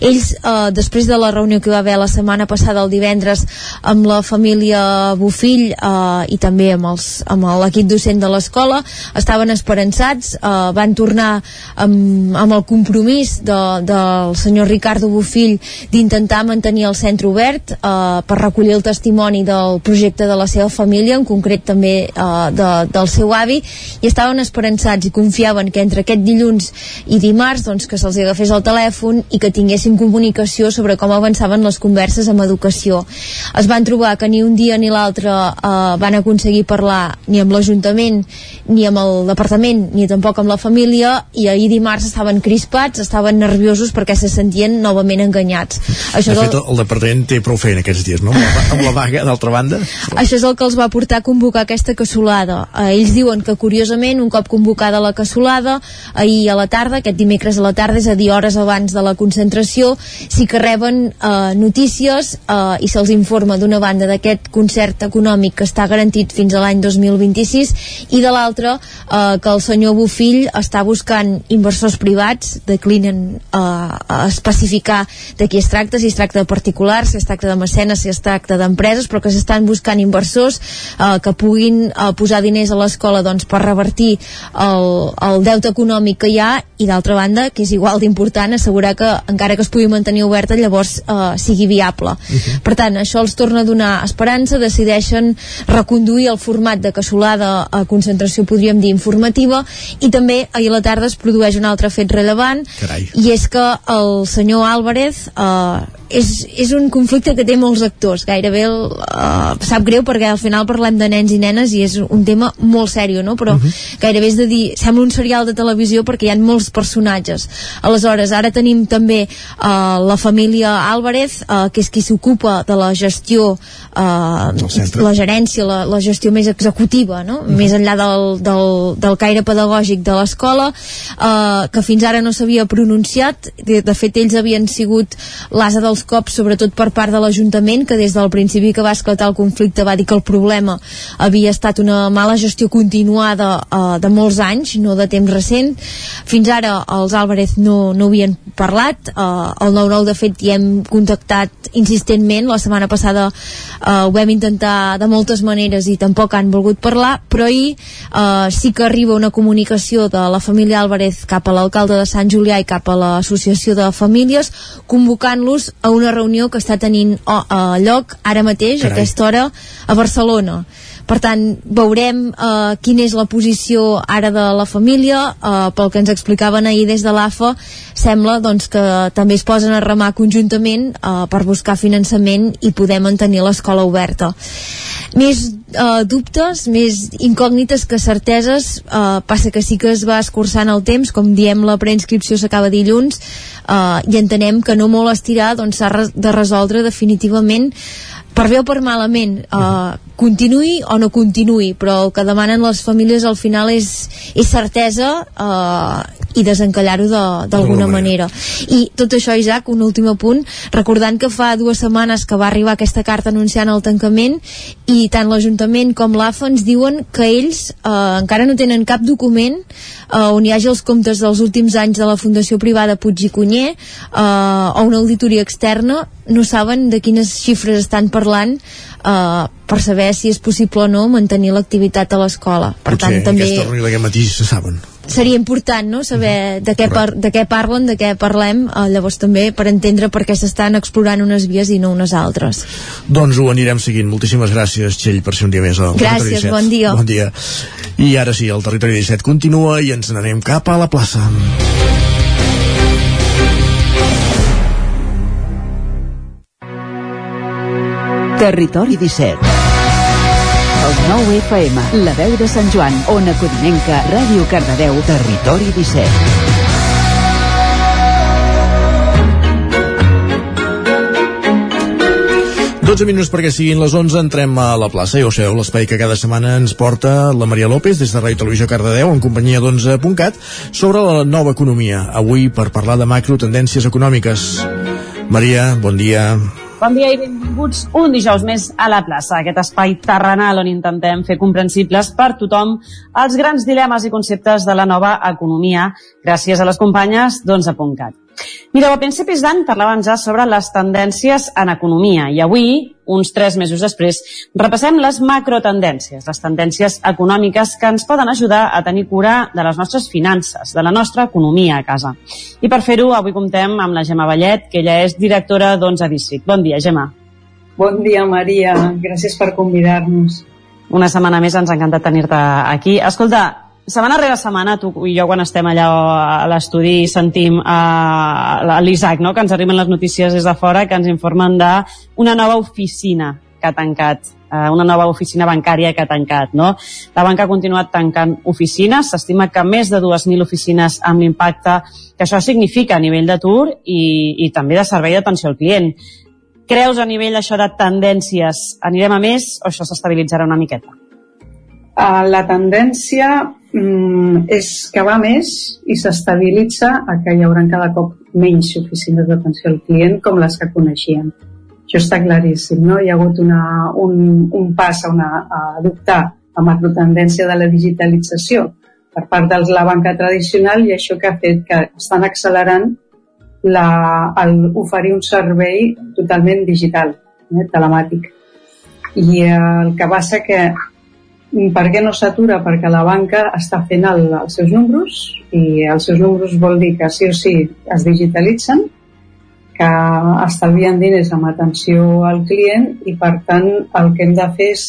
Speaker 32: Ells eh, després de la reunió que va haver la setmana passada el divendres amb la família Bofill eh, i també amb, els, amb l'equip docent de l'escola estaven esperançats eh, van tornar amb, amb el compromís de, del senyor Ricardo Bofill d'intentar mantenir el centre obert eh, per recollir el testimoni del projecte de la seva família, en concret també eh, de, del seu avi, i estaven esperançats i confiaven que
Speaker 35: entre aquest dilluns i dimarts doncs, que se'ls agafés el telèfon i que tinguessin comunicació sobre com avançaven les converses amb educació. Es van trobar que ni un dia ni l'altre eh, van aconseguir parlar ni amb l'Ajuntament ni amb el departament ni tampoc amb la família i ahir dimarts estaven crispats, estaven nerviosos perquè se sentien novament enganyats.
Speaker 1: Això de fet, el departament té prou feina aquests dies, no? Amb la, amb la vaga, d'altra banda.
Speaker 35: Això és el que els va portar a convocar aquesta cassolada. Eh, ells diuen que, curiosament, un cop convocada la cassolada, ahir a la tarda, aquest dimecres a la tarda, és a dir, hores abans de la concentració, sí que reben eh, notícies eh, i se'ls informa d'una banda d'aquest concert econòmic que està garantit fins a l'any 2026 i de l'altra eh, que el senyor Bufill està buscant inversors privats, declinen eh, especificar de qui es tracta, si es tracta de particulars, si es tracta de mecenes, si es tracta d'empreses, però que s'estan buscant inversors eh, que puguin eh, posar diners a l'escola doncs, per revertir el, el deute econòmic que hi ha i d'altra banda, que és igual d'important, assegurar que encara que es pugui mantenir oberta llavors eh, sigui viable. Per tant, això els torna a donar esperança, decideixen reconduir el format de cassolada a concentració, podríem dir, informativa, i també ahir a la tarda es produeix un altre fet rellevant,
Speaker 1: Carai.
Speaker 35: i és que el senyor Álvarez eh, és, és un conflicte que té molts actors. Gairebé el, uh, sap greu perquè al final parlem de nens i nenes i és un tema molt sèrio no? però gairebé és de dir sembla un serial de televisió perquè hi ha molts personatges. Aleshores ara tenim també uh, la família Álvarez uh, que és qui s'ocupa de la gestió uh, la gerència, la, la gestió més executiva no? més enllà del, del, del caire pedagògic de l'escola uh, que fins ara no s'havia pronunciat. De, de fet ells havien sigut l'asa dels cops sobretot per part de l'Ajuntament que des del principi que va esclatar el conflicte va dir que el problema havia estat una mala gestió continuada uh, de molts anys, no de temps recent. Fins ara els Álvarez no, no havien parlat. Uh, el 9-9 de fet hi hem contactat insistentment, la setmana passada uh, ho vam intentar de moltes maneres i tampoc han volgut parlar però ahir uh, sí que arriba una comunicació de la família Álvarez cap a l'alcalde de Sant Julià i cap a l'associació de famílies convocant-los a una reunió que està tenint a lloc ara mateix,
Speaker 36: Carai.
Speaker 35: a aquesta hora a Barcelona. Per tant, veurem eh, quina és la posició ara de la família. Eh, pel que ens explicaven ahir des de l'AFA sembla doncs, que també es posen a remar conjuntament eh, per buscar finançament i poder mantenir l'escola oberta. Més eh, dubtes, més incògnites que certeses. Eh, passa que sí que es va escurçant el temps com diem la preinscripció s'acaba dilluns eh, i entenem que no molt estirar doncs s'ha re- de resoldre definitivament per bé o per malament uh, continuï o no continuï però el que demanen les famílies al final és, és certesa uh, i desencallar-ho de- d'alguna manera. i tot això Isaac, un últim apunt. Recordant que fa dues setmanes que va arribar aquesta carta anunciant el tancament i tant l'Ajuntament com l'AFA ens diuen que ells uh, encara no tenen cap document uh, on hi hagi els comptes dels últims anys de la Fundació Privada Puig i Cunyer uh, o una auditoria externa. No saben de quines xifres estan parlant uh, per saber si és possible o no mantenir l'activitat a l'escola. Per
Speaker 1: Potser
Speaker 35: tant, també
Speaker 1: aquesta reunió d'aquest matí se saben.
Speaker 35: seria important no? saber de què, par de què parlen, de què parlem, uh, llavors també per entendre per què s'estan explorant unes vies i no unes altres.
Speaker 1: Doncs ho anirem seguint. Moltíssimes gràcies, Txell, per ser un dia més al
Speaker 35: Gràcies,
Speaker 1: Territori 17.
Speaker 35: bon dia.
Speaker 1: Bon dia. I ara sí, el Territori 17 continua i ens n'anem cap a la plaça.
Speaker 15: Territori 17. El 9 FM, la veu de Sant Joan, Ona Codinenca, Ràdio Cardedeu, Territori 17.
Speaker 1: 12 minuts perquè siguin les 11, entrem a la plaça. Ja ho sabeu, l'espai que cada setmana ens porta la Maria López des de Ràdio Televisió Cardedeu en companyia d'11.cat sobre la nova economia. Avui per parlar de macro tendències econòmiques. Maria, bon dia.
Speaker 36: Bon dia i benvinguts un dijous més a la plaça, aquest espai terrenal on intentem fer comprensibles per tothom els grans dilemes i conceptes de la nova economia, gràcies a les companyes d'11.cat. Mireu, a principis d'any parlàvem ja sobre les tendències en economia i avui, uns tres mesos després, repassem les macrotendències, les tendències econòmiques que ens poden ajudar a tenir cura de les nostres finances, de la nostra economia a casa. I per fer-ho, avui comptem amb la Gemma Vallet, que ella és directora d'11 District. Bon dia, Gemma.
Speaker 37: Bon dia, Maria. Gràcies per convidar-nos.
Speaker 36: Una setmana més ens ha encantat tenir-te aquí. Escolta, setmana rere setmana, tu i jo quan estem allà a l'estudi sentim a l'Isaac, no?, que ens arriben les notícies des de fora, que ens informen d'una nova oficina que ha tancat eh, una nova oficina bancària que ha tancat. No? La banca ha continuat tancant oficines, s'estima que més de 2.000 oficines amb l'impacte que això significa a nivell d'atur i, i també de servei d'atenció al client. Creus a nivell això de tendències, anirem a més o això s'estabilitzarà una miqueta?
Speaker 38: Uh, la tendència mm, és que va més i s'estabilitza a que hi haurà cada cop menys oficines d'atenció al client com les que coneixíem. Això està claríssim, no? Hi ha hagut una, un, un pas a, una, a adoptar la macrotendència de la digitalització per part de la banca tradicional i això que ha fet que estan accelerant la, el, oferir un servei totalment digital, eh, telemàtic. I el que passa que per què no s'atura? Perquè la banca està fent el, els seus números i els seus números vol dir que sí o sí es digitalitzen, que estalvien diners amb atenció al client i per tant el que hem de fer és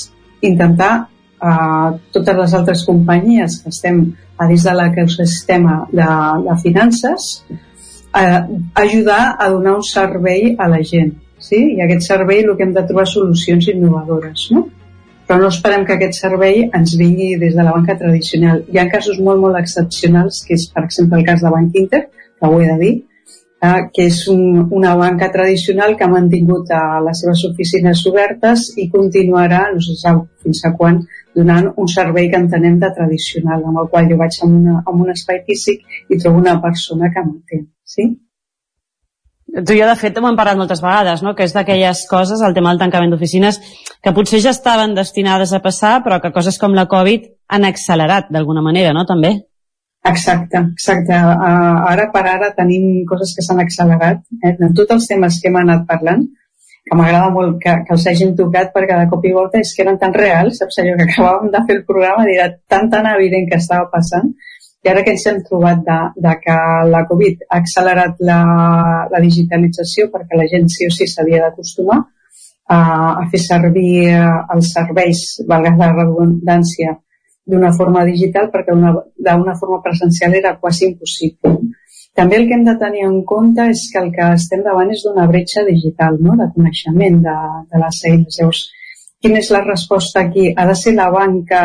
Speaker 38: intentar eh, totes les altres companyies que estem a dins de l'ecosistema de, de finances eh, ajudar a donar un servei a la gent sí? i aquest servei el que hem de trobar solucions innovadores no? Però no esperem que aquest servei ens vingui des de la banca tradicional. Hi ha casos molt, molt excepcionals, que és, per exemple, el cas de Bank Inter, que ho he de dir, eh, que és un, una banca tradicional que ha mantingut a les seves oficines obertes i continuarà, no sé sap fins a quan, donant un servei que entenem de tradicional, amb el qual jo vaig a, una, a un espai físic i trobo una persona que m'entén. Sí?
Speaker 36: Tu i jo, de fet, ho hem parlat moltes vegades, no? que és d'aquelles coses, el tema del tancament d'oficines, que potser ja estaven destinades a passar, però que coses com la Covid han accelerat d'alguna manera, no?, també.
Speaker 38: Exacte, exacte. Uh, ara per ara tenim coses que s'han accelerat. Eh? En tots els temes que hem anat parlant, que m'agrada molt que, que els hagin tocat perquè de cop i volta és que eren tan reals, saps allò que acabàvem de fer el programa i era tan tan evident que estava passant i ara que ens hem trobat de, de que la Covid ha accelerat la, la digitalització perquè la gent sí o sí s'havia d'acostumar a, a fer servir eh, els serveis, valga la redundància, d'una forma digital perquè d'una forma presencial era quasi impossible. També el que hem de tenir en compte és que el que estem davant és d'una bretxa digital, no? de coneixement de, de les eines. Llavors, quina és la resposta aquí? Ha de ser la banca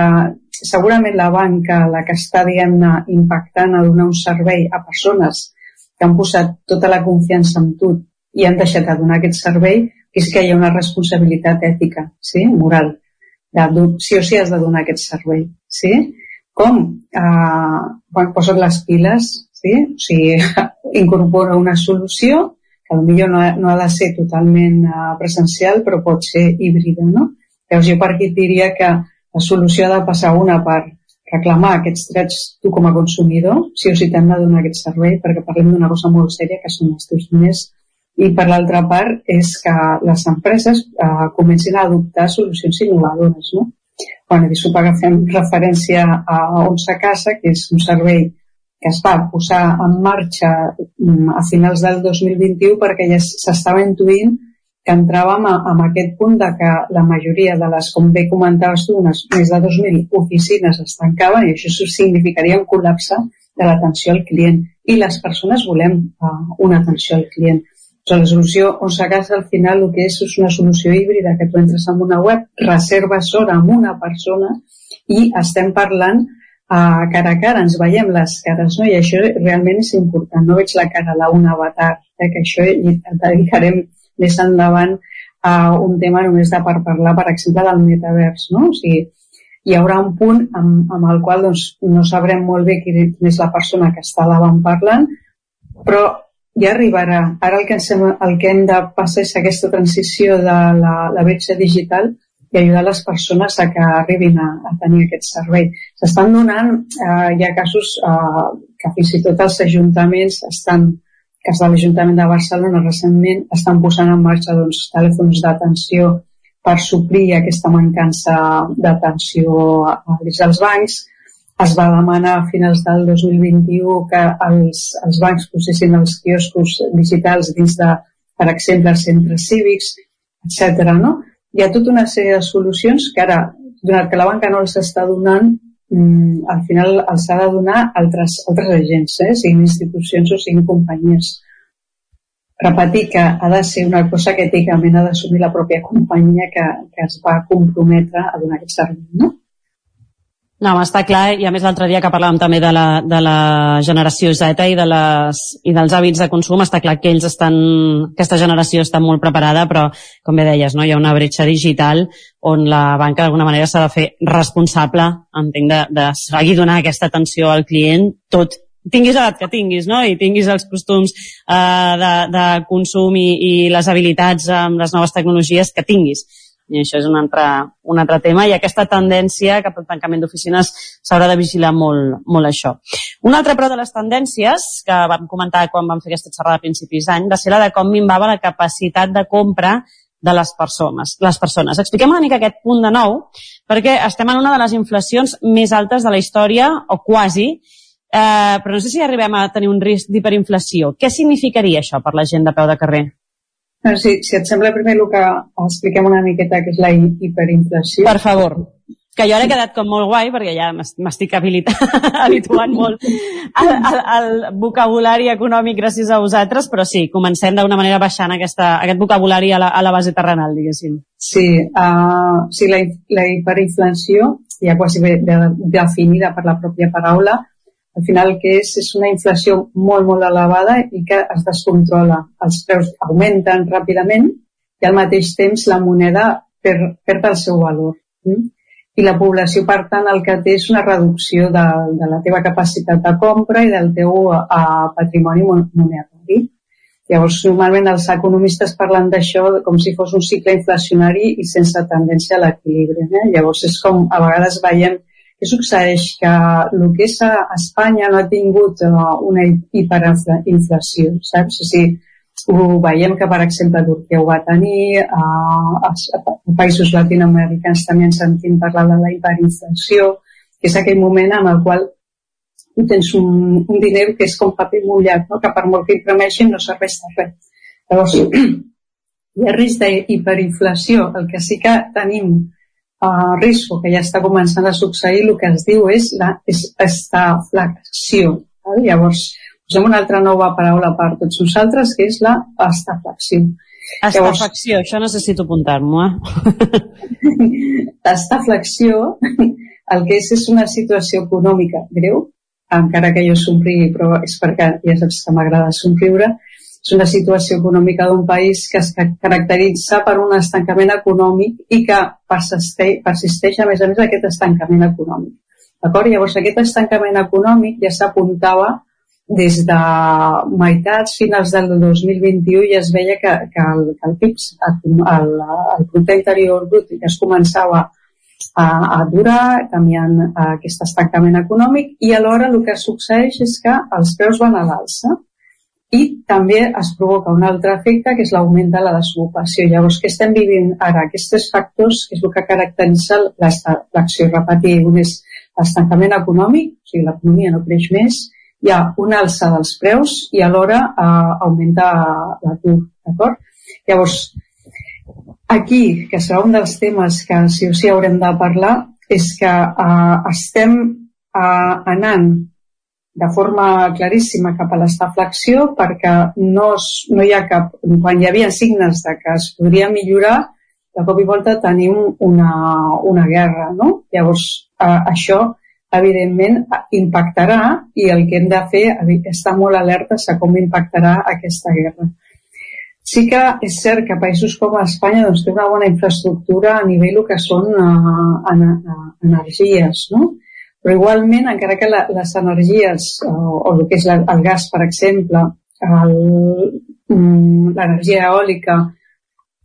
Speaker 38: segurament la banca la que està, diguem-ne, impactant a donar un servei a persones que han posat tota la confiança en tu i han deixat de donar aquest servei, és que hi ha una responsabilitat ètica, sí? moral. De, sí o sí has de donar aquest servei. Sí? Com? Uh, quan posen les piles, sí? o sigui, incorpora una solució que potser no, ha, no ha de ser totalment uh, presencial, però pot ser híbrida, no? Llavors jo per aquí diria que la solució ha de passar una per reclamar aquests drets tu com a consumidor, si o si t'han de donar aquest servei, perquè parlem d'una cosa molt sèria que són els teus diners, i per l'altra part és que les empreses eh, comencin a adoptar solucions innovadores. No? Bueno, i suposo que fem referència a Onsa Casa, que és un servei que es va posar en marxa mm, a finals del 2021 perquè ja s'estava intuint que entràvem a, aquest punt de que la majoria de les, com bé comentaves tu, unes més de 2.000 oficines es tancaven i això significaria un col·lapse de l'atenció al client i les persones volem uh, una atenció al client. O la solució on s'agassa al final el que és és una solució híbrida que tu entres en una web, reserves hora amb una persona i estem parlant uh, cara a cara, ens veiem les cares, no? I això realment és important. No veig la cara d'un avatar, eh? que això hi dedicarem més endavant a un tema només de per parlar, per exemple, del metavers, no? O sigui, hi haurà un punt amb, amb el qual doncs, no sabrem molt bé quina és la persona que està davant parlant, però ja arribarà. Ara el que, ens, el que hem de passar és aquesta transició de la, la bretxa digital i ajudar les persones a que arribin a, a tenir aquest servei. S'estan donant, eh, hi ha casos eh, que fins i tot els ajuntaments estan cas de l'Ajuntament de Barcelona recentment estan posant en marxa doncs, telèfons d'atenció per suplir aquesta mancança d'atenció dins dels bancs. Es va demanar a finals del 2021 que els, els bancs posessin els quioscos digitals dins de, per exemple, els centres cívics, etc. No? Hi ha tota una sèrie de solucions que ara, donat que la banca no els està donant, mm, al final els ha de donar altres, altres agents, eh? siguin institucions o siguin companyies. Repetir que ha de ser una cosa que èticament ha d'assumir la pròpia companyia que, que es va comprometre a donar aquest servei, no?
Speaker 36: No, està clar, i a més l'altre dia que parlàvem també de la, de la generació Z i, de les, i dels hàbits de consum, està clar que ells estan, aquesta generació està molt preparada, però, com bé deies, no, hi ha una bretxa digital on la banca d'alguna manera s'ha de fer responsable, entenc, de, de seguir donar aquesta atenció al client tot tinguis l'edat que tinguis, no? I tinguis els costums eh, de, de consum i, i les habilitats amb les noves tecnologies que tinguis i això és un altre, un altre tema i aquesta tendència cap al tancament d'oficines s'haurà de vigilar molt, molt això. Una altra prova de les tendències que vam comentar quan vam fer aquesta xerrada a principis d'any va ser la de com minvava la capacitat de compra de les persones. Les persones. Expliquem una mica aquest punt de nou, perquè estem en una de les inflacions més altes de la història, o quasi, eh, però no sé si arribem a tenir un risc d'hiperinflació. Què significaria això per la gent de peu de carrer?
Speaker 38: No, si, si et sembla primer el que expliquem una miqueta que és la hi- hiperinflació.
Speaker 36: Per favor. Que jo ara he quedat com molt guai, perquè ja m'es- m'estic habituant molt al, al, al vocabulari econòmic gràcies a vosaltres, però sí, comencem d'una manera baixant aquesta, aquest vocabulari a la, a la base terrenal, diguéssim.
Speaker 38: Sí, uh, sí la, la hiperinflació, ja quasi de, definida per la pròpia paraula, al final el que és és una inflació molt, molt elevada i que es descontrola. Els preus augmenten ràpidament i al mateix temps la moneda per, perd el seu valor. Mm? I la població, per tant, el que té és una reducció de, de la teva capacitat de compra i del teu uh, patrimoni mon- monetari. Llavors, normalment els economistes parlen d'això com si fos un cicle inflacionari i sense tendència a l'equilibri. Eh? Llavors, és com a vegades veiem què succeeix? Que el que és a Espanya no ha tingut uh, una hiperinflació, saps? O sigui, ho veiem que, per exemple, Turquia ho va tenir, uh, els països latinoamericans també ens sentim parlar de la hiperinflació, que és aquell moment en el qual tu tens un, un diner que és com paper mullat, no? que per molt que imprimeixin no serveix de res. Llavors, hi ha risc d'hiperinflació. El que sí que tenim uh, risc, que ja està començant a succeir, el que es diu és la és estaflació. Val? Llavors, posem una altra nova paraula per tots nosaltres, que és la estaflació.
Speaker 36: Estafacció, això necessito apuntar-m'ho, eh?
Speaker 38: L'estaflació, el que és és una situació econòmica greu, encara que jo somrigui, però és perquè ja saps que m'agrada somriure, és una situació econòmica d'un país que es ca- caracteritza per un estancament econòmic i que persisteix, persisteix a més a més aquest estancament econòmic. D'acord? Llavors aquest estancament econòmic ja s'apuntava des de meitats, finals del 2021 ja es veia que, que el, que el PIB, el, el, producte interior brut, ja es començava a, a durar, canviant aquest estancament econòmic i alhora el que succeeix és que els preus van a l'alça i també es provoca un altre efecte que és l'augment de la desocupació. Llavors, què estem vivint ara? Aquests factors que és el que caracteritza l'acció repetir. Un és l'estancament econòmic, o sigui, l'economia no creix més, hi ha una alça dels preus i alhora eh, augmenta l'atur. D'acord? Llavors, aquí, que serà un dels temes que sí o sí haurem de parlar, és que eh, estem eh, anant de forma claríssima cap a l'estaflació perquè no, es, no hi ha cap... Quan hi havia signes de que es podria millorar, de cop i volta tenim una, una guerra, no? Llavors, eh, això evidentment impactarà i el que hem de fer és estar molt alertes a com impactarà aquesta guerra. Sí que és cert que països com Espanya doncs, té una bona infraestructura a nivell el que són uh, energies, no? Però igualment, encara que la, les energies, uh, o el que és la, el gas, per exemple, mm, l'energia eòlica,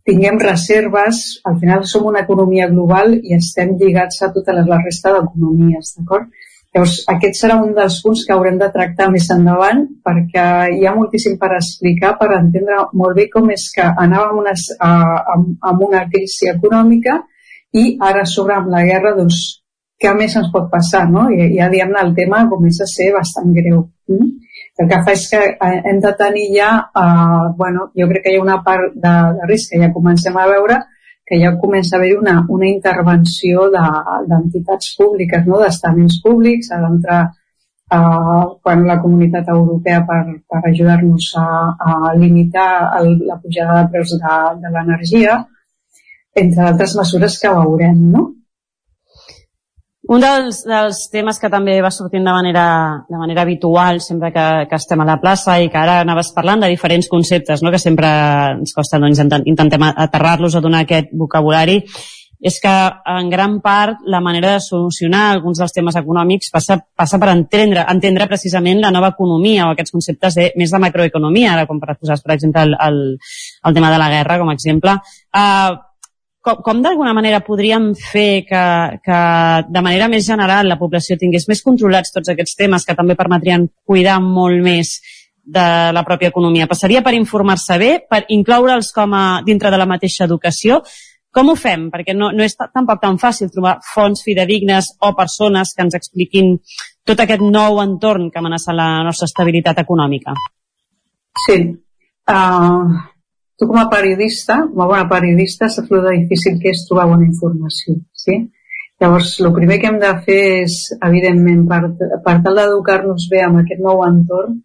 Speaker 38: tinguem reserves, al final som una economia global i estem lligats a tota la, resta d'economies, d'acord? Llavors, aquest serà un dels punts que haurem de tractar més endavant perquè hi ha moltíssim per explicar per entendre molt bé com és que anàvem unes, a, amb, amb una crisi econòmica i ara a sobre amb la guerra doncs què més ens pot passar, no? I ja diguem-ne el tema comença a ser bastant greu. Mm? El que fa és que eh, hem de tenir ja, eh, bueno, jo crec que hi ha una part de, de risc que ja comencem a veure, que ja comença a haver una, una intervenció de- d'entitats públiques, no? d'estaments públics, a l'entrar eh, quan la comunitat europea per, per ajudar-nos a, a limitar el, la pujada de preus de, de l'energia, entre altres mesures que veurem, no?
Speaker 36: Un dels, dels temes que també va sortint de manera, de manera habitual sempre que, que estem a la plaça i que ara anaves parlant de diferents conceptes no? que sempre ens costa doncs, intent- intentem aterrar-los a donar aquest vocabulari és que en gran part la manera de solucionar alguns dels temes econòmics passa, passa per entendre, entendre precisament la nova economia o aquests conceptes de, més de macroeconomia, ara com per posar per exemple el, el, el tema de la guerra com a exemple. Uh, com, com d'alguna manera podríem fer que, que de manera més general la població tingués més controlats tots aquests temes que també permetrien cuidar molt més de la pròpia economia? Passaria per informar-se bé, per incloure'ls com a dintre de la mateixa educació? Com ho fem? Perquè no, no és ta- tampoc tan fàcil trobar fonts fidedignes o persones que ens expliquin tot aquest nou entorn que amenaça la nostra estabilitat econòmica.
Speaker 38: Sí. Uh, tu com a periodista, com a bona periodista, saps de difícil que és trobar bona informació, sí? Llavors, el primer que hem de fer és, evidentment, per, per tal d'educar-nos bé amb aquest nou entorn,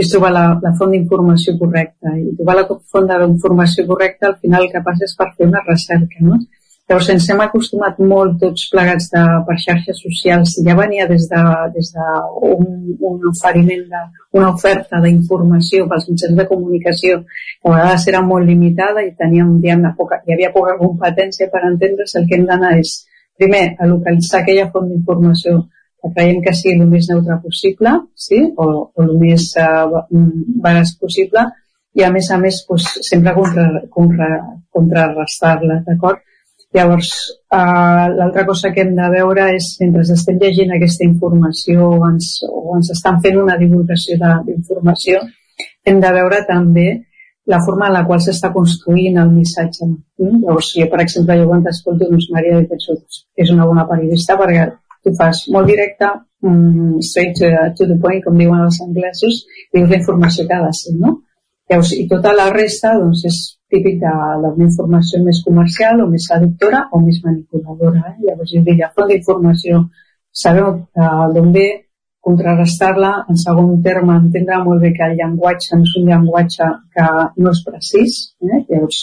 Speaker 38: és trobar la, la font d'informació correcta. I trobar la font d'informació correcta, al final el que passa és per fer una recerca, no? Llavors, ens hem acostumat molt tots plegats de, per xarxes socials, ja venia des de, des de un, un oferiment, de, una oferta d'informació pels mitjans de comunicació, que a vegades era molt limitada i teníem, diguem poca, hi havia poca competència per entendre's, el que hem d'anar és, primer, a localitzar aquella font d'informació que creiem que sigui el més neutre possible, sí? o, o el més uh, veraç possible, i a més a més pues, sempre contra, contra, contrarrestar-la, d'acord? Llavors, uh, l'altra cosa que hem de veure és, mentre estem llegint aquesta informació o ens, o ens estan fent una divulgació d'informació, hem de veure també la forma en la qual s'està construint el missatge. Mm? Llavors, jo, per exemple, jo quan t'escolto, doncs, Maria, penso que és una bona periodista perquè tu fas molt directe, mm, straight to, to the point, com diuen els anglesos, dius la informació que ha de ser, no? Llavors, i tota la resta doncs, és típic de, d'una informació més comercial o més seductora o més manipuladora. Eh? Llavors, jo diria, font d'informació, sabeu uh, d'on ve, contrarrestar-la, en segon terme, entendre molt bé que el llenguatge no és un llenguatge que no és precís. Eh? Llavors,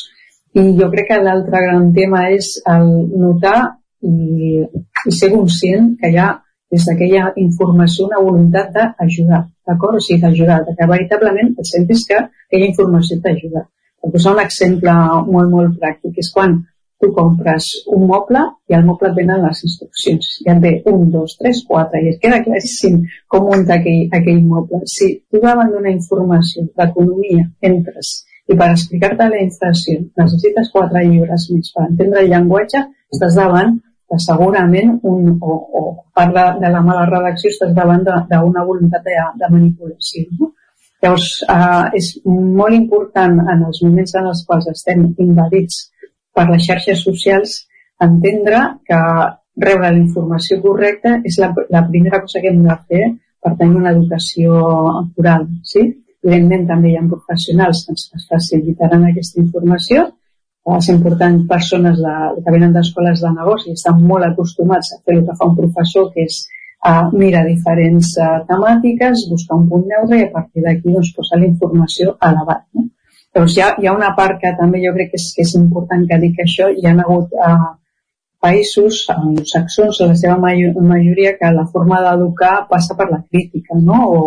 Speaker 38: I jo crec que l'altre gran tema és el notar i, i ser conscient que hi ha des d'aquella informació una voluntat d'ajudar, d'acord? O sigui, d'ajudar, que veritablement et sentis que aquella informació t'ajuda. Per posar un exemple molt, molt pràctic, és quan tu compres un moble i al moble et venen les instruccions. I et ve un, dos, tres, quatre, i et queda claríssim com munta aquell, aquell moble. Si tu davant d'una informació d'economia entres i per explicar-te la inflació necessites quatre llibres més per entendre el llenguatge, estàs davant de segurament un, o, o part de, de la mala redacció estàs davant de- d'una voluntat de, de manipulació. No? Llavors, eh, és molt important en els moments en els quals estem invadits per les xarxes socials entendre que rebre la informació correcta és la, la primera cosa que hem de fer per tenir una educació plural. Sí? Evidentment, també hi ha professionals que ens facilitaran aquesta informació, és important persones de, que venen d'escoles de negoci i estan molt acostumats a fer el que fa un professor, que és uh, mirar diferents uh, temàtiques, buscar un punt neutre i a partir d'aquí doncs, posar la informació a debat. No? Llavors hi ha, hi ha una part que també jo crec que és, que és important que dic això, hi ha hagut uh, països anglosaxons, la seva major, majoria, que la forma d'educar passa per la crítica, no? O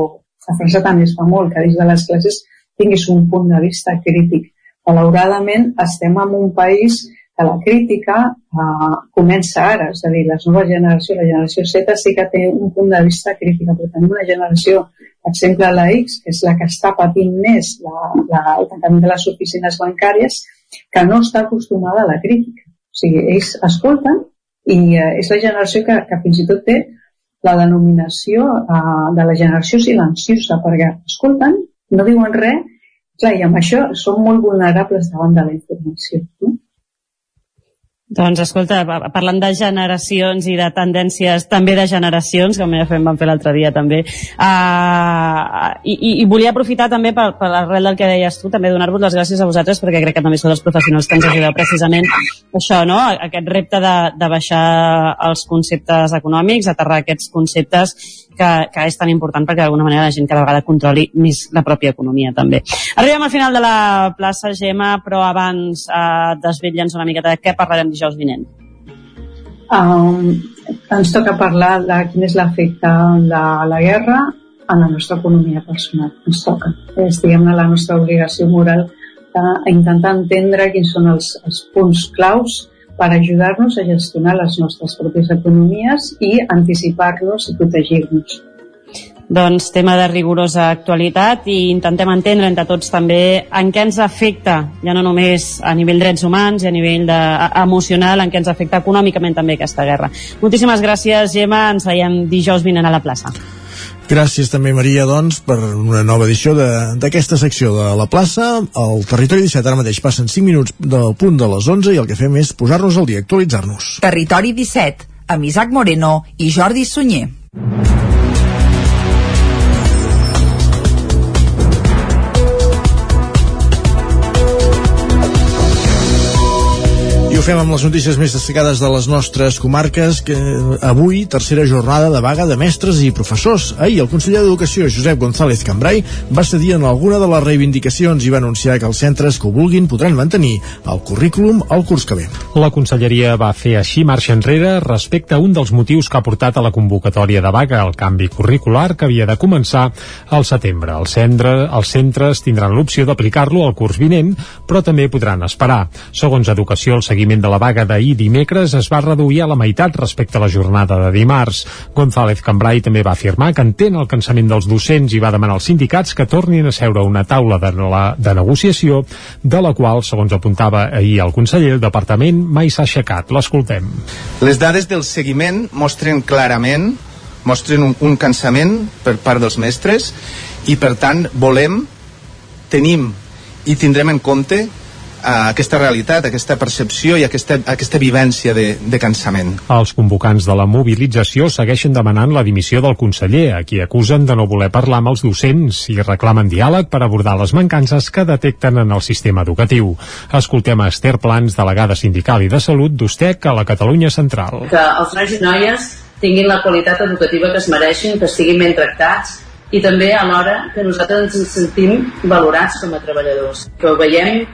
Speaker 38: a França també es fa molt, que dins de les classes tinguis un punt de vista crític. Malauradament estem en un país que la crítica eh, comença ara, és a dir, les noves generacions, la generació Z sí que té un punt de vista crític, però tenim una generació, per exemple la X, que és la que està patint més la, la, el tancament de les oficines bancàries, que no està acostumada a la crítica. O sigui, ells escolten i eh, és la generació que, que fins i tot té la denominació eh, de la generació silenciosa, perquè escolten, no diuen res, clar, i amb això són molt vulnerables davant de la informació. No?
Speaker 36: Doncs escolta, pa- parlant de generacions i de tendències també de generacions, com ja fem, vam fer l'altre dia també, uh, i, i, i volia aprofitar també per, per l'arrel del que deies tu, també donar-vos les gràcies a vosaltres perquè crec que també sou els professionals que ens ajudeu precisament això, no? aquest repte de, de baixar els conceptes econòmics, aterrar aquests conceptes que, que és tan important perquè d'alguna manera la gent cada vegada controli més la pròpia economia també. Arribem al final de la plaça Gemma, però abans eh, desvetlla'ns una miqueta de què parlarem dijous vinent.
Speaker 38: Um, ens toca parlar de quin és l'efecte de la guerra en la nostra economia personal. Ens toca. És, diguem-ne, la nostra obligació moral d'intentar entendre quins són els, els punts claus per ajudar-nos a gestionar les nostres pròpies economies i anticipar-nos i protegir-nos.
Speaker 36: Doncs tema de rigorosa actualitat i intentem entendre entre tots també en què ens afecta, ja no només a nivell drets humans i a nivell de, a- emocional, en què ens afecta econòmicament també aquesta guerra. Moltíssimes gràcies, Gemma. Ens veiem dijous vinent a la plaça.
Speaker 1: Gràcies també, Maria, doncs, per una nova edició d'aquesta secció de la plaça. El Territori 17 ara mateix passen 5 minuts del punt de les 11 i el que fem és posar-nos al dia, actualitzar-nos.
Speaker 37: Territori 17, amb Isaac Moreno i Jordi Sunyer.
Speaker 1: Fem amb les notícies més destacades de les nostres comarques, que avui, tercera jornada de vaga de mestres i professors. Ahir, el conseller d'Educació, Josep González Cambrai, va cedir en alguna de les reivindicacions i va anunciar que els centres que ho vulguin podran mantenir el currículum al curs que ve.
Speaker 3: La conselleria va fer així marxa enrere respecte a un dels motius que ha portat a la convocatòria de vaga el canvi curricular que havia de començar al setembre. El centre, els centres tindran l'opció d'aplicar-lo al curs vinent, però també podran esperar. Segons Educació, el seguiment de la vaga d'ahir dimecres es va reduir a la meitat respecte a la jornada de dimarts. González Cambrai també va afirmar que entén el cansament dels docents i va demanar als sindicats que tornin a seure una taula de, la, de negociació de la qual, segons apuntava ahir el conseller, el departament mai s'ha aixecat. L'escoltem.
Speaker 39: Les dades del seguiment mostren clarament mostren un, un cansament per part dels mestres i per tant volem, tenim i tindrem en compte uh, aquesta realitat, aquesta percepció i aquesta, aquesta vivència de, de cansament.
Speaker 3: Els convocants de la mobilització segueixen demanant la dimissió del conseller, a qui acusen de no voler parlar amb els docents i reclamen diàleg per abordar les mancances que detecten en el sistema educatiu. Escoltem a Esther Plans, delegada sindical i de salut d'USTEC a la Catalunya Central.
Speaker 40: que els nois i noies tinguin la qualitat educativa que es mereixin, que estiguin ben tractats i també alhora que nosaltres ens sentim valorats com a treballadors, que ho veiem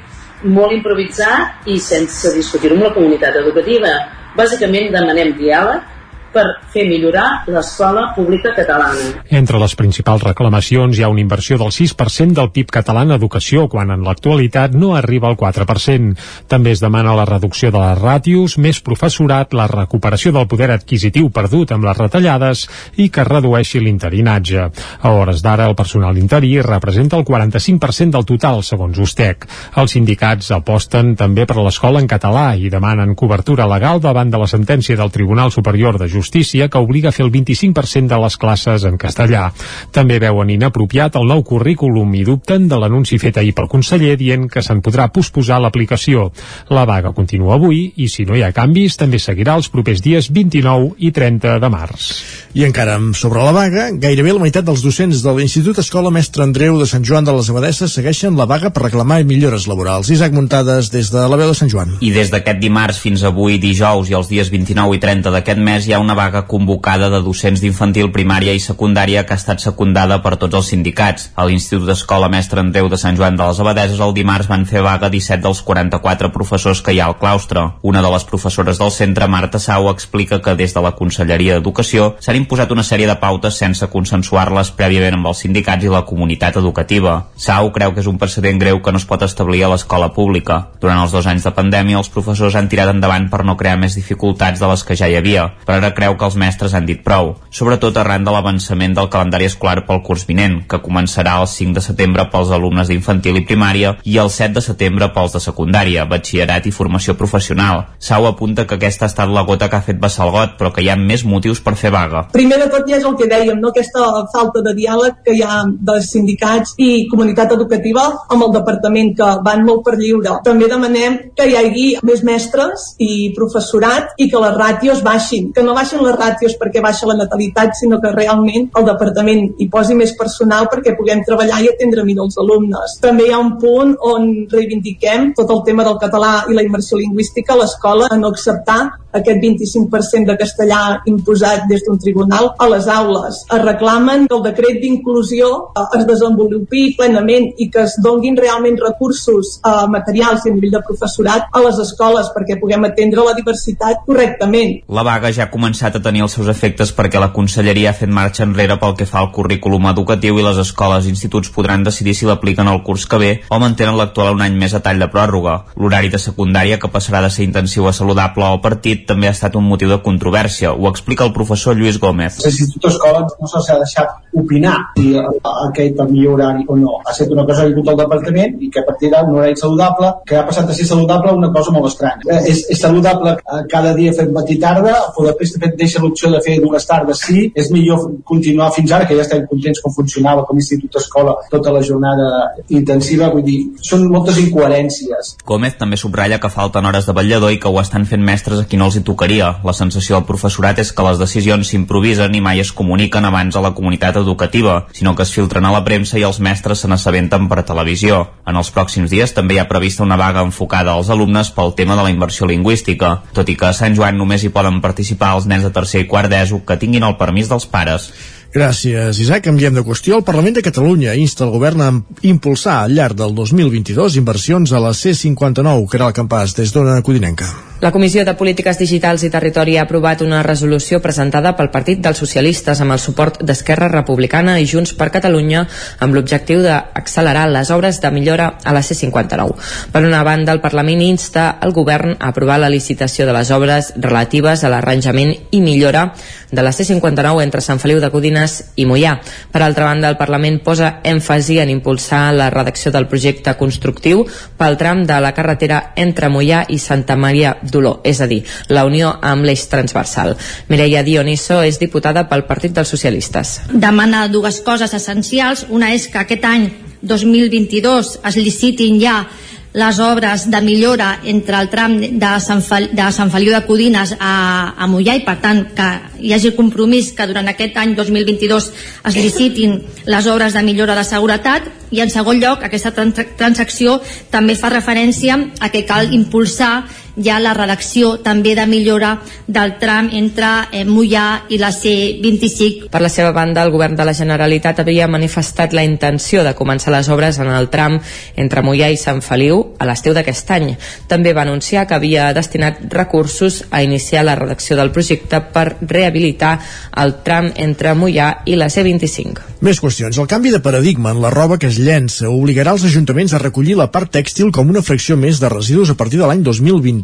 Speaker 40: molt improvisat i sense discutir-ho amb la comunitat educativa. Bàsicament demanem diàleg per fer millorar l'escola pública catalana.
Speaker 3: Entre les principals reclamacions hi ha una inversió del 6% del PIB català en educació, quan en l'actualitat no arriba al 4%. També es demana la reducció de les ràtios, més professorat, la recuperació del poder adquisitiu perdut amb les retallades i que redueixi l'interinatge. A hores d'ara, el personal interí representa el 45% del total, segons USTEC. Els sindicats aposten també per l'escola en català i demanen cobertura legal davant de la sentència del Tribunal Superior de Justícia que obliga a fer el 25% de les classes en castellà. També veuen inapropiat el nou currículum i dubten de l'anunci fet ahir pel conseller dient que se'n podrà posposar l'aplicació. La vaga continua avui i si no hi ha canvis també seguirà els propers dies 29 i 30 de març.
Speaker 1: I encara sobre la vaga, gairebé la meitat dels docents de l'Institut Escola Mestre Andreu de Sant Joan de les Abadesses segueixen la vaga per reclamar millores laborals. Isaac Muntades des de la veu de Sant Joan.
Speaker 9: I des d'aquest dimarts fins avui dijous i els dies 29 i 30 d'aquest mes hi ha una vaga convocada de docents d'infantil, primària i secundària que ha estat secundada per tots els sindicats. A l'Institut d'Escola Mestre Andreu de Sant Joan de les Abadeses el dimarts van fer vaga 17 dels 44 professors que hi ha al claustre. Una de les professores del centre, Marta Sau, explica que des de la Conselleria d'Educació s'han imposat una sèrie de pautes sense consensuar-les prèviament amb els sindicats i la comunitat educativa. Sau creu que és un precedent greu que no es pot establir a l'escola pública. Durant els dos anys de pandèmia, els professors han tirat endavant per no crear més dificultats de les que ja hi havia. Però ara creu que els mestres han dit prou, sobretot arran de l'avançament del calendari escolar pel curs vinent, que començarà el 5 de setembre pels alumnes d'infantil i primària i el 7 de setembre pels de secundària, batxillerat i formació professional. Sau apunta que aquesta ha estat la gota que ha fet vessar el got, però que hi ha més motius per fer vaga.
Speaker 41: Primer de tot ja és el que dèiem, no? aquesta falta de diàleg que hi ha dels sindicats i comunitat educativa amb el departament que van molt per lliure. També demanem que hi hagi més mestres i professorat i que les ràtios baixin, que no baixin les ràtios perquè baixa la natalitat, sinó que realment el departament hi posi més personal perquè puguem treballar i atendre millor els alumnes. També hi ha un punt on reivindiquem tot el tema del català i la immersió lingüística a l'escola a no acceptar aquest 25% de castellà imposat des d'un tribunal a les aules. Es reclamen que el decret d'inclusió eh, es desenvolupi plenament i que es donguin realment recursos eh, materials i a nivell de professorat a les escoles perquè puguem atendre la diversitat correctament.
Speaker 9: La vaga ja ha començat a tenir els seus efectes perquè la Conselleria ha fet marxa enrere pel que fa al currículum educatiu i les escoles i instituts podran decidir si l'apliquen el curs que ve o mantenen l'actual un any més a tall de pròrroga. L'horari de secundària, que passarà de ser intensiu a saludable o partit, també ha estat un motiu de controvèrsia. Ho explica el professor Lluís Gómez.
Speaker 42: L'Institut Escola no se'ls ha deixat opinar si aquest el millor horari o no. Ha estat una cosa que ha vingut al departament i que a partir d'un horari saludable, que ha passat a ser saludable una cosa molt estranya. Eh, és, és saludable eh, cada dia fer matí tarda, o després de fet deixa l'opció de fer dues tardes sí, és millor continuar fins ara, que ja estem contents com funcionava com Institut Escola tota la jornada intensiva, vull dir, són moltes incoherències.
Speaker 9: Gómez també subratlla que falten hores de vetllador i que ho estan fent mestres a qui no els hi tocaria. La sensació del professorat és que les decisions s'improvisen i mai es comuniquen abans a la comunitat educativa, sinó que es filtren a la premsa i els mestres se n'assabenten per televisió. En els pròxims dies també hi ha prevista una vaga enfocada als alumnes pel tema de la inversió lingüística, tot i que a Sant Joan només hi poden participar els nens de tercer i quart d'ESO que tinguin el permís dels pares.
Speaker 1: Gràcies, Isaac. Canviem de qüestió. El Parlament de Catalunya insta el govern a impulsar al llarg del 2022 inversions a la C59, que era el campàs des d'Ona Codinenca.
Speaker 7: La Comissió de Polítiques Digitals i Territori ha aprovat una resolució presentada pel Partit dels Socialistes amb el suport d'Esquerra Republicana i Junts per Catalunya amb l'objectiu d'accelerar les obres de millora a la C59. Per una banda, el Parlament insta el govern a aprovar la licitació de les obres relatives a l'arranjament i millora de la C59 entre Sant Feliu de Codines i Mollà. Per altra banda, el Parlament posa èmfasi en impulsar la redacció del projecte constructiu pel tram de la carretera entre Mollà i Santa Maria d'Olor, és a dir, la unió amb l'eix transversal. Mireia Dioniso és diputada pel Partit dels Socialistes.
Speaker 43: demana dues coses essencials. Una és que aquest any 2022 es licitin ja les obres de millora entre el tram de Sant, Fel, de Sant Feliu de Codines a, a Mollà i per tant que hi hagi compromís que durant aquest any 2022 es licitin les obres de millora de seguretat i en segon lloc aquesta trans transacció també fa referència a que cal impulsar ja la redacció també de millora del tram entre eh, Mollà i la C25.
Speaker 7: Per la seva banda, el govern de la Generalitat havia manifestat la intenció de començar les obres en el tram entre Mollà i Sant Feliu a l'estiu d'aquest any. També va anunciar que havia destinat recursos a iniciar la redacció del projecte per rehabilitar el tram entre Mollà i la C25.
Speaker 1: Més qüestions. El canvi de paradigma en la roba que es llença obligarà els ajuntaments a recollir la part tèxtil com una fracció més de residus a partir de l'any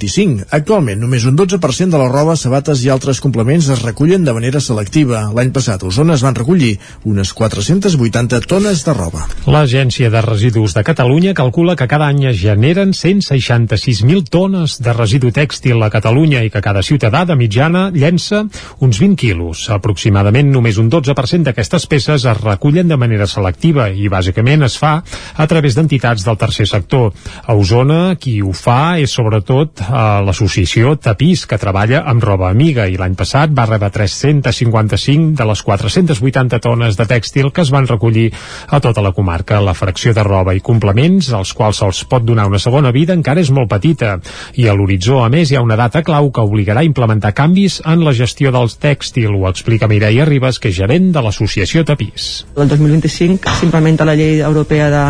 Speaker 1: 2025. Actualment, només un 12% de la roba, sabates i altres complements es recullen de manera selectiva. L'any passat, a Osona es van recollir unes 480 tones de roba.
Speaker 3: L'Agència de Residus de Catalunya calcula que cada any es generen 166.000 tones de residu tèxtil a Catalunya i que cada ciutadà de mitjana llença uns 20 quilos. Aproximadament només un 12% d'aquestes peces es recullen de manera selectiva i bàsicament es fa a través d'entitats del tercer sector. A Osona qui ho fa és sobretot a l'associació Tapís que treballa amb roba amiga i l'any passat va rebre 355 de les 480 tones de tèxtil que es van recollir a tota la comarca. La fracció de roba i complements, als quals se'ls pot donar una segona vida, encara és molt petita i a l'horitzó, a més, hi ha una data clau que obligarà a implementar canvis en la gestió dels tèxtil, ho explica Mireia Ribas, que és gerent de l'associació Tapís.
Speaker 4: El 2025 s'implementa la llei europea de,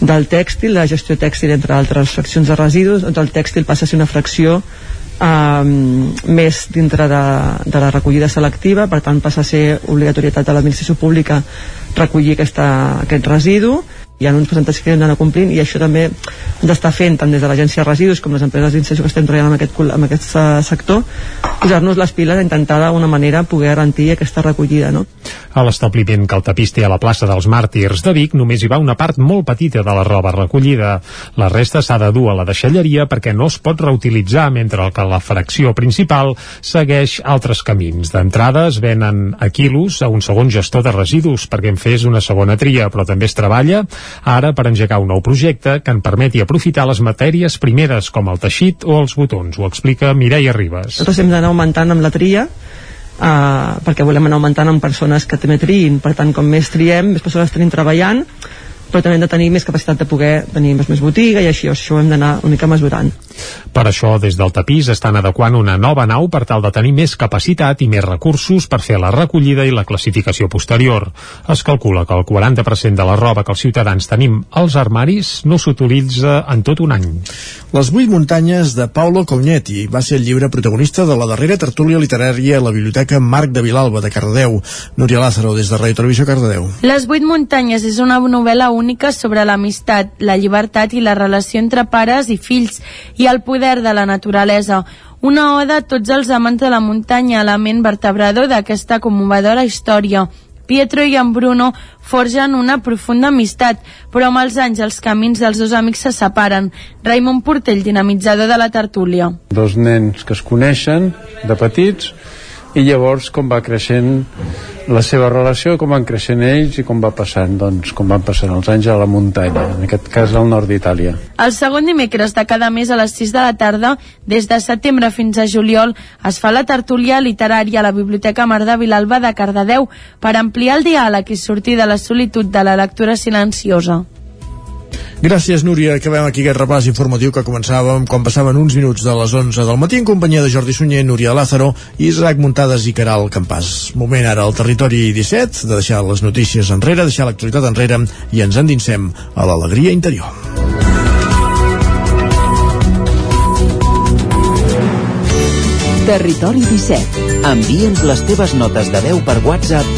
Speaker 4: del tèxtil, la gestió tèxtil entre altres fraccions de residus, doncs el tèxtil passa a ser una fracció um, més dintre de, de la recollida selectiva, per tant passa a ser obligatorietat de l'administració pública recollir aquesta, aquest residu hi ha uns percentatges que hem d'anar complint i això també hem d'estar fent tant des de l'agència de residus com les empreses d'inserció que estem treballant amb aquest, amb aquest eh, sector posar-nos les piles a intentar d'alguna manera poder garantir aquesta recollida no?
Speaker 3: A l'establiment que el tapís té a la plaça dels Màrtirs de Vic només hi va una part molt petita de la roba recollida. La resta s'ha de dur a la deixalleria perquè no es pot reutilitzar, mentre que la fracció principal segueix altres camins. D'entrada es venen a quilos a un segon gestor de residus perquè en fes una segona tria, però també es treballa ara per engegar un nou projecte que en permeti aprofitar les matèries primeres com el teixit o els botons. Ho explica Mireia Ribas.
Speaker 4: nosaltres hem d'anar augmentant amb la tria uh, perquè volem anar augmentant amb persones que també triïn per tant com més triem, més persones tenim treballant però també hem de tenir més capacitat de poder tenir més, més botiga i així això ho hem d'anar una mica mesurant
Speaker 3: Per això, des del tapís estan adequant una nova nau per tal de tenir més capacitat i més recursos per fer la recollida i la classificació posterior. Es calcula que el 40% de la roba que els ciutadans tenim als armaris no s'utilitza en tot un any.
Speaker 1: Les vuit muntanyes de Paolo Cognetti va ser el llibre protagonista de la darrera tertúlia literària a la Biblioteca Marc de Vilalba de Cardedeu. Núria Lázaro, des de Ràdio Televisió Cardedeu.
Speaker 13: Les vuit muntanyes és una novel·la única sobre l'amistat, la llibertat i la relació entre pares i fills i el poder de la naturalesa. Una oda a tots els amants de la muntanya, element vertebrador d'aquesta commovedora història. Pietro i en Bruno forgen una profunda amistat, però amb els anys els camins dels dos amics se separen. Raimon Portell, dinamitzador de la tertúlia.
Speaker 44: dos nens que es coneixen de petits i llavors com va creixent la seva relació, com van creixent ells i com va passant, doncs, com van passant els anys a la muntanya, en aquest cas al nord d'Itàlia.
Speaker 13: El segon dimecres de cada mes a les 6 de la tarda, des de setembre fins a juliol, es fa la tertúlia literària a la Biblioteca Mar de Vilalba de Cardedeu per ampliar el diàleg i sortir de la solitud de la lectura silenciosa.
Speaker 1: Gràcies, Núria. Acabem aquí aquest repàs informatiu que començàvem quan passaven uns minuts de les 11 del matí en companyia de Jordi Sunyer, Núria Lázaro, Isaac Muntades i Caral Campàs. Moment ara al territori 17, de deixar les notícies enrere, deixar l'actualitat enrere i ens endinsem a l'alegria interior.
Speaker 15: Territori 17. Envia'ns les teves notes de veu per WhatsApp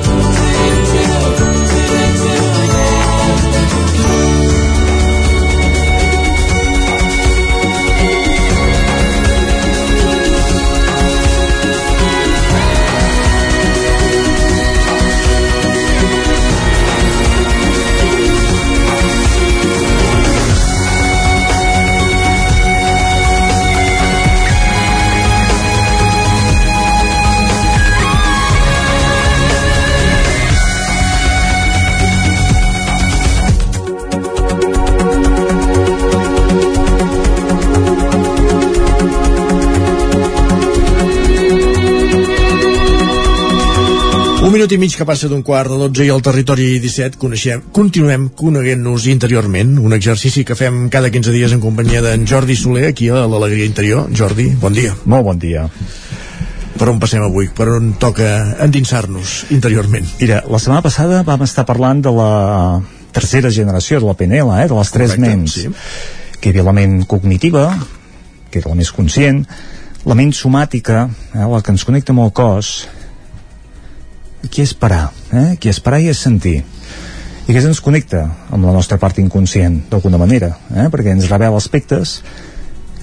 Speaker 1: Minut i mig que passa d'un quart de 12 i al territori 17 coneixem, continuem coneguent-nos interiorment, un exercici que fem cada 15 dies en companyia d'en Jordi Soler aquí a l'Alegria Interior. Jordi, bon dia.
Speaker 45: Molt bon dia.
Speaker 1: Per on passem avui? Per on toca endinsar-nos interiorment?
Speaker 45: Mira, la setmana passada vam estar parlant de la tercera generació de la PNL, eh, de les tres
Speaker 1: Correcte,
Speaker 45: ments.
Speaker 1: sí.
Speaker 45: Que hi havia la ment cognitiva, que era la més conscient, la ment somàtica, eh, la que ens connecta amb el cos, aquí és parar, eh? aquí és parar i és sentir. I aquesta ens connecta amb la nostra part inconscient, d'alguna manera, eh? perquè ens revela aspectes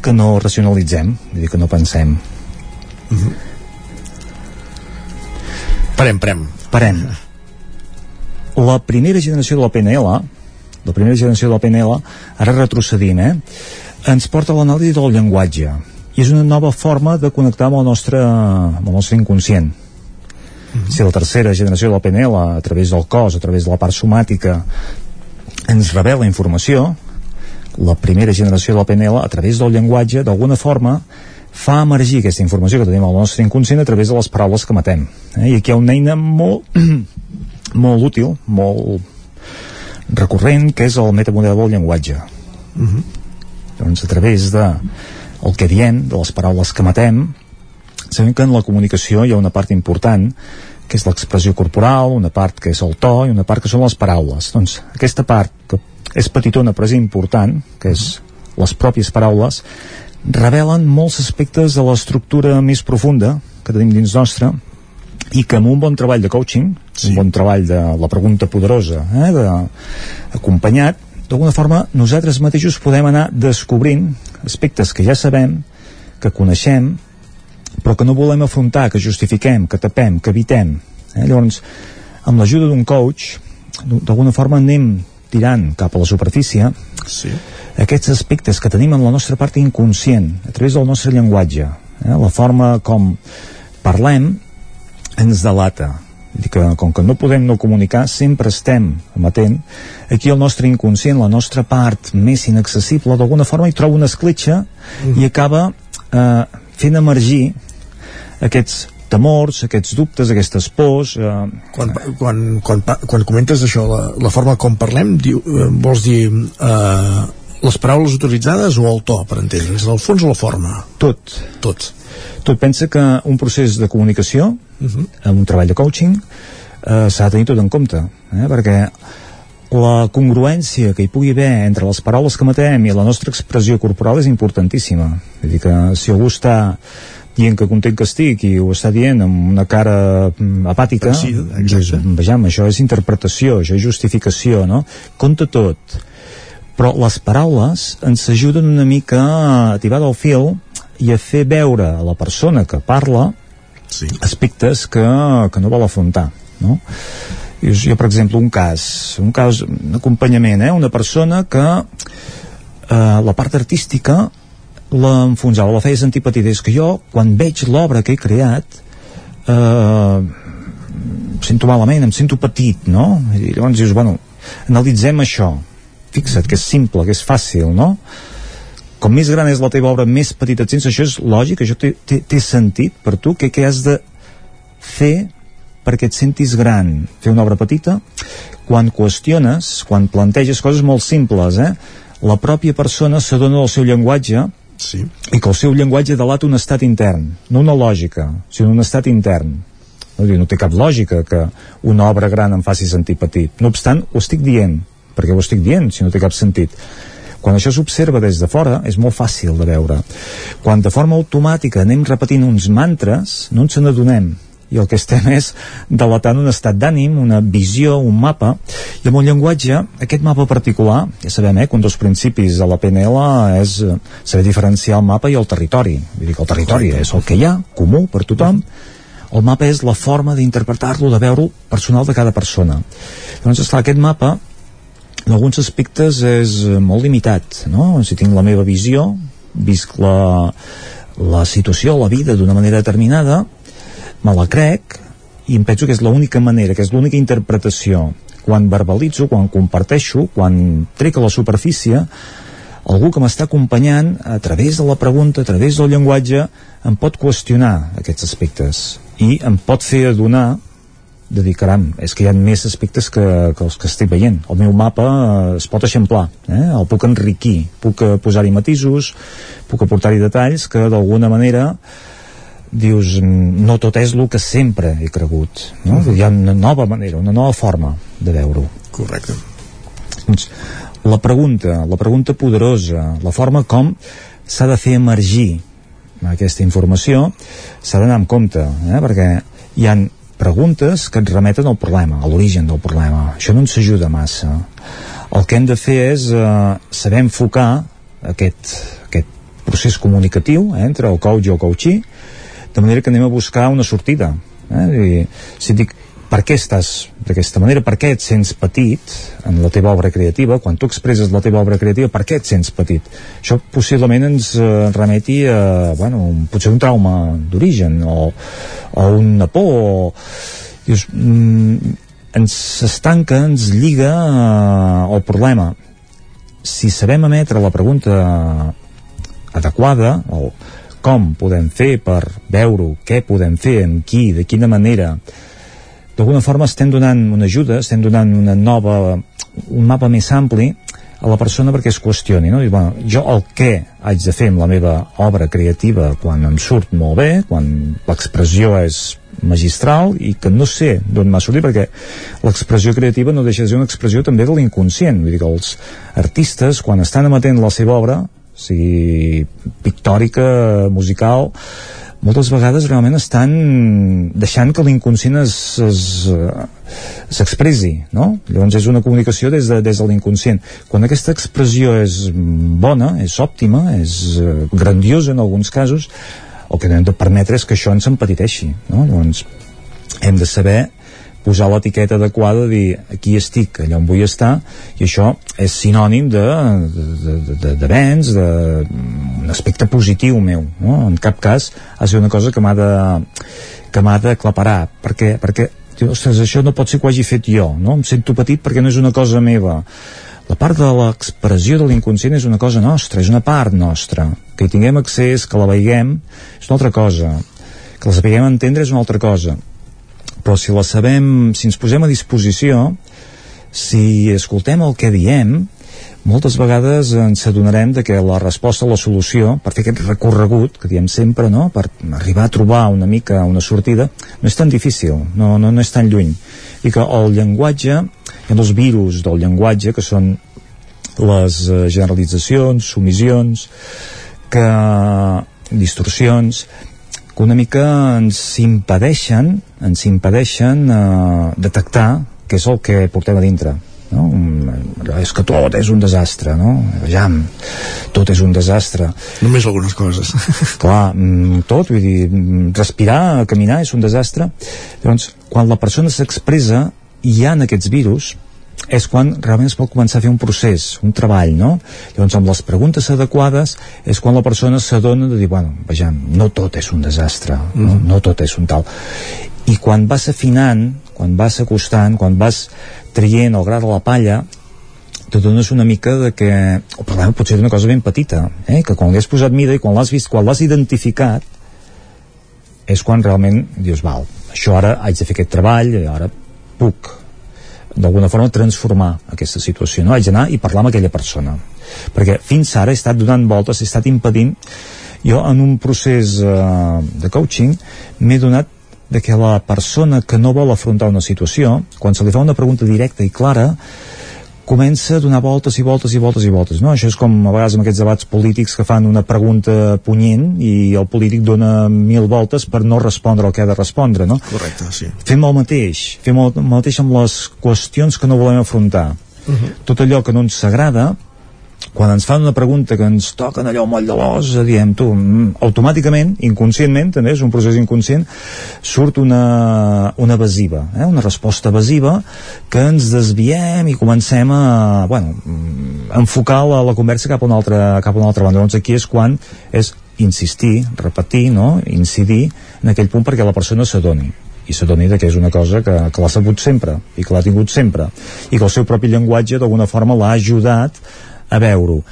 Speaker 45: que no racionalitzem, vull dir que no pensem.
Speaker 1: Parem, parem.
Speaker 45: Parem. La primera generació de la PNL, la primera generació de la PNL, ara retrocedint, eh? ens porta a l'anàlisi del llenguatge. I és una nova forma de connectar amb el nostre, amb el nostre inconscient. Si la tercera generació de la PNL, a través del cos, a través de la part somàtica, ens revela informació, la primera generació de la PNL, a través del llenguatge, d'alguna forma, fa emergir aquesta informació que tenim al nostre inconscient a través de les paraules que matem. Eh? I aquí hi ha una eina molt, molt útil, molt recurrent, que és el metamodel del llenguatge. Doncs a través de el que diem, de les paraules que matem, sabem que en la comunicació hi ha una part important que és l'expressió corporal, una part que és el to i una part que són les paraules. Doncs aquesta part, que és petitona però és important, que és les pròpies paraules, revelen molts aspectes de l'estructura més profunda que tenim dins nostre i que amb un bon treball de coaching, sí. un bon treball de la pregunta poderosa, eh, de, acompanyat, d'alguna forma nosaltres mateixos podem anar descobrint aspectes que ja sabem, que coneixem, però que no volem afrontar, que justifiquem, que tapem, que evitem. Eh? Llavors, amb l'ajuda d'un coach, d'alguna forma anem tirant cap a la superfície
Speaker 1: sí.
Speaker 45: aquests aspectes que tenim en la nostra part inconscient, a través del nostre llenguatge. Eh? La forma com parlem ens delata. Dir que, com que no podem no comunicar, sempre estem amatent. Aquí el nostre inconscient, la nostra part més inaccessible, d'alguna forma hi troba una escletxa mm. i acaba eh, fent emergir aquests temors, aquests dubtes, aquestes pors... Eh...
Speaker 1: Quan, quan, quan, quan comentes això, la, la forma com parlem, diu, eh, vols dir eh, les paraules utilitzades o el to, per entendre'ns, el fons o la forma?
Speaker 45: Tot.
Speaker 1: Tot.
Speaker 45: Tot pensa que un procés de comunicació, uh
Speaker 1: Mhm.
Speaker 45: -huh. amb un treball de coaching, eh, s'ha de tenir tot en compte, eh? perquè la congruència que hi pugui haver entre les paraules que matem i la nostra expressió corporal és importantíssima. Vull dir que si algú està dient que content que estic i ho està dient amb una cara mm, apàtica
Speaker 1: Sí,
Speaker 45: vejam, això és interpretació això és justificació, no? Compte tot però les paraules ens ajuden una mica a tibar del fil i a fer veure a la persona que parla
Speaker 1: sí.
Speaker 45: aspectes que, que no vol afrontar no? Dius, jo per exemple un cas un cas, un acompanyament eh? una persona que eh, la part artística l'enfonsava, la feia sentir petita. És que jo quan veig l'obra que he creat eh, em sento malament, em sento petit no? i llavors dius, bueno analitzem això. Fixa't que és simple, que és fàcil no? com més gran és la teva obra més petita et sents, això és lògic això té, té, té sentit per tu, què, què has de fer perquè et sentis gran? Fer una obra petita? Quan qüestiones, quan planteges coses molt simples eh? la pròpia persona s'adona del seu llenguatge
Speaker 1: sí.
Speaker 45: i que el seu llenguatge delata un estat intern no una lògica, sinó un estat intern. No, no té cap lògica que una obra gran em faci sentir petit. No obstant, ho estic dient. Perquè ho estic dient, si no té cap sentit? Quan això s'observa des de fora és molt fàcil de veure. Quan de forma automàtica anem repetint uns mantres no ens n'adonem i el que estem és delatant un estat d'ànim, una visió, un mapa i amb un llenguatge, aquest mapa particular ja sabem eh, que un dels principis de la PNL és eh, saber diferenciar el mapa i el territori, vull dir que el territori és el que hi ha, comú per tothom. El mapa és la forma d'interpretar-lo, de veure-ho personal de cada persona. Llavors esclar, aquest mapa en alguns aspectes és eh, molt limitat no? si tinc la meva visió visc la, la situació, la vida d'una manera determinada me la crec i em penso que és l'única manera, que és l'única interpretació quan verbalitzo, quan comparteixo quan trec a la superfície algú que m'està acompanyant a través de la pregunta, a través del llenguatge em pot qüestionar aquests aspectes i em pot fer adonar de dir, caram, és que hi ha més aspectes que, que els que estic veient. El meu mapa eh, es pot eixamplar, eh? el puc enriquir, puc eh, posar-hi matisos, puc aportar-hi detalls que d'alguna manera dius, no tot és el que sempre he cregut no? Uh -huh. hi ha una nova manera, una nova forma de veure-ho
Speaker 1: correcte
Speaker 45: doncs, la pregunta, la pregunta poderosa la forma com s'ha de fer emergir aquesta informació s'ha d'anar amb compte eh? perquè hi han preguntes que et remeten al problema, a l'origen del problema això no ens ajuda massa el que hem de fer és eh, saber enfocar aquest, aquest procés comunicatiu eh, entre el coach i el coachee de manera que anem a buscar una sortida eh? I, si dic per què estàs d'aquesta manera, per què et sents petit en la teva obra creativa? Quan tu expresses la teva obra creativa, per què et sents petit? Això possiblement ens eh, remeti a, bueno, un, potser un trauma d'origen o, o una por o, dius, mm, ens estanca, ens lliga eh, el problema. Si sabem emetre la pregunta adequada o com podem fer per veure-ho, què podem fer, amb qui, de quina manera? D'alguna forma estem donant una ajuda estem donant una nova un mapa més ampli a la persona perquè es qüestioni no? I, bueno, jo el què haig de fer amb la meva obra creativa quan em surt molt bé quan l'expressió és magistral i que no sé d'on m'ha sortit perquè l'expressió creativa no deixa de ser una expressió també de l'inconscient vull dir que els artistes quan estan emetent la seva obra sigui pictòrica, musical moltes vegades realment estan deixant que l'inconscient s'expressi, no? Llavors és una comunicació des de, des de l'inconscient. Quan aquesta expressió és bona, és òptima, és eh, grandiosa en alguns casos, el que hem de permetre és que això ens empetiteixi, no? Llavors hem de saber posar l'etiqueta adequada de dir aquí estic, allà on vull estar i això és sinònim de, de, de, de vents d'un aspecte positiu meu no? en cap cas ha de ser una cosa que m'ha de que m'ha d'aclaparar perquè, perquè ostres, això no pot ser que ho hagi fet jo no? em sento petit perquè no és una cosa meva. La part de l'expressió de l'inconscient és una cosa nostra, és una part nostra. Que hi tinguem accés, que la veiguem és una altra cosa. Que la sapiguem entendre és una altra cosa però si la sabem, si ens posem a disposició, si escoltem el que diem, moltes vegades ens adonarem de que la resposta la solució, per fer aquest recorregut, que diem sempre, no?, per arribar a trobar una mica una sortida, no és tan difícil, no, no, no és tan lluny. I que el llenguatge, hi ha els virus del llenguatge, que són les eh, generalitzacions, submissions, que distorsions, que una mica ens impedeixen ens impedeixen eh, detectar què és el que portem a dintre no? és que tot és un desastre no? Vejam, tot és un desastre
Speaker 1: només algunes coses
Speaker 45: clar, mm, tot, vull dir mm, respirar, caminar és un desastre llavors, quan la persona s'expressa hi ha aquests virus és quan realment es pot començar a fer un procés, un treball, no? Llavors, amb les preguntes adequades és quan la persona s'adona de dir, bueno, vejam, no tot és un desastre, mm. no, no tot és un tal. I quan vas afinant, quan vas acostant, quan vas traient el gra de la palla, te dones una mica de que el problema pot ser una cosa ben petita, eh? que quan li has posat mida i quan l'has vist, quan l'has identificat, és quan realment dius, val, això ara haig de fer aquest treball, ara puc d'alguna forma transformar aquesta situació no? haig d'anar i parlar amb aquella persona perquè fins ara he estat donant voltes he estat impedint jo en un procés uh, de coaching m'he donat de que la persona que no vol afrontar una situació quan se li fa una pregunta directa i clara comença a donar voltes i voltes i voltes i voltes, no? Això és com a vegades amb aquests debats polítics que fan una pregunta punyent i el polític dona mil voltes per no respondre el que ha de respondre, no?
Speaker 1: Correcte, sí.
Speaker 45: Fem el mateix, fem el mateix amb les qüestions que no volem afrontar. Uh -huh. Tot allò que no ens agrada, quan ens fan una pregunta que ens toquen allò moll de l'os, diem, tu, mm, automàticament, inconscientment, també és un procés inconscient, surt una, una evasiva, eh? una resposta evasiva que ens desviem i comencem a, bueno, mm, enfocar la, la conversa cap a una altra, cap a una altra banda. Doncs aquí és quan és insistir, repetir, no? incidir en aquell punt perquè la persona s'adoni i s'adoni que és una cosa que, que l'ha sabut sempre i que l'ha tingut sempre i que el seu propi llenguatge d'alguna forma l'ha ajudat a veure-ho.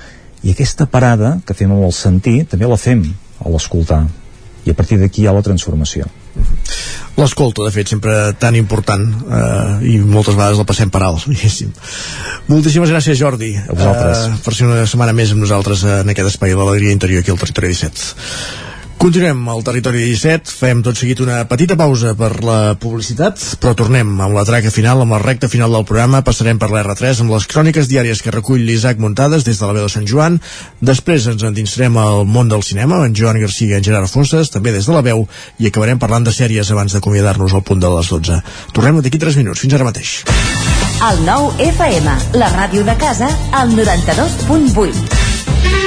Speaker 45: I aquesta parada que fem amb el sentir també la fem a l'escoltar. I a partir d'aquí hi ha la transformació.
Speaker 1: L'escolta, de fet, sempre tan important eh, i moltes vegades la passem per alt, diguéssim. Moltíssimes gràcies, Jordi,
Speaker 45: a vosaltres.
Speaker 1: Eh, per ser una setmana més amb nosaltres en aquest espai de l'alegria interior aquí al Territori 17. Continuem al territori 17, fem tot seguit una petita pausa per la publicitat, però tornem amb la traca final, amb la recta final del programa, passarem per l'R3 amb les cròniques diàries que recull l'Isaac Muntades des de la veu de Sant Joan, després ens endinsarem al món del cinema, en Joan Garcia i en Gerard Fosses, també des de la veu, i acabarem parlant de sèries abans d'acomiadar-nos al punt de les 12. Tornem d'aquí 3 minuts, fins ara mateix.
Speaker 46: El nou FM, la ràdio de casa, al 92.8.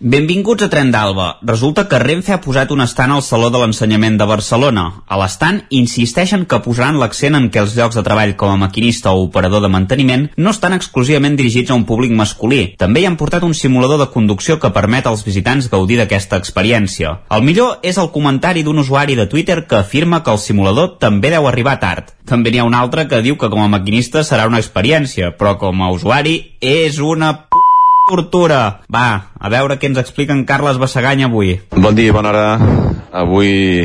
Speaker 9: Benvinguts a Tren d'Alba. Resulta que Renfe ha posat un estant al Saló de l'Ensenyament de Barcelona. A l'estant insisteixen que posaran l'accent en què els llocs de treball com a maquinista o operador de manteniment no estan exclusivament dirigits a un públic masculí. També hi han portat un simulador de conducció que permet als visitants gaudir d'aquesta experiència. El millor és el comentari d'un usuari de Twitter que afirma que el simulador també deu arribar tard. També n'hi ha un altre que diu que com a maquinista serà una experiència, però com a usuari és una p tortura. Va, a veure què ens explica en Carles Bassagany avui.
Speaker 47: Bon dia, bona hora. Avui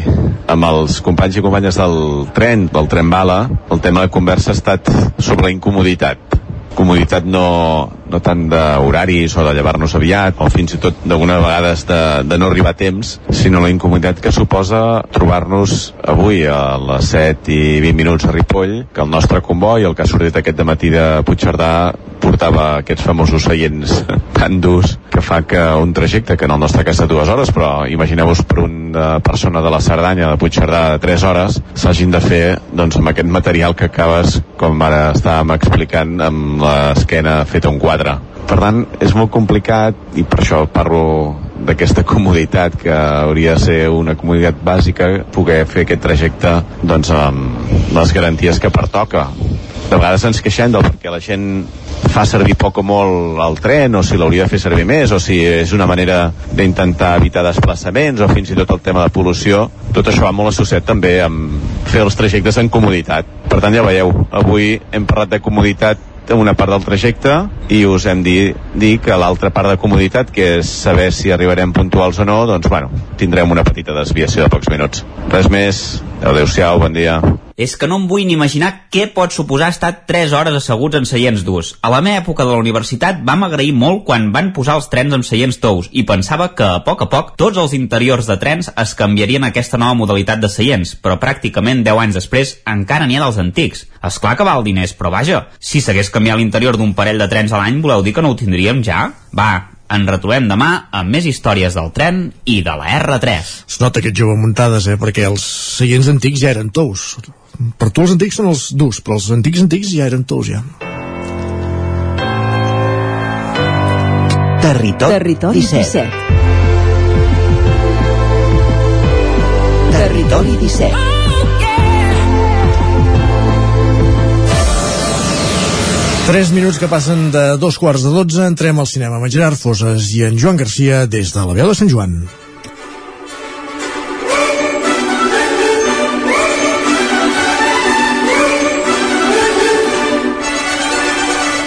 Speaker 47: amb els companys i companyes del tren, del tren bala, el tema de conversa ha estat sobre la incomoditat comoditat no, no tant d'horaris o de llevar-nos aviat o fins i tot d'alguna vegades de, de no arribar a temps sinó la incomoditat que suposa trobar-nos avui a les 7 i 20 minuts a Ripoll que el nostre comboi, el que ha sortit aquest de matí de Puigcerdà portava aquests famosos seients tan durs que fa que un trajecte que en el nostre cas de dues hores però imagineu-vos per una persona de la Cerdanya de Puigcerdà de 3 hores s'hagin de fer doncs, amb aquest material que acabes com ara estàvem explicant amb l'esquena feta un quadre. Per tant, és molt complicat i per això parlo d'aquesta comoditat que hauria de ser una comoditat bàsica poder fer aquest trajecte doncs, amb les garanties que pertoca. De vegades ens queixem del perquè la gent fa servir poc o molt el tren o si l'hauria de fer servir més o si és una manera d'intentar evitar desplaçaments o fins i tot el tema de pol·lució. Tot això va molt associat també amb fer els trajectes en comoditat. Per tant ja veieu, avui hem parlat de comoditat una part del trajecte i us hem dit dir que l'altra part de comoditat, que és saber si arribarem puntuals o no, doncs bueno, tindrem una petita desviació de pocs minuts. Res més, adeu-siau, bon dia
Speaker 9: és que no em vull ni imaginar què pot suposar estar 3 hores asseguts en seients durs. A la meva època de la universitat vam agrair molt quan van posar els trens amb seients tous i pensava que a poc a poc tots els interiors de trens es canviarien a aquesta nova modalitat de seients, però pràcticament 10 anys després encara n'hi ha dels antics. És clar que val diners, però vaja, si s'hagués canviat l'interior d'un parell de trens a l'any, voleu dir que no ho tindríem ja? Va, ens retrobem demà amb més històries del tren i de la R3.
Speaker 1: Es nota aquest jove muntades, eh? Perquè els seients antics ja eren tous per tu els antics són els durs, però els antics antics ja eren tous, ja.
Speaker 48: Territori,
Speaker 15: Territori
Speaker 48: 17.
Speaker 15: 17.
Speaker 48: Territori 17.
Speaker 1: Tres minuts que passen de dos quarts de dotze, entrem al cinema amb en Gerard Foses i en Joan Garcia des de la veu de Sant Joan.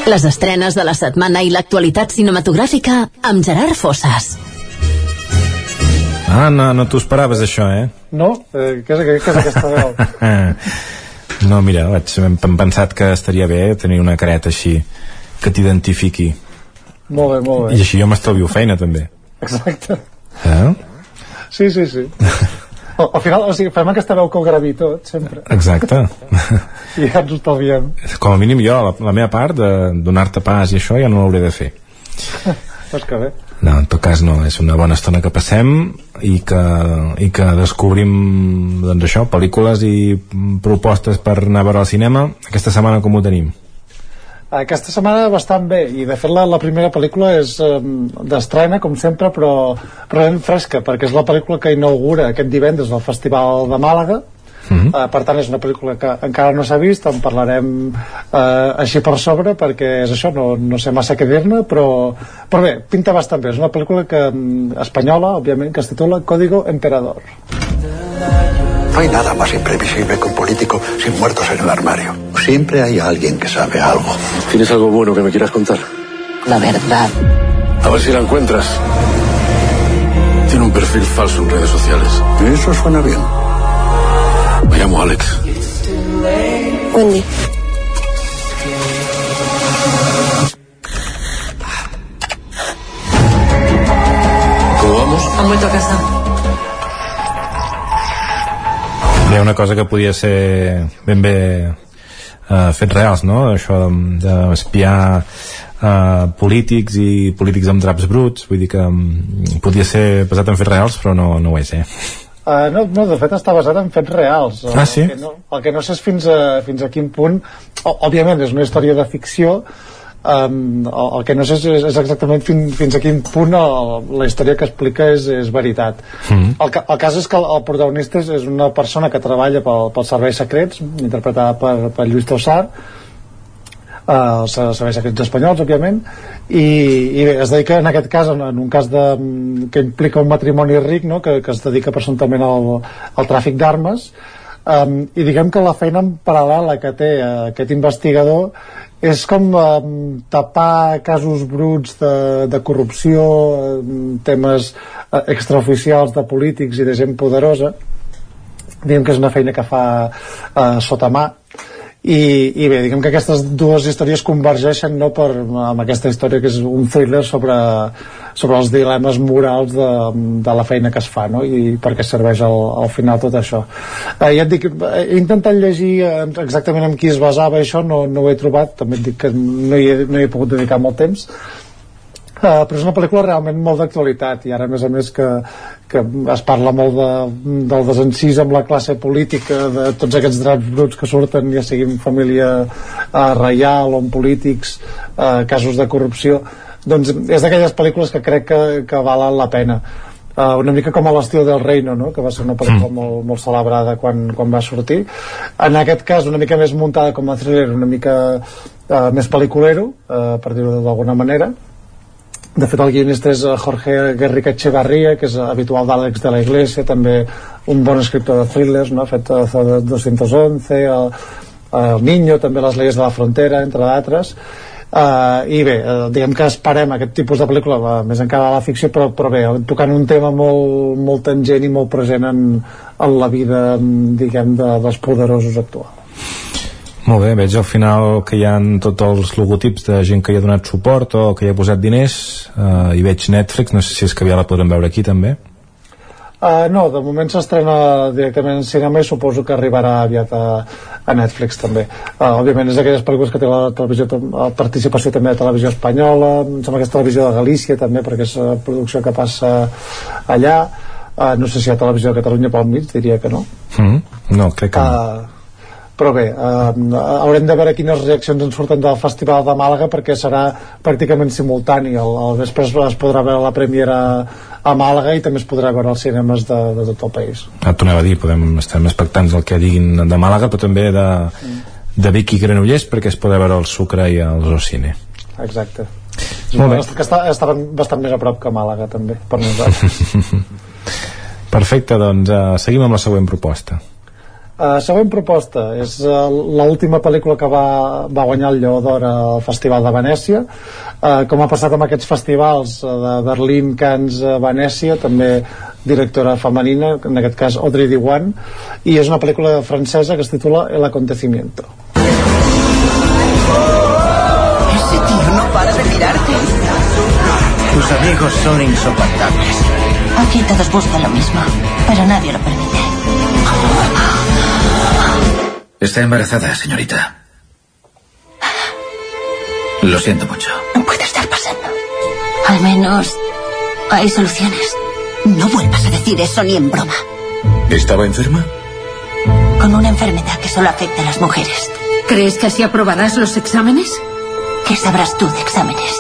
Speaker 49: Les estrenes de la setmana i l'actualitat cinematogràfica amb Gerard Fosses.
Speaker 50: Ah, no, no t'ho esperaves, això, eh?
Speaker 51: No? Eh, què, és, què és aquesta veu?
Speaker 50: no, mira, vaig, hem pensat que estaria bé tenir una careta així que t'identifiqui.
Speaker 51: molt bé, molt
Speaker 50: I
Speaker 51: bé.
Speaker 50: així jo m'estalvio feina, també.
Speaker 51: Exacte.
Speaker 50: Eh?
Speaker 51: Sí, sí, sí. Al, al final, o sigui, fem aquesta veu que ho gravi tot, sempre.
Speaker 50: Exacte.
Speaker 51: I ja ens estalviem.
Speaker 50: Com a mínim jo, la, la meva part de donar-te pas i això ja no l'hauré de fer.
Speaker 51: Doncs que bé.
Speaker 50: No, en tot cas no, és una bona estona que passem i que, i que descobrim doncs això, pel·lícules i propostes per anar a veure al cinema. Aquesta setmana com ho tenim?
Speaker 51: Aquesta setmana bastant bé i de fet la, la primera pel·lícula és eh, d'estrena com sempre però, ben fresca perquè és la pel·lícula que inaugura aquest divendres al Festival de Màlaga
Speaker 50: Mhm.
Speaker 51: Uh, per tant és una pel·lícula que encara no s'ha vist en parlarem uh, així per sobre perquè és això, no, no sé massa què dir-ne però, però bé, pinta bastant bé és una pel·lícula que, mm, espanyola òbviament, que es titula Código Emperador
Speaker 52: No hay nada más imprevisible que un político sin muertos en el armario. Siempre hay alguien que sabe algo.
Speaker 53: ¿Tienes algo bueno que me quieras contar?
Speaker 52: La verdad.
Speaker 53: A ver si la encuentras. Tiene un perfil falso en redes sociales.
Speaker 52: Eso suena bien.
Speaker 53: Me llamo Alex.
Speaker 54: Wendy.
Speaker 53: ¿Cómo vamos?
Speaker 54: Han vuelto a casa.
Speaker 50: hi ha una cosa que podia ser ben bé uh, fets reals, no? Això d'espiar uh, polítics i polítics amb draps bruts, vull dir que um, podia ser basat en fets reals, però no, no ho és, eh?
Speaker 51: Uh, no, no, de fet està basat en fets reals.
Speaker 50: Ah, sí?
Speaker 51: El que no, el que no sé és fins a, fins a quin punt... O, òbviament és una història de ficció, um, el, el que no sé és, és exactament fin, fins a quin punt el, la història que explica és, és veritat.
Speaker 50: Mm.
Speaker 51: El, ca- el cas és que el, el protagonista és, és una persona que treballa pel, pels serveis secrets, interpretada per, per Lluís Tossar, els serveis secrets espanyols, òbviament, i, i bé, es dedica en aquest cas, en, en un cas de, que implica un matrimoni ric, no? que, que es dedica presumptament al, al tràfic d'armes, um, i diguem que la feina en paral·lela que té eh, aquest investigador és com um, tapar casos bruts de, de corrupció, um, temes uh, extraoficials de polítics i de gent poderosa, diguem que és una feina que fa uh, sota mà i, i bé, diguem que aquestes dues històries convergeixen no, per, amb aquesta història que és un thriller sobre, sobre els dilemes morals de, de la feina que es fa no? i per què serveix al, al final tot això eh, ja et dic, he intentat llegir eh, exactament en qui es basava això no, no ho he trobat, també et dic que no hi he, no hi he pogut dedicar molt temps Uh, però és una pel·lícula realment molt d'actualitat i ara a més a més que, que es parla molt de, del desencís amb la classe política de tots aquests draps bruts que surten ja siguin família uh, reial o en polítics uh, casos de corrupció. Doncs és d'aquelles pel·lícules que crec que, que valen la pena. Uh, una mica com a l'estil del Reino no? que va ser una pel·lícula molt, molt celebrada quan, quan va sortir. En aquest cas una mica més muntada com a thriller una mica uh, més pel·liculero uh, per dir-ho d'alguna manera de fet el guionista és eh, Jorge Guerrica Echevarría que és habitual d'Àlex de la Iglesia també un bon escriptor de thrillers no? ha fet eh, 211 el, el Niño, també les leyes de la frontera entre d'altres Uh, i bé, uh, diguem que esperem aquest tipus de pel·lícula, uh, més encara la ficció però, però bé, tocant un tema molt, molt tangent i molt present en, en la vida, diguem, de, dels poderosos actuals
Speaker 50: Molt bé, veig al final que hi ha tots els logotips de gent que hi ha donat suport o que hi ha posat diners uh, i veig Netflix, no sé si és que ja la podrem veure aquí també
Speaker 51: Uh, no, de moment s'estrena directament en cinema i suposo que arribarà aviat a, a Netflix també. Uh, òbviament és d'aquelles pel·lícules que té la televisió la participació també de televisió espanyola, em sembla que és televisió de Galícia també perquè és la producció que passa allà. Uh, no sé si hi ha televisió de Catalunya pel mig, diria que no.
Speaker 50: mm. No, crec que no.
Speaker 51: Uh, però bé, eh, haurem de veure quines reaccions ens surten del Festival de Màlaga perquè serà pràcticament simultani. Al, al vespre es, podrà veure la premiera a Màlaga i també es podrà veure als cinemes de, de tot el país.
Speaker 50: Et tornava a dir, podem estar més expectants del que diguin de Màlaga però també de, de Vic i Granollers perquè es podrà veure el Sucre i el Zocine
Speaker 51: exacte.
Speaker 50: Molt bé.
Speaker 51: que està, estaven bastant més a prop que Màlaga també per nosaltres.
Speaker 50: Perfecte, doncs uh, seguim amb la següent proposta
Speaker 51: Uh, següent proposta és uh, l'última pel·lícula que va, va guanyar el Lleó d'Or al Festival de Venècia uh, com ha passat amb aquests festivals uh, de Berlín, Cannes, uh, Venècia també directora femenina en aquest cas Audrey Diwan i és una pel·lícula francesa que es titula El acontecimiento
Speaker 54: Ese tío no para de mirarte.
Speaker 55: Tus amigos son insoportables.
Speaker 54: Aquí todos buscan lo mismo, pero nadie lo permite.
Speaker 55: Está embarazada, señorita. Lo siento mucho.
Speaker 54: No puede estar pasando. Al menos hay soluciones. No vuelvas a decir eso ni en broma.
Speaker 55: ¿Estaba enferma?
Speaker 54: Con una enfermedad que solo afecta a las mujeres.
Speaker 15: ¿Crees que así aprobarás los exámenes?
Speaker 54: ¿Qué sabrás tú de exámenes?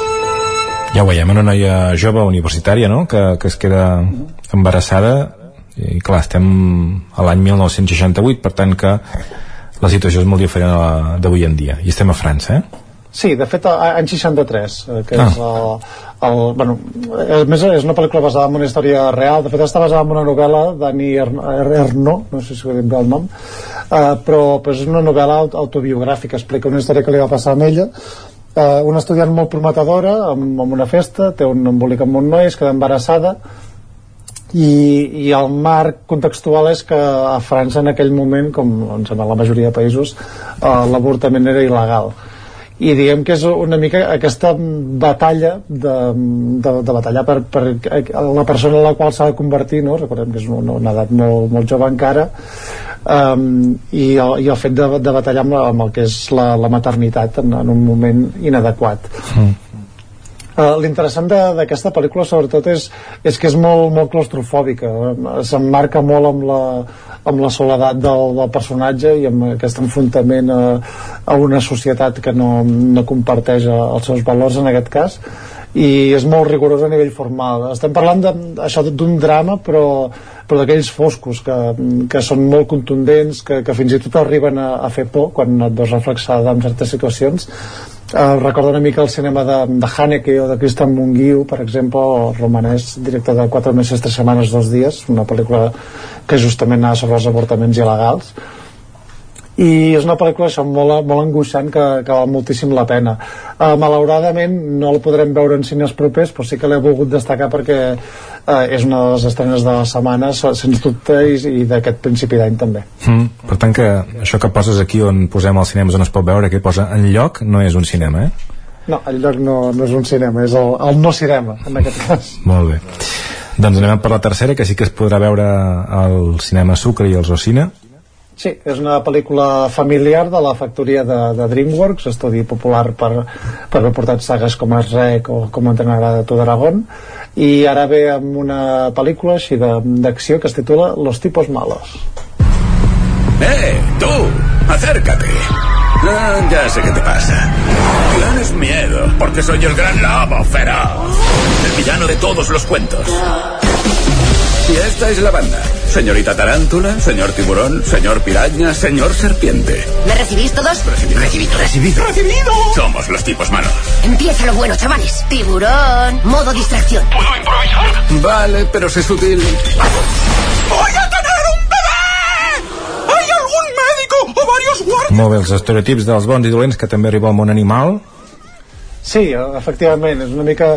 Speaker 50: ja ho veiem, una noia jove universitària no? que, que es queda embarassada i clar, estem a l'any 1968 per tant que la situació és molt diferent d'avui en dia i estem a França, eh?
Speaker 51: Sí, de fet, any 63, eh, que
Speaker 50: Ah.
Speaker 51: és el, el, bueno, a més és una pel·lícula basada en una història real, de fet està basada en una novel·la d'Annie Ernaux, no sé si ho he dit bé el nom, eh, però, però és una novel·la aut- autobiogràfica, explica una història que li va passar a ella, eh, una estudiant molt prometedora, amb, amb una festa, té un embolic amb un noi, es queda embarassada, i, i el marc contextual és que a França en aquell moment, com doncs, en la majoria de països, eh, l'avortament era il·legal. I diguem que és una mica aquesta batalla de, de, de batallar per, per la persona en la qual s'ha de convertir no? recordem que és una, una edat molt, molt jove encara um, i, el, i el fet de, de batallar amb, la, amb el que és la, la maternitat en, en un moment inadequat Uh, L'interessant d'aquesta pel·lícula sobretot és, és que és molt, molt claustrofòbica. Eh, s'emmarca molt amb la, amb la soledat del, del personatge i amb aquest enfrontament a, a una societat que no, no comparteix eh, els seus valors en aquest cas. I és molt rigorós a nivell formal. Estem parlant de, això d'un drama però, però d'aquells foscos que, que són molt contundents que, que fins i tot arriben a, a fer por quan et veus reflexada en certes situacions Uh, recordo una mica el cinema de, de Haneke o de Christian Mungiu, per exemple, o romanès, director de 4 mesos, 3 setmanes, 2 dies, una pel·lícula que justament anava sobre els avortaments il·legals i és una pel·lícula això, molt, molt angoixant que, que val moltíssim la pena uh, malauradament no la podrem veure en cines propers però sí que l'he volgut destacar perquè uh, és una de les estrenes de la setmana sens dubte i, i d'aquest principi d'any també
Speaker 50: Mm. Per tant que això que poses aquí on posem els cinemes on es pot veure, que posa en lloc, no és un cinema, eh?
Speaker 51: no, el lloc no, no és un cinema és el, el no cinema en aquest cas
Speaker 50: Molt bé. Doncs anem per la tercera, que sí que es podrà veure al cinema Sucre i al Rosina.
Speaker 51: Sí, és una pel·lícula familiar de la factoria de, de DreamWorks, estudi popular per, per haver portat sagues com es Rec o com entrenar a tu d'Aragón, i ara ve amb una pel·lícula així de- d'acció que es titula Los tipos malos.
Speaker 56: ¡Eh, tú! ¡Acércate! Ah, ya sé qué te pasa. Tienes miedo, porque soy el gran lobo feroz. El villano de todos los cuentos. Y esta es la banda. Señorita Tarántula, señor Tiburón, señor Piraña, señor Serpiente.
Speaker 54: ¿Me recibís todos?
Speaker 56: Recibido. Recibido, recibido. ¡Recibido! Somos los tipos malos.
Speaker 54: Empieza lo bueno, chavales. Tiburón, modo distracción.
Speaker 56: ¿Puedo improvisar? Vale, pero sé sutil. ¡Voy a tener un bebé! ¿Hay algún médico o varios guardias?
Speaker 50: Molt bé, els estereotips dels bons i dolents que també arriba al món animal.
Speaker 51: Sí, efectivament, és una mica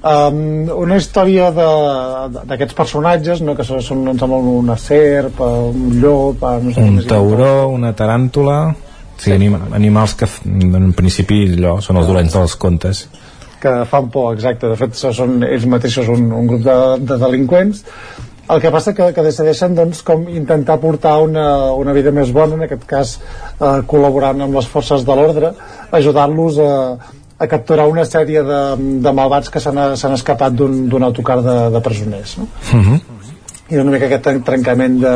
Speaker 51: um, una història d'aquests personatges, no? que són, em sembla, una serp, un llop, eh, no sé
Speaker 50: Un tauró, una taràntula... Sí, anim animals que en principi allò, són els dolents dels contes.
Speaker 51: que fan por, exacte. De fet, són ells mateixos un, un grup de, de delinqüents. El que passa que, que decideixen doncs, com intentar portar una, una vida més bona, en aquest cas eh, col·laborant amb les forces de l'ordre, ajudant-los a, a capturar una sèrie de, de malvats que s'han escapat d'un autocar de, de presoners. No?
Speaker 50: Uh -huh.
Speaker 51: i una mica aquest tren- trencament de,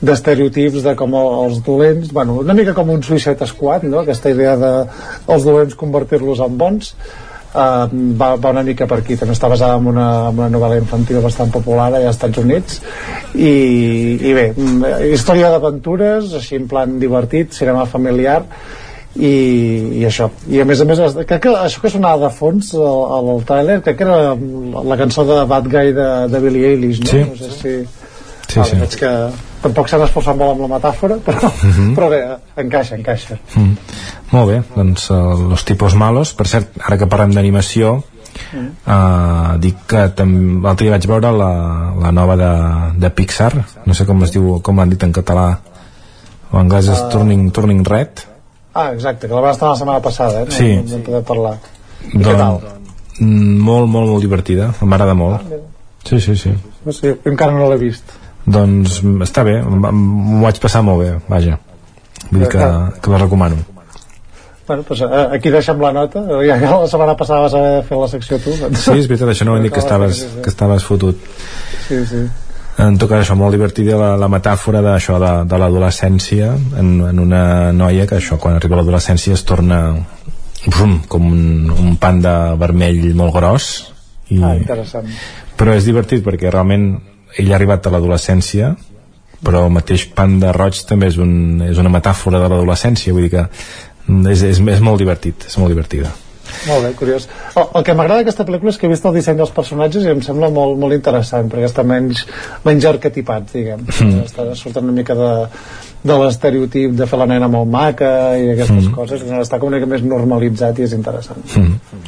Speaker 51: d'estereotips de com els dolents bueno, una mica com un Suicide Squad no? aquesta idea de els dolents convertir-los en bons Uh, va, va una mica per aquí també està basada en una, en una novel·la infantil bastant popular als Estats Units i, i bé, mm, història d'aventures així en plan divertit, cinema familiar i, i això i a més a més, crec que això que sonava de fons al, al tràiler, crec que era la cançó de Bad Guy de, de Billie Eilish no?
Speaker 50: Sí.
Speaker 51: no sé si
Speaker 50: Sí,
Speaker 51: ah,
Speaker 50: sí.
Speaker 51: veig que tampoc s'han esforçat molt amb la metàfora però,
Speaker 50: Mhm.
Speaker 51: però bé, encaixa, encaixa
Speaker 50: Mm. Molt bé, doncs uh, Los tipos malos, per cert, ara que parlem d'animació uh, dic que l'altre dia vaig veure la, la nova de, de Pixar no sé com es diu, com l'han dit en català en anglès és
Speaker 51: Ah.
Speaker 50: Turning, Turning Red
Speaker 51: ah, exacte, que la vam estar la setmana passada eh? no,
Speaker 50: Sí.
Speaker 51: no, no poder parlar. I què tal?
Speaker 50: mm, molt, molt, molt divertida m'agrada molt. Sí, sí, sí.
Speaker 51: No sé, encara no l'he vist.
Speaker 50: Doncs està bé, m'ho vaig passar molt bé vaja, vull dir que, que la recomano.
Speaker 51: Bueno, doncs, eh, aquí deixem la nota. Ja que la setmana passada vas haver de fer la secció tu. Doncs.
Speaker 50: sí, és veritat, això no ho he dit que estaves, que estaves fotut.
Speaker 51: Sí, sí.
Speaker 50: En tot cas això molt divertida la, la metàfora d'això de, de l'adolescència en, en una noia que això quan arriba a l'adolescència es torna brum, com un, un panda vermell molt gros. I,
Speaker 51: ah, interessant.
Speaker 50: Però és divertit perquè realment ell ha arribat a l'adolescència però el mateix panda roig també és, un, és una metàfora de l'adolescència vull dir que és, és, és molt divertit és molt divertida
Speaker 51: Molt bé, curiós. El, el que m'agrada d'aquesta pel·lícula és que he vist el disseny dels personatges i em sembla molt, molt interessant, perquè està menys, menys arquetipat, diguem.
Speaker 50: Mm.
Speaker 51: Està sortant una mica de, de l'estereotip de fer la nena molt maca i aquestes
Speaker 50: Mm.
Speaker 51: coses, està com una mica més normalitzat i és interessant.
Speaker 50: mm.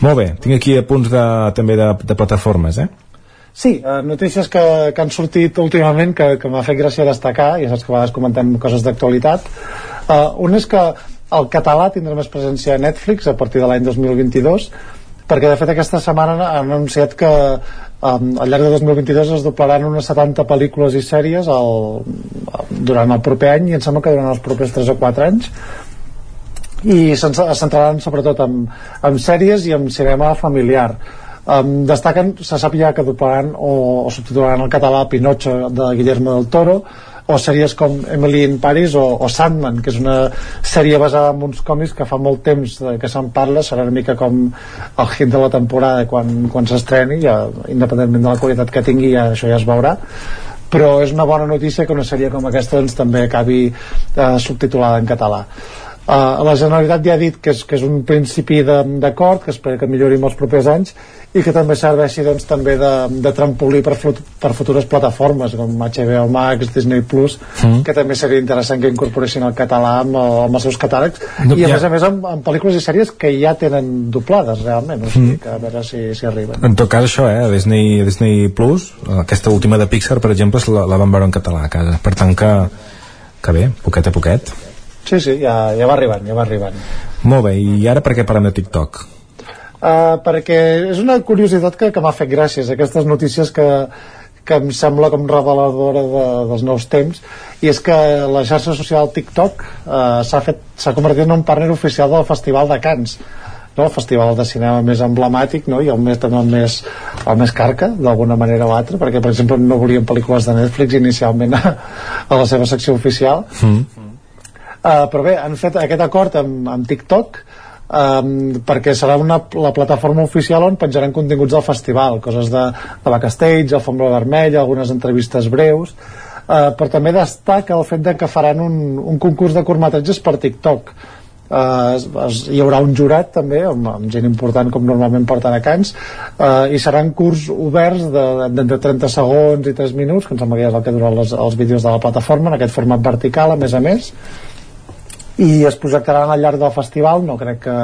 Speaker 50: molt bé, tinc aquí apunts de, també de, de plataformes eh?
Speaker 51: Sí, eh, notícies que, que han sortit últimament que, que m'ha fet gràcia destacar, ja saps que a vegades comentem coses d'actualitat. Uh, un és que el català tindrà més presència a Netflix a partir de l'any 2022, perquè de fet aquesta setmana han anunciat que um, al llarg de 2022 es doblaran unes 70 pel·lícules i sèries al, durant el proper any i em sembla que durant els propers 3 o 4 anys i es centraran sobretot en, en sèries i en cinema familiar. Um, destaquen, se sap ja que doblaran o, o subtitularan al català Pinocho de Guillermo del Toro o sèries com Emily in Paris o, o Sandman, que és una sèrie basada en uns còmics que fa molt temps que se'n parla, serà una mica com el hit de la temporada quan, quan s'estreni, ja, independentment de la qualitat que tingui, ja, això ja es veurà. Però és una bona notícia que una sèrie com aquesta doncs, també acabi eh, subtitulada en català Uh, la Generalitat ja ha dit que és, que és un principi d'acord, que espera que millori els propers anys i que també serveixi doncs, també de, de trampolí per, flut, per futures plataformes com HBO Max, Disney Plus
Speaker 50: Mm.
Speaker 51: que també seria interessant que incorporessin el català amb, el- amb els seus catàlegs
Speaker 50: No,
Speaker 51: i a
Speaker 50: ja.
Speaker 51: més a més amb, amb pel·lícules i sèries que ja tenen doblades realment o sigui,
Speaker 50: Mm.
Speaker 51: que a veure si, si arriben
Speaker 50: En tot cas, això, eh, a Disney, a Disney Plus, aquesta última de Pixar, per exemple, la, la vam veure en català a casa. Per tant que, que bé, poquet a poquet.
Speaker 51: Sí, sí, ja, ja va arribant ja va arribant
Speaker 50: Molt bé, i ara per què parlem de TikTok?
Speaker 51: Uh, perquè és una curiositat que, que m'ha fet gràcies aquestes notícies que, que em sembla com reveladora de, dels nous temps i és que la xarxa social TikTok uh, s'ha fet s'ha convertit en un partner oficial del Festival de Cants no? el festival de cinema més emblemàtic no? i el més, també el més, el més carca d'alguna manera o altra perquè per exemple no volien pel·lícules de Netflix inicialment a, a la seva secció oficial
Speaker 50: Mm.
Speaker 51: Uh, però bé, han fet aquest acord amb, amb TikTok um, perquè serà una, la plataforma oficial on penjaran continguts del festival coses de, de backstage, alfombra vermella algunes entrevistes breus. Uh, però també destaca el fet de que faran un, un concurs de curtmetratges per TikTok. Uh, es, es, hi haurà un jurat també amb, amb gent important com normalment porten a Cans uh, i seran curs oberts de- d'entre 30 segons i 3 minuts que em sembla que ja és el que duren les, els vídeos de la plataforma en aquest format vertical a més a més i es projectaran al llarg del festival no crec que,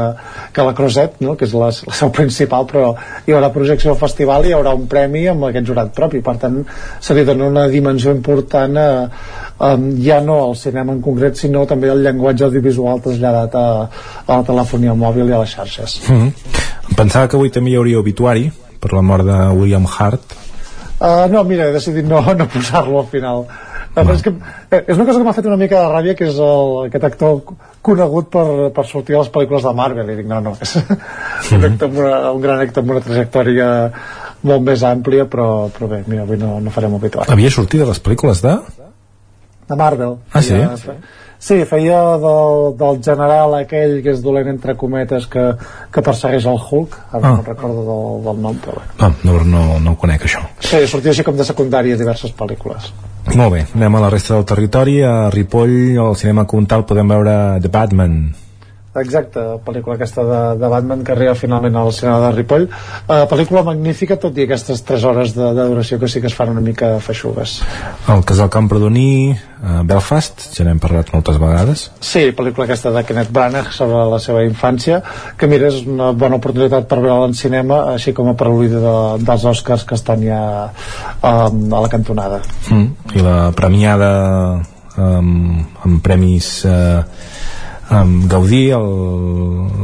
Speaker 51: que la Croset no? que és la, la seu principal però hi haurà projecció al festival i hi haurà un premi amb aquest jurat propi per tant se li dona una dimensió important a, a, ja no al cinema en concret sinó també al llenguatge audiovisual traslladat a, a la telefonia mòbil i a les xarxes
Speaker 50: Mm. Em pensava que avui també hi hauria obituari per la mort de William Hart.
Speaker 51: Uh, no, mira, he decidit no, no posar-lo al final. No. És, que, eh, és una cosa que m'ha fet una mica de ràbia, que és el, aquest actor conegut per, per sortir a les pel·lícules de Marvel. I dic, no, no, és un, actor amb una, un gran actor amb una trajectòria molt més àmplia, però, però bé, mira, avui no, no farem obituari.
Speaker 50: Havia sortit de les pel·lícules de...
Speaker 51: de Marvel.
Speaker 50: Ah, sí?
Speaker 51: Feia, sí, feia del, del general aquell que és dolent entre cometes que, que persegueix el Hulk, ara
Speaker 50: Ah.
Speaker 51: no recordo del, del nom, però bé.
Speaker 50: No, no, no, no ho conec, això.
Speaker 51: Sí, sortia així com de secundària diverses pel·lícules.
Speaker 50: Molt bé, anem a la resta del territori. A Ripoll, al cinema Comtal, podem veure The Batman.
Speaker 51: Exacte, pel·lícula aquesta de, de Batman que arriba finalment al cinema de Ripoll uh, pel·lícula magnífica, tot i aquestes 3 hores de, de duració que sí que es fan una mica feixugues
Speaker 50: El Casal Camprodoní, a Belfast, ja n'hem parlat moltes vegades.
Speaker 51: Sí, pel·lícula aquesta de Kenneth Branagh sobre la seva infància, que mira, és una bona oportunitat per veure-la en cinema, així com a preludi de, dels Oscars que estan ja um, a la cantonada.
Speaker 50: Mm. I la premiada um, amb premis uh, um, Gaudí, el,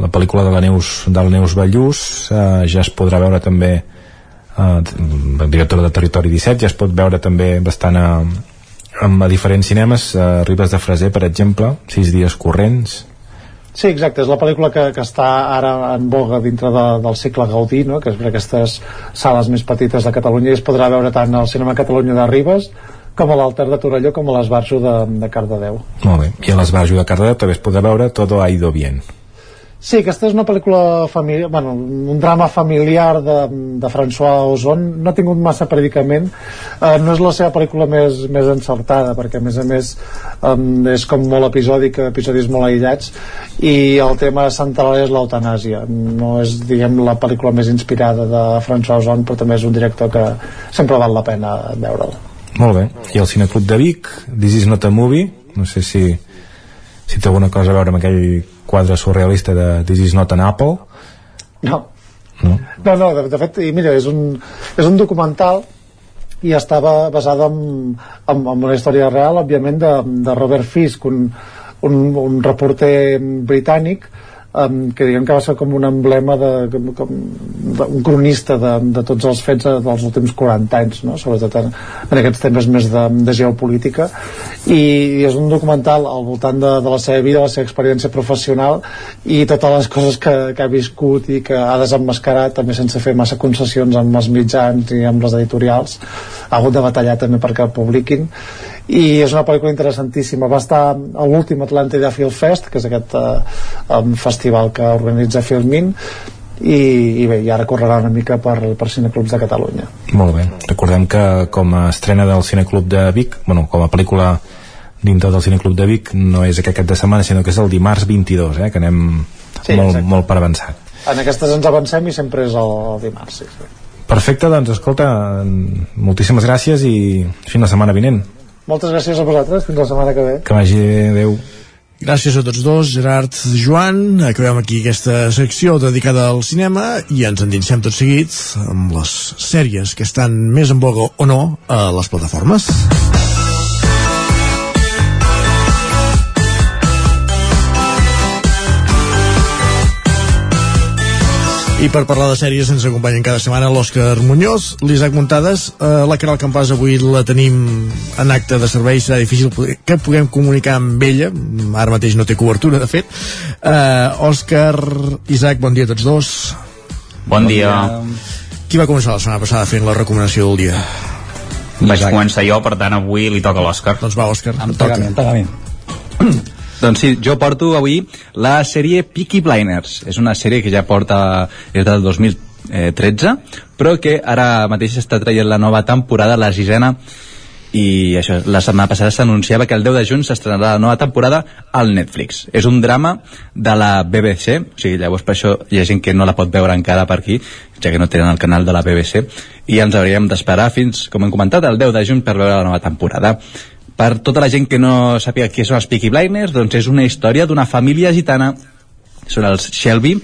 Speaker 50: la pel·lícula de la Neus, del Neus Ballús, uh, ja es podrà veure també uh, directora de Territori 17, ja es pot veure també bastant a, a diferents cinemes, a Ribes de Freser, per exemple, sis dies corrents,
Speaker 51: Sí, exacte, és la pel·lícula que, que està ara en boga dintre de, del cicle Gaudí, no? que és per aquestes sales més petites de Catalunya i es podrà veure tant al Cinema Catalunya de Ribes com a l'Alter de Torelló com a l'Esbarjo de, de Cardedeu.
Speaker 50: Molt bé. I a l'Esbarjo de Cardedeu també es podrà veure Todo ha ido bien.
Speaker 51: Sí, aquesta és una pel·lícula familiar, bueno, un drama familiar de, de François Ozon, no ha tingut massa predicament, eh, no és la seva pel·lícula més, més encertada, perquè a més a més um, és com molt episòdic, episodis molt aïllats, i el tema central és l'eutanàsia. No és, diguem, la pel·lícula més inspirada de François Ozon, però també és un director que sempre val la pena veure'l.
Speaker 50: Molt bé. I el Cineclub de Vic, This is not a movie, no sé si, si té alguna cosa a veure amb aquell quadre surrealista de This is not an apple.
Speaker 51: No.
Speaker 50: No?
Speaker 51: No, no, de, de fet, i mira, és un, és un documental i estava basada en, en, en una història real, òbviament, de, de Robert Fisk, un, un, un reporter britànic um, que diguem que va ser com un emblema de, com, com, de un cronista de, de tots els fets de- dels últims 40 anys no? sobretot en, en aquests temes més de, de geopolítica. I, i és un documental al voltant de, de la seva vida, la seva experiència professional i totes les coses que, que ha viscut i que ha desemmascarat també sense fer massa concessions amb els mitjans i amb les editorials. Ha hagut de batallar també perquè el publiquin i és una pel·lícula interessantíssima va estar a l'últim Atlàntida Film Fest que és aquest eh, um, festival que organitza Filmin i, i bé, i ara correrà una mica per, per cineclubs de Catalunya
Speaker 50: Molt bé. Recordem que com a estrena del Cineclub de Vic, bueno, com a pel·lícula dintre del Cineclub de Vic, no és aquest cap de setmana, sinó que és el dimarts 22, eh, que anem
Speaker 51: Sí,
Speaker 50: molt,
Speaker 51: exacte.
Speaker 50: molt per avançat.
Speaker 51: en aquestes ens avancem i sempre és el, el dimarts sí, sí.
Speaker 50: Perfecte, doncs escolta, moltíssimes gràcies i fins la setmana vinent.
Speaker 51: Moltes gràcies a vosaltres, fins la setmana que ve
Speaker 50: Que vagi adeu.
Speaker 1: Gràcies a tots dos, Gerard, Joan. Acabem aquí aquesta secció dedicada al cinema i ens endinsem tot seguit amb les sèries que estan més en boga o no a les plataformes. I per parlar de sèries ens acompanyen cada setmana l'Òscar Muñoz, l'Isaac Muntades, eh, la Caral Campàs avui la tenim en acte de servei, serà difícil poder- que puguem comunicar amb ella, ara mateix no té cobertura, de fet. Eh, Òscar, Isaac, bon dia a tots dos.
Speaker 9: Bon dia.
Speaker 1: Qui va començar la setmana passada fent la recomanació del dia?
Speaker 9: Vaig començar jo, per tant avui li toca l'Òscar.
Speaker 1: Doncs va, Òscar,
Speaker 57: Amb pagament, pagament. Doncs sí, jo porto avui la sèrie Peaky Blinders. És una sèrie que ja porta des del 2013, però que ara mateix està traient la nova temporada, la sisena, i això, la setmana passada s'anunciava que el 10 de juny s'estrenarà la nova temporada al Netflix. És un drama de la BBC, o sigui, llavors per això hi ha gent que no la pot veure encara per aquí, ja que no tenen el canal de la BBC, i ens hauríem d'esperar fins, com hem comentat, el 10 de juny per veure la nova temporada. Per tota la gent que no sàpiga qui són els Peaky Blinders, doncs és una història d'una família gitana són els Shelby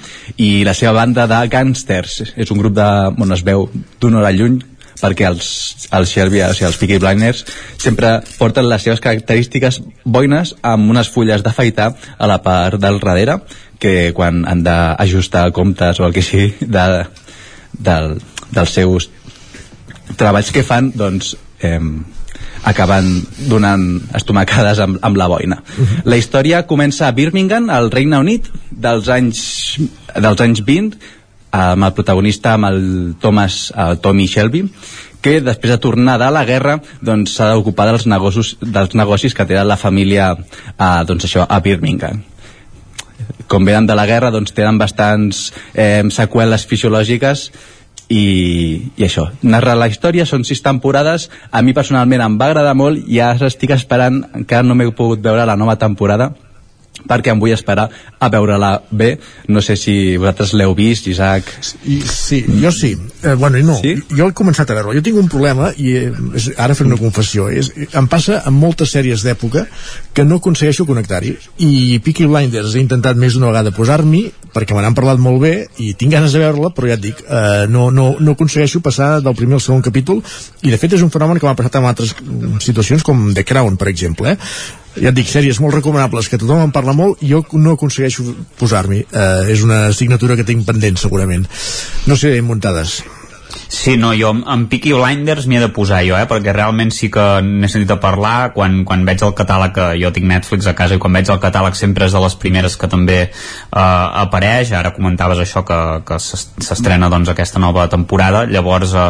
Speaker 57: i la seva banda de gàngsters és un grup de, on es veu d'una hora lluny perquè els, els Shelby, o sigui, els Peaky Blinders sempre porten les seves característiques boines amb unes fulles d'afaitar a la part del darrere que quan han d'ajustar comptes o el que sigui de, del, dels seus treballs que fan doncs eh, acaben donant estomacades amb, amb la boina. La història comença a Birmingham, al Regne Unit, dels anys, dels anys 20, amb el protagonista, amb el Thomas, el Tommy Shelby, que després de tornar de la guerra doncs s'ha d'ocupar dels negocis, dels negocis que té la família a, doncs això, a Birmingham com venen de la guerra doncs tenen bastants eh, seqüeles fisiològiques i, i això, narra la història són sis temporades, a mi personalment em va agradar molt. I ara estic esperant encara no m'he pogut veure la nova temporada perquè em vull esperar a veure-la bé. No sé si vosaltres l'heu vist, Isaac.
Speaker 1: I, sí, jo sí. Eh, bueno, no, sí? jo he començat a veure Jo tinc un problema, i eh, és, ara fer una confessió, és, em passa amb moltes sèries d'època que no aconsegueixo connectar-hi. I Peaky Blinders he intentat més d'una vegada posar-m'hi, perquè me n'han parlat molt bé, i tinc ganes de veure-la, però ja et dic, eh, no, no, no aconsegueixo passar del primer al segon capítol, i de fet és un fenomen que m'ha passat en altres situacions, com The Crown, per exemple, eh? Ja et dic, sèries molt recomanables que tothom en parla molt jo no aconsegueixo posar-m'hi. Eh, és una assignatura que tinc pendent segurament. No sé, muntades
Speaker 9: Sí, no, jo amb Peaky Blinders m'hi he de posar jo, eh, perquè realment sí que n'he sentit a parlar quan, quan veig el catàleg, que jo tinc Netflix a casa i quan veig el catàleg sempre és de les primeres que també eh, apareix, ara comentaves això que, que s'estrena doncs aquesta nova temporada, llavors eh,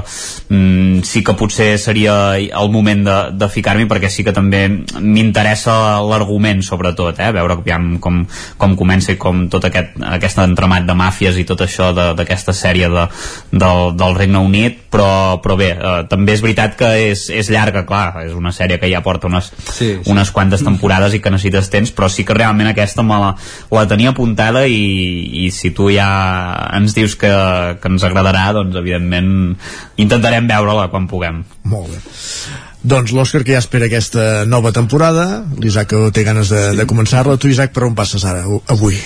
Speaker 9: mm, sí que potser seria el moment de, de ficar-m'hi perquè sí que també m'interessa l'argument sobretot, eh, veure aviam, com, com comença i com tot aquest, aquest entramat de màfies i tot això d'aquesta sèrie de, del, del Regne Unit, però, però bé, eh, també és veritat que és, és llarga, clar, és una sèrie que ja porta unes, sí, sí. unes quantes temporades i que necessites temps, però sí que realment aquesta me la, la tenia apuntada i, i si tu ja ens dius que, que ens agradarà, doncs evidentment intentarem veure-la quan puguem.
Speaker 1: Molt bé. Doncs l'Òscar que ja espera aquesta nova temporada, l'Isaac té ganes de, sí. de començar-la. Tu, Isaac, per on passes ara, avui?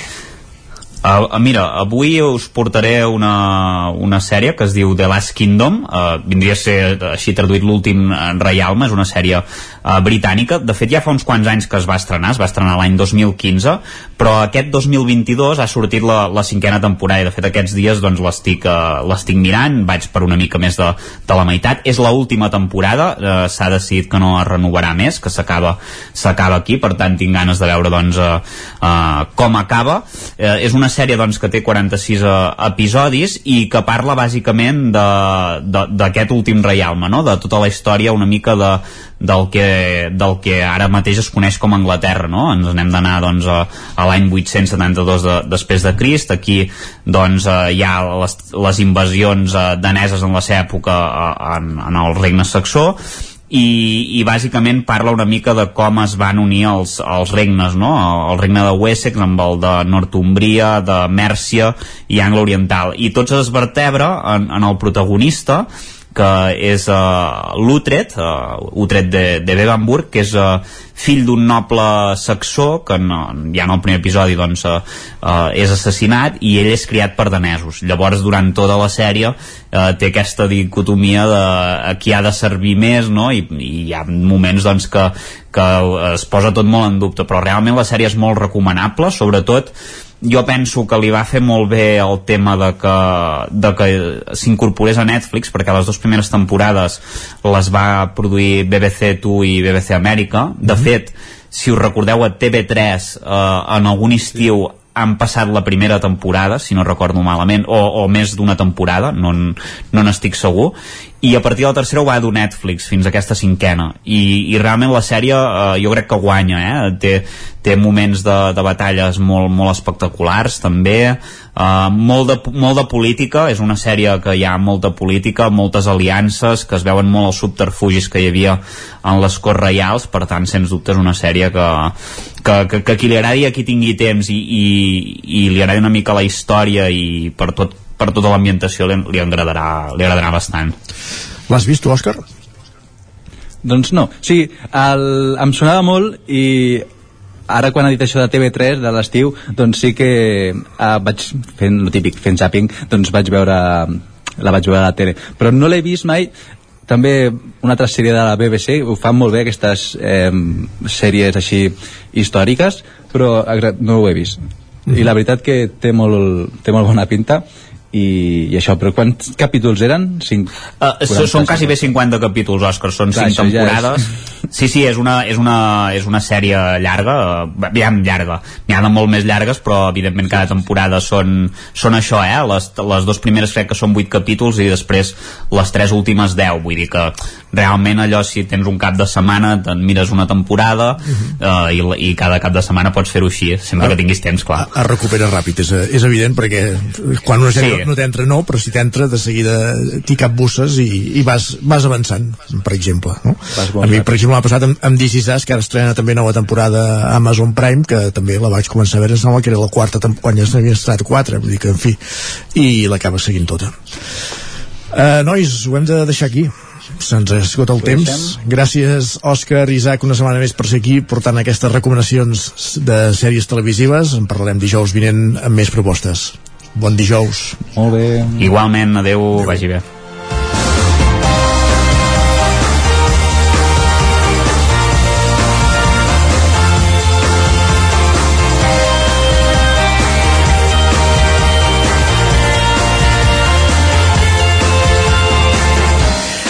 Speaker 9: Uh, mira, avui us portaré una, una sèrie que es diu The Last Kingdom. Uh, vindria a ser així traduït l'últim reialme, és una sèrie uh, britànica, de fet ja fa uns quants anys que es va estrenar, es va estrenar l'any 2015 però aquest 2022 ha sortit la, la cinquena temporada i de fet aquests dies doncs l'estic uh, mirant, vaig per una mica més de, de la meitat, és l última temporada uh, s'ha decidit que no es renovarà més que s'acaba aquí, per tant tinc ganes de veure doncs uh, uh, com acaba. Uh, és una sèrie doncs, que té 46 uh, eh, episodis i que parla bàsicament d'aquest últim reialme, no? de tota la història una mica de, del, que, del que ara mateix es coneix com Anglaterra. No? Ens anem d'anar doncs, a, a l'any 872 de, després de Crist. Aquí doncs, uh, hi ha les, les invasions uh, daneses en la seva època uh, en, en el regne saxó i, i bàsicament parla una mica de com es van unir els, els regnes, no? el regne de Wessex amb el de Northumbria, de Mèrcia i Angla Oriental, i tots es vertebra en, en el protagonista que és uh, l'Utrecht, uh, Utrecht de, de Bevenburg, que és uh, fill d'un noble saxó, que no, ja en el primer episodi doncs, uh, uh, és assassinat, i ell és criat per danesos. Llavors, durant tota la sèrie, uh, té aquesta dicotomia de a qui ha de servir més, no? I, i hi ha moments doncs, que, que es posa tot molt en dubte, però realment la sèrie és molt recomanable, sobretot jo penso que li va fer molt bé el tema de que, de que s'incorporés a Netflix perquè les dues primeres temporades les va produir BBC2 i BBC Amèrica de mm -hmm. fet si us recordeu a TV3 eh, en algun estiu han passat la primera temporada, si no recordo malament, o, o més d'una temporada, no, no n'estic segur, i a partir de la tercera ho va dur Netflix fins a aquesta cinquena. I, i realment la sèrie eh, jo crec que guanya eh? té, té moments de, de batalles molt, molt espectaculars també. Eh, molt, de, molt de política. És una sèrie que hi ha molta política moltes aliances, que es veuen molt els subterfugis que hi havia en les Corts Reials. Per tant sens dubte és una sèrie que, que, que, que qui li agradi a qui tingui temps i, i, i li agradi una mica la història i per tot per tota l'ambientació li, li, agradarà, li agradarà bastant.
Speaker 1: L'has vist tu, Òscar?
Speaker 57: Doncs no. Sí, el, em sonava molt i ara quan ha dit això de TV3 de l'estiu, doncs sí que eh, vaig fent lo típic, fent zapping, doncs vaig veure la vaig veure a la tele, però no l'he vist mai també una altra sèrie de la BBC ho fan molt bé aquestes eh, sèries així històriques però no ho he vist mm -hmm. i la veritat que té molt, té molt bona pinta i, i això, però quants capítols eren? 5,
Speaker 9: Uh, són quasi bé 50 capítols, Òscar, són
Speaker 57: Clar,
Speaker 9: 5
Speaker 57: això ja
Speaker 9: temporades. Sí, sí, és una, és una, és una sèrie llarga, eh, aviam, llarga. N'hi ha de molt més llargues, però evidentment cada temporada són, són això, eh? Les, les dues primeres crec que són 8 capítols i després les tres últimes 10, vull dir que realment allò si tens un cap de setmana te'n mires una temporada uh, i, i cada cap de setmana pots fer-ho així, sempre
Speaker 1: Ah. Ah.
Speaker 9: que tinguis temps, clar.
Speaker 1: es recupera ràpid, és, és evident perquè quan una sèrie
Speaker 9: Sí.
Speaker 1: No t'entra no, però si t'entra de seguida t'hi capbusses i, i vas, vas avançant per exemple no? a mi per exemple m'ha passat amb, amb Is Us que ara estrena també nova temporada a Amazon Prime que també la vaig començar a veure em sembla que era la quarta quan ja n'havia estat quatre vull dir que en fi i l'acaba seguint tota. Uh, nois, ho hem de deixar aquí. Se'ns ha esgotat el temps. Gràcies Òscar i Isaac una setmana més per ser aquí portant aquestes recomanacions de sèries televisives. En parlarem dijous vinent amb més propostes bon dijous
Speaker 57: molt bé
Speaker 9: Igualment, adeu, adeu. vagi bé.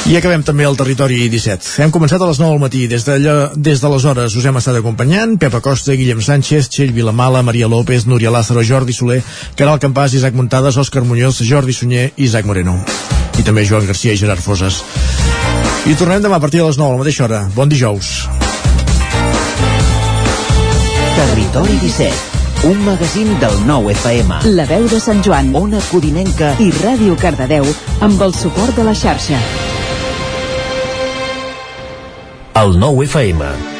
Speaker 1: I acabem també el territori 17. Hem començat a les 9 del matí. Des d'allò- des d'aleshores us hem estat acompanyant Pepa Costa, Guillem Sánchez, Txell Vilamala, Maria López, Núria Lázaro, Jordi Soler, Caral Campàs, Isaac Muntades, Òscar Muñoz, Jordi Sunyer i Isaac Moreno. I també Joan Garcia i Gerard Foses. I tornem demà a partir de les 9 a la mateixa hora. Bon dijous.
Speaker 48: Territori 17, un magazín del nou FM.
Speaker 15: La veu de Sant Joan,
Speaker 48: Ona Codinenca
Speaker 15: i Ràdio Cardedeu amb el suport de la xarxa.
Speaker 48: El nou FM.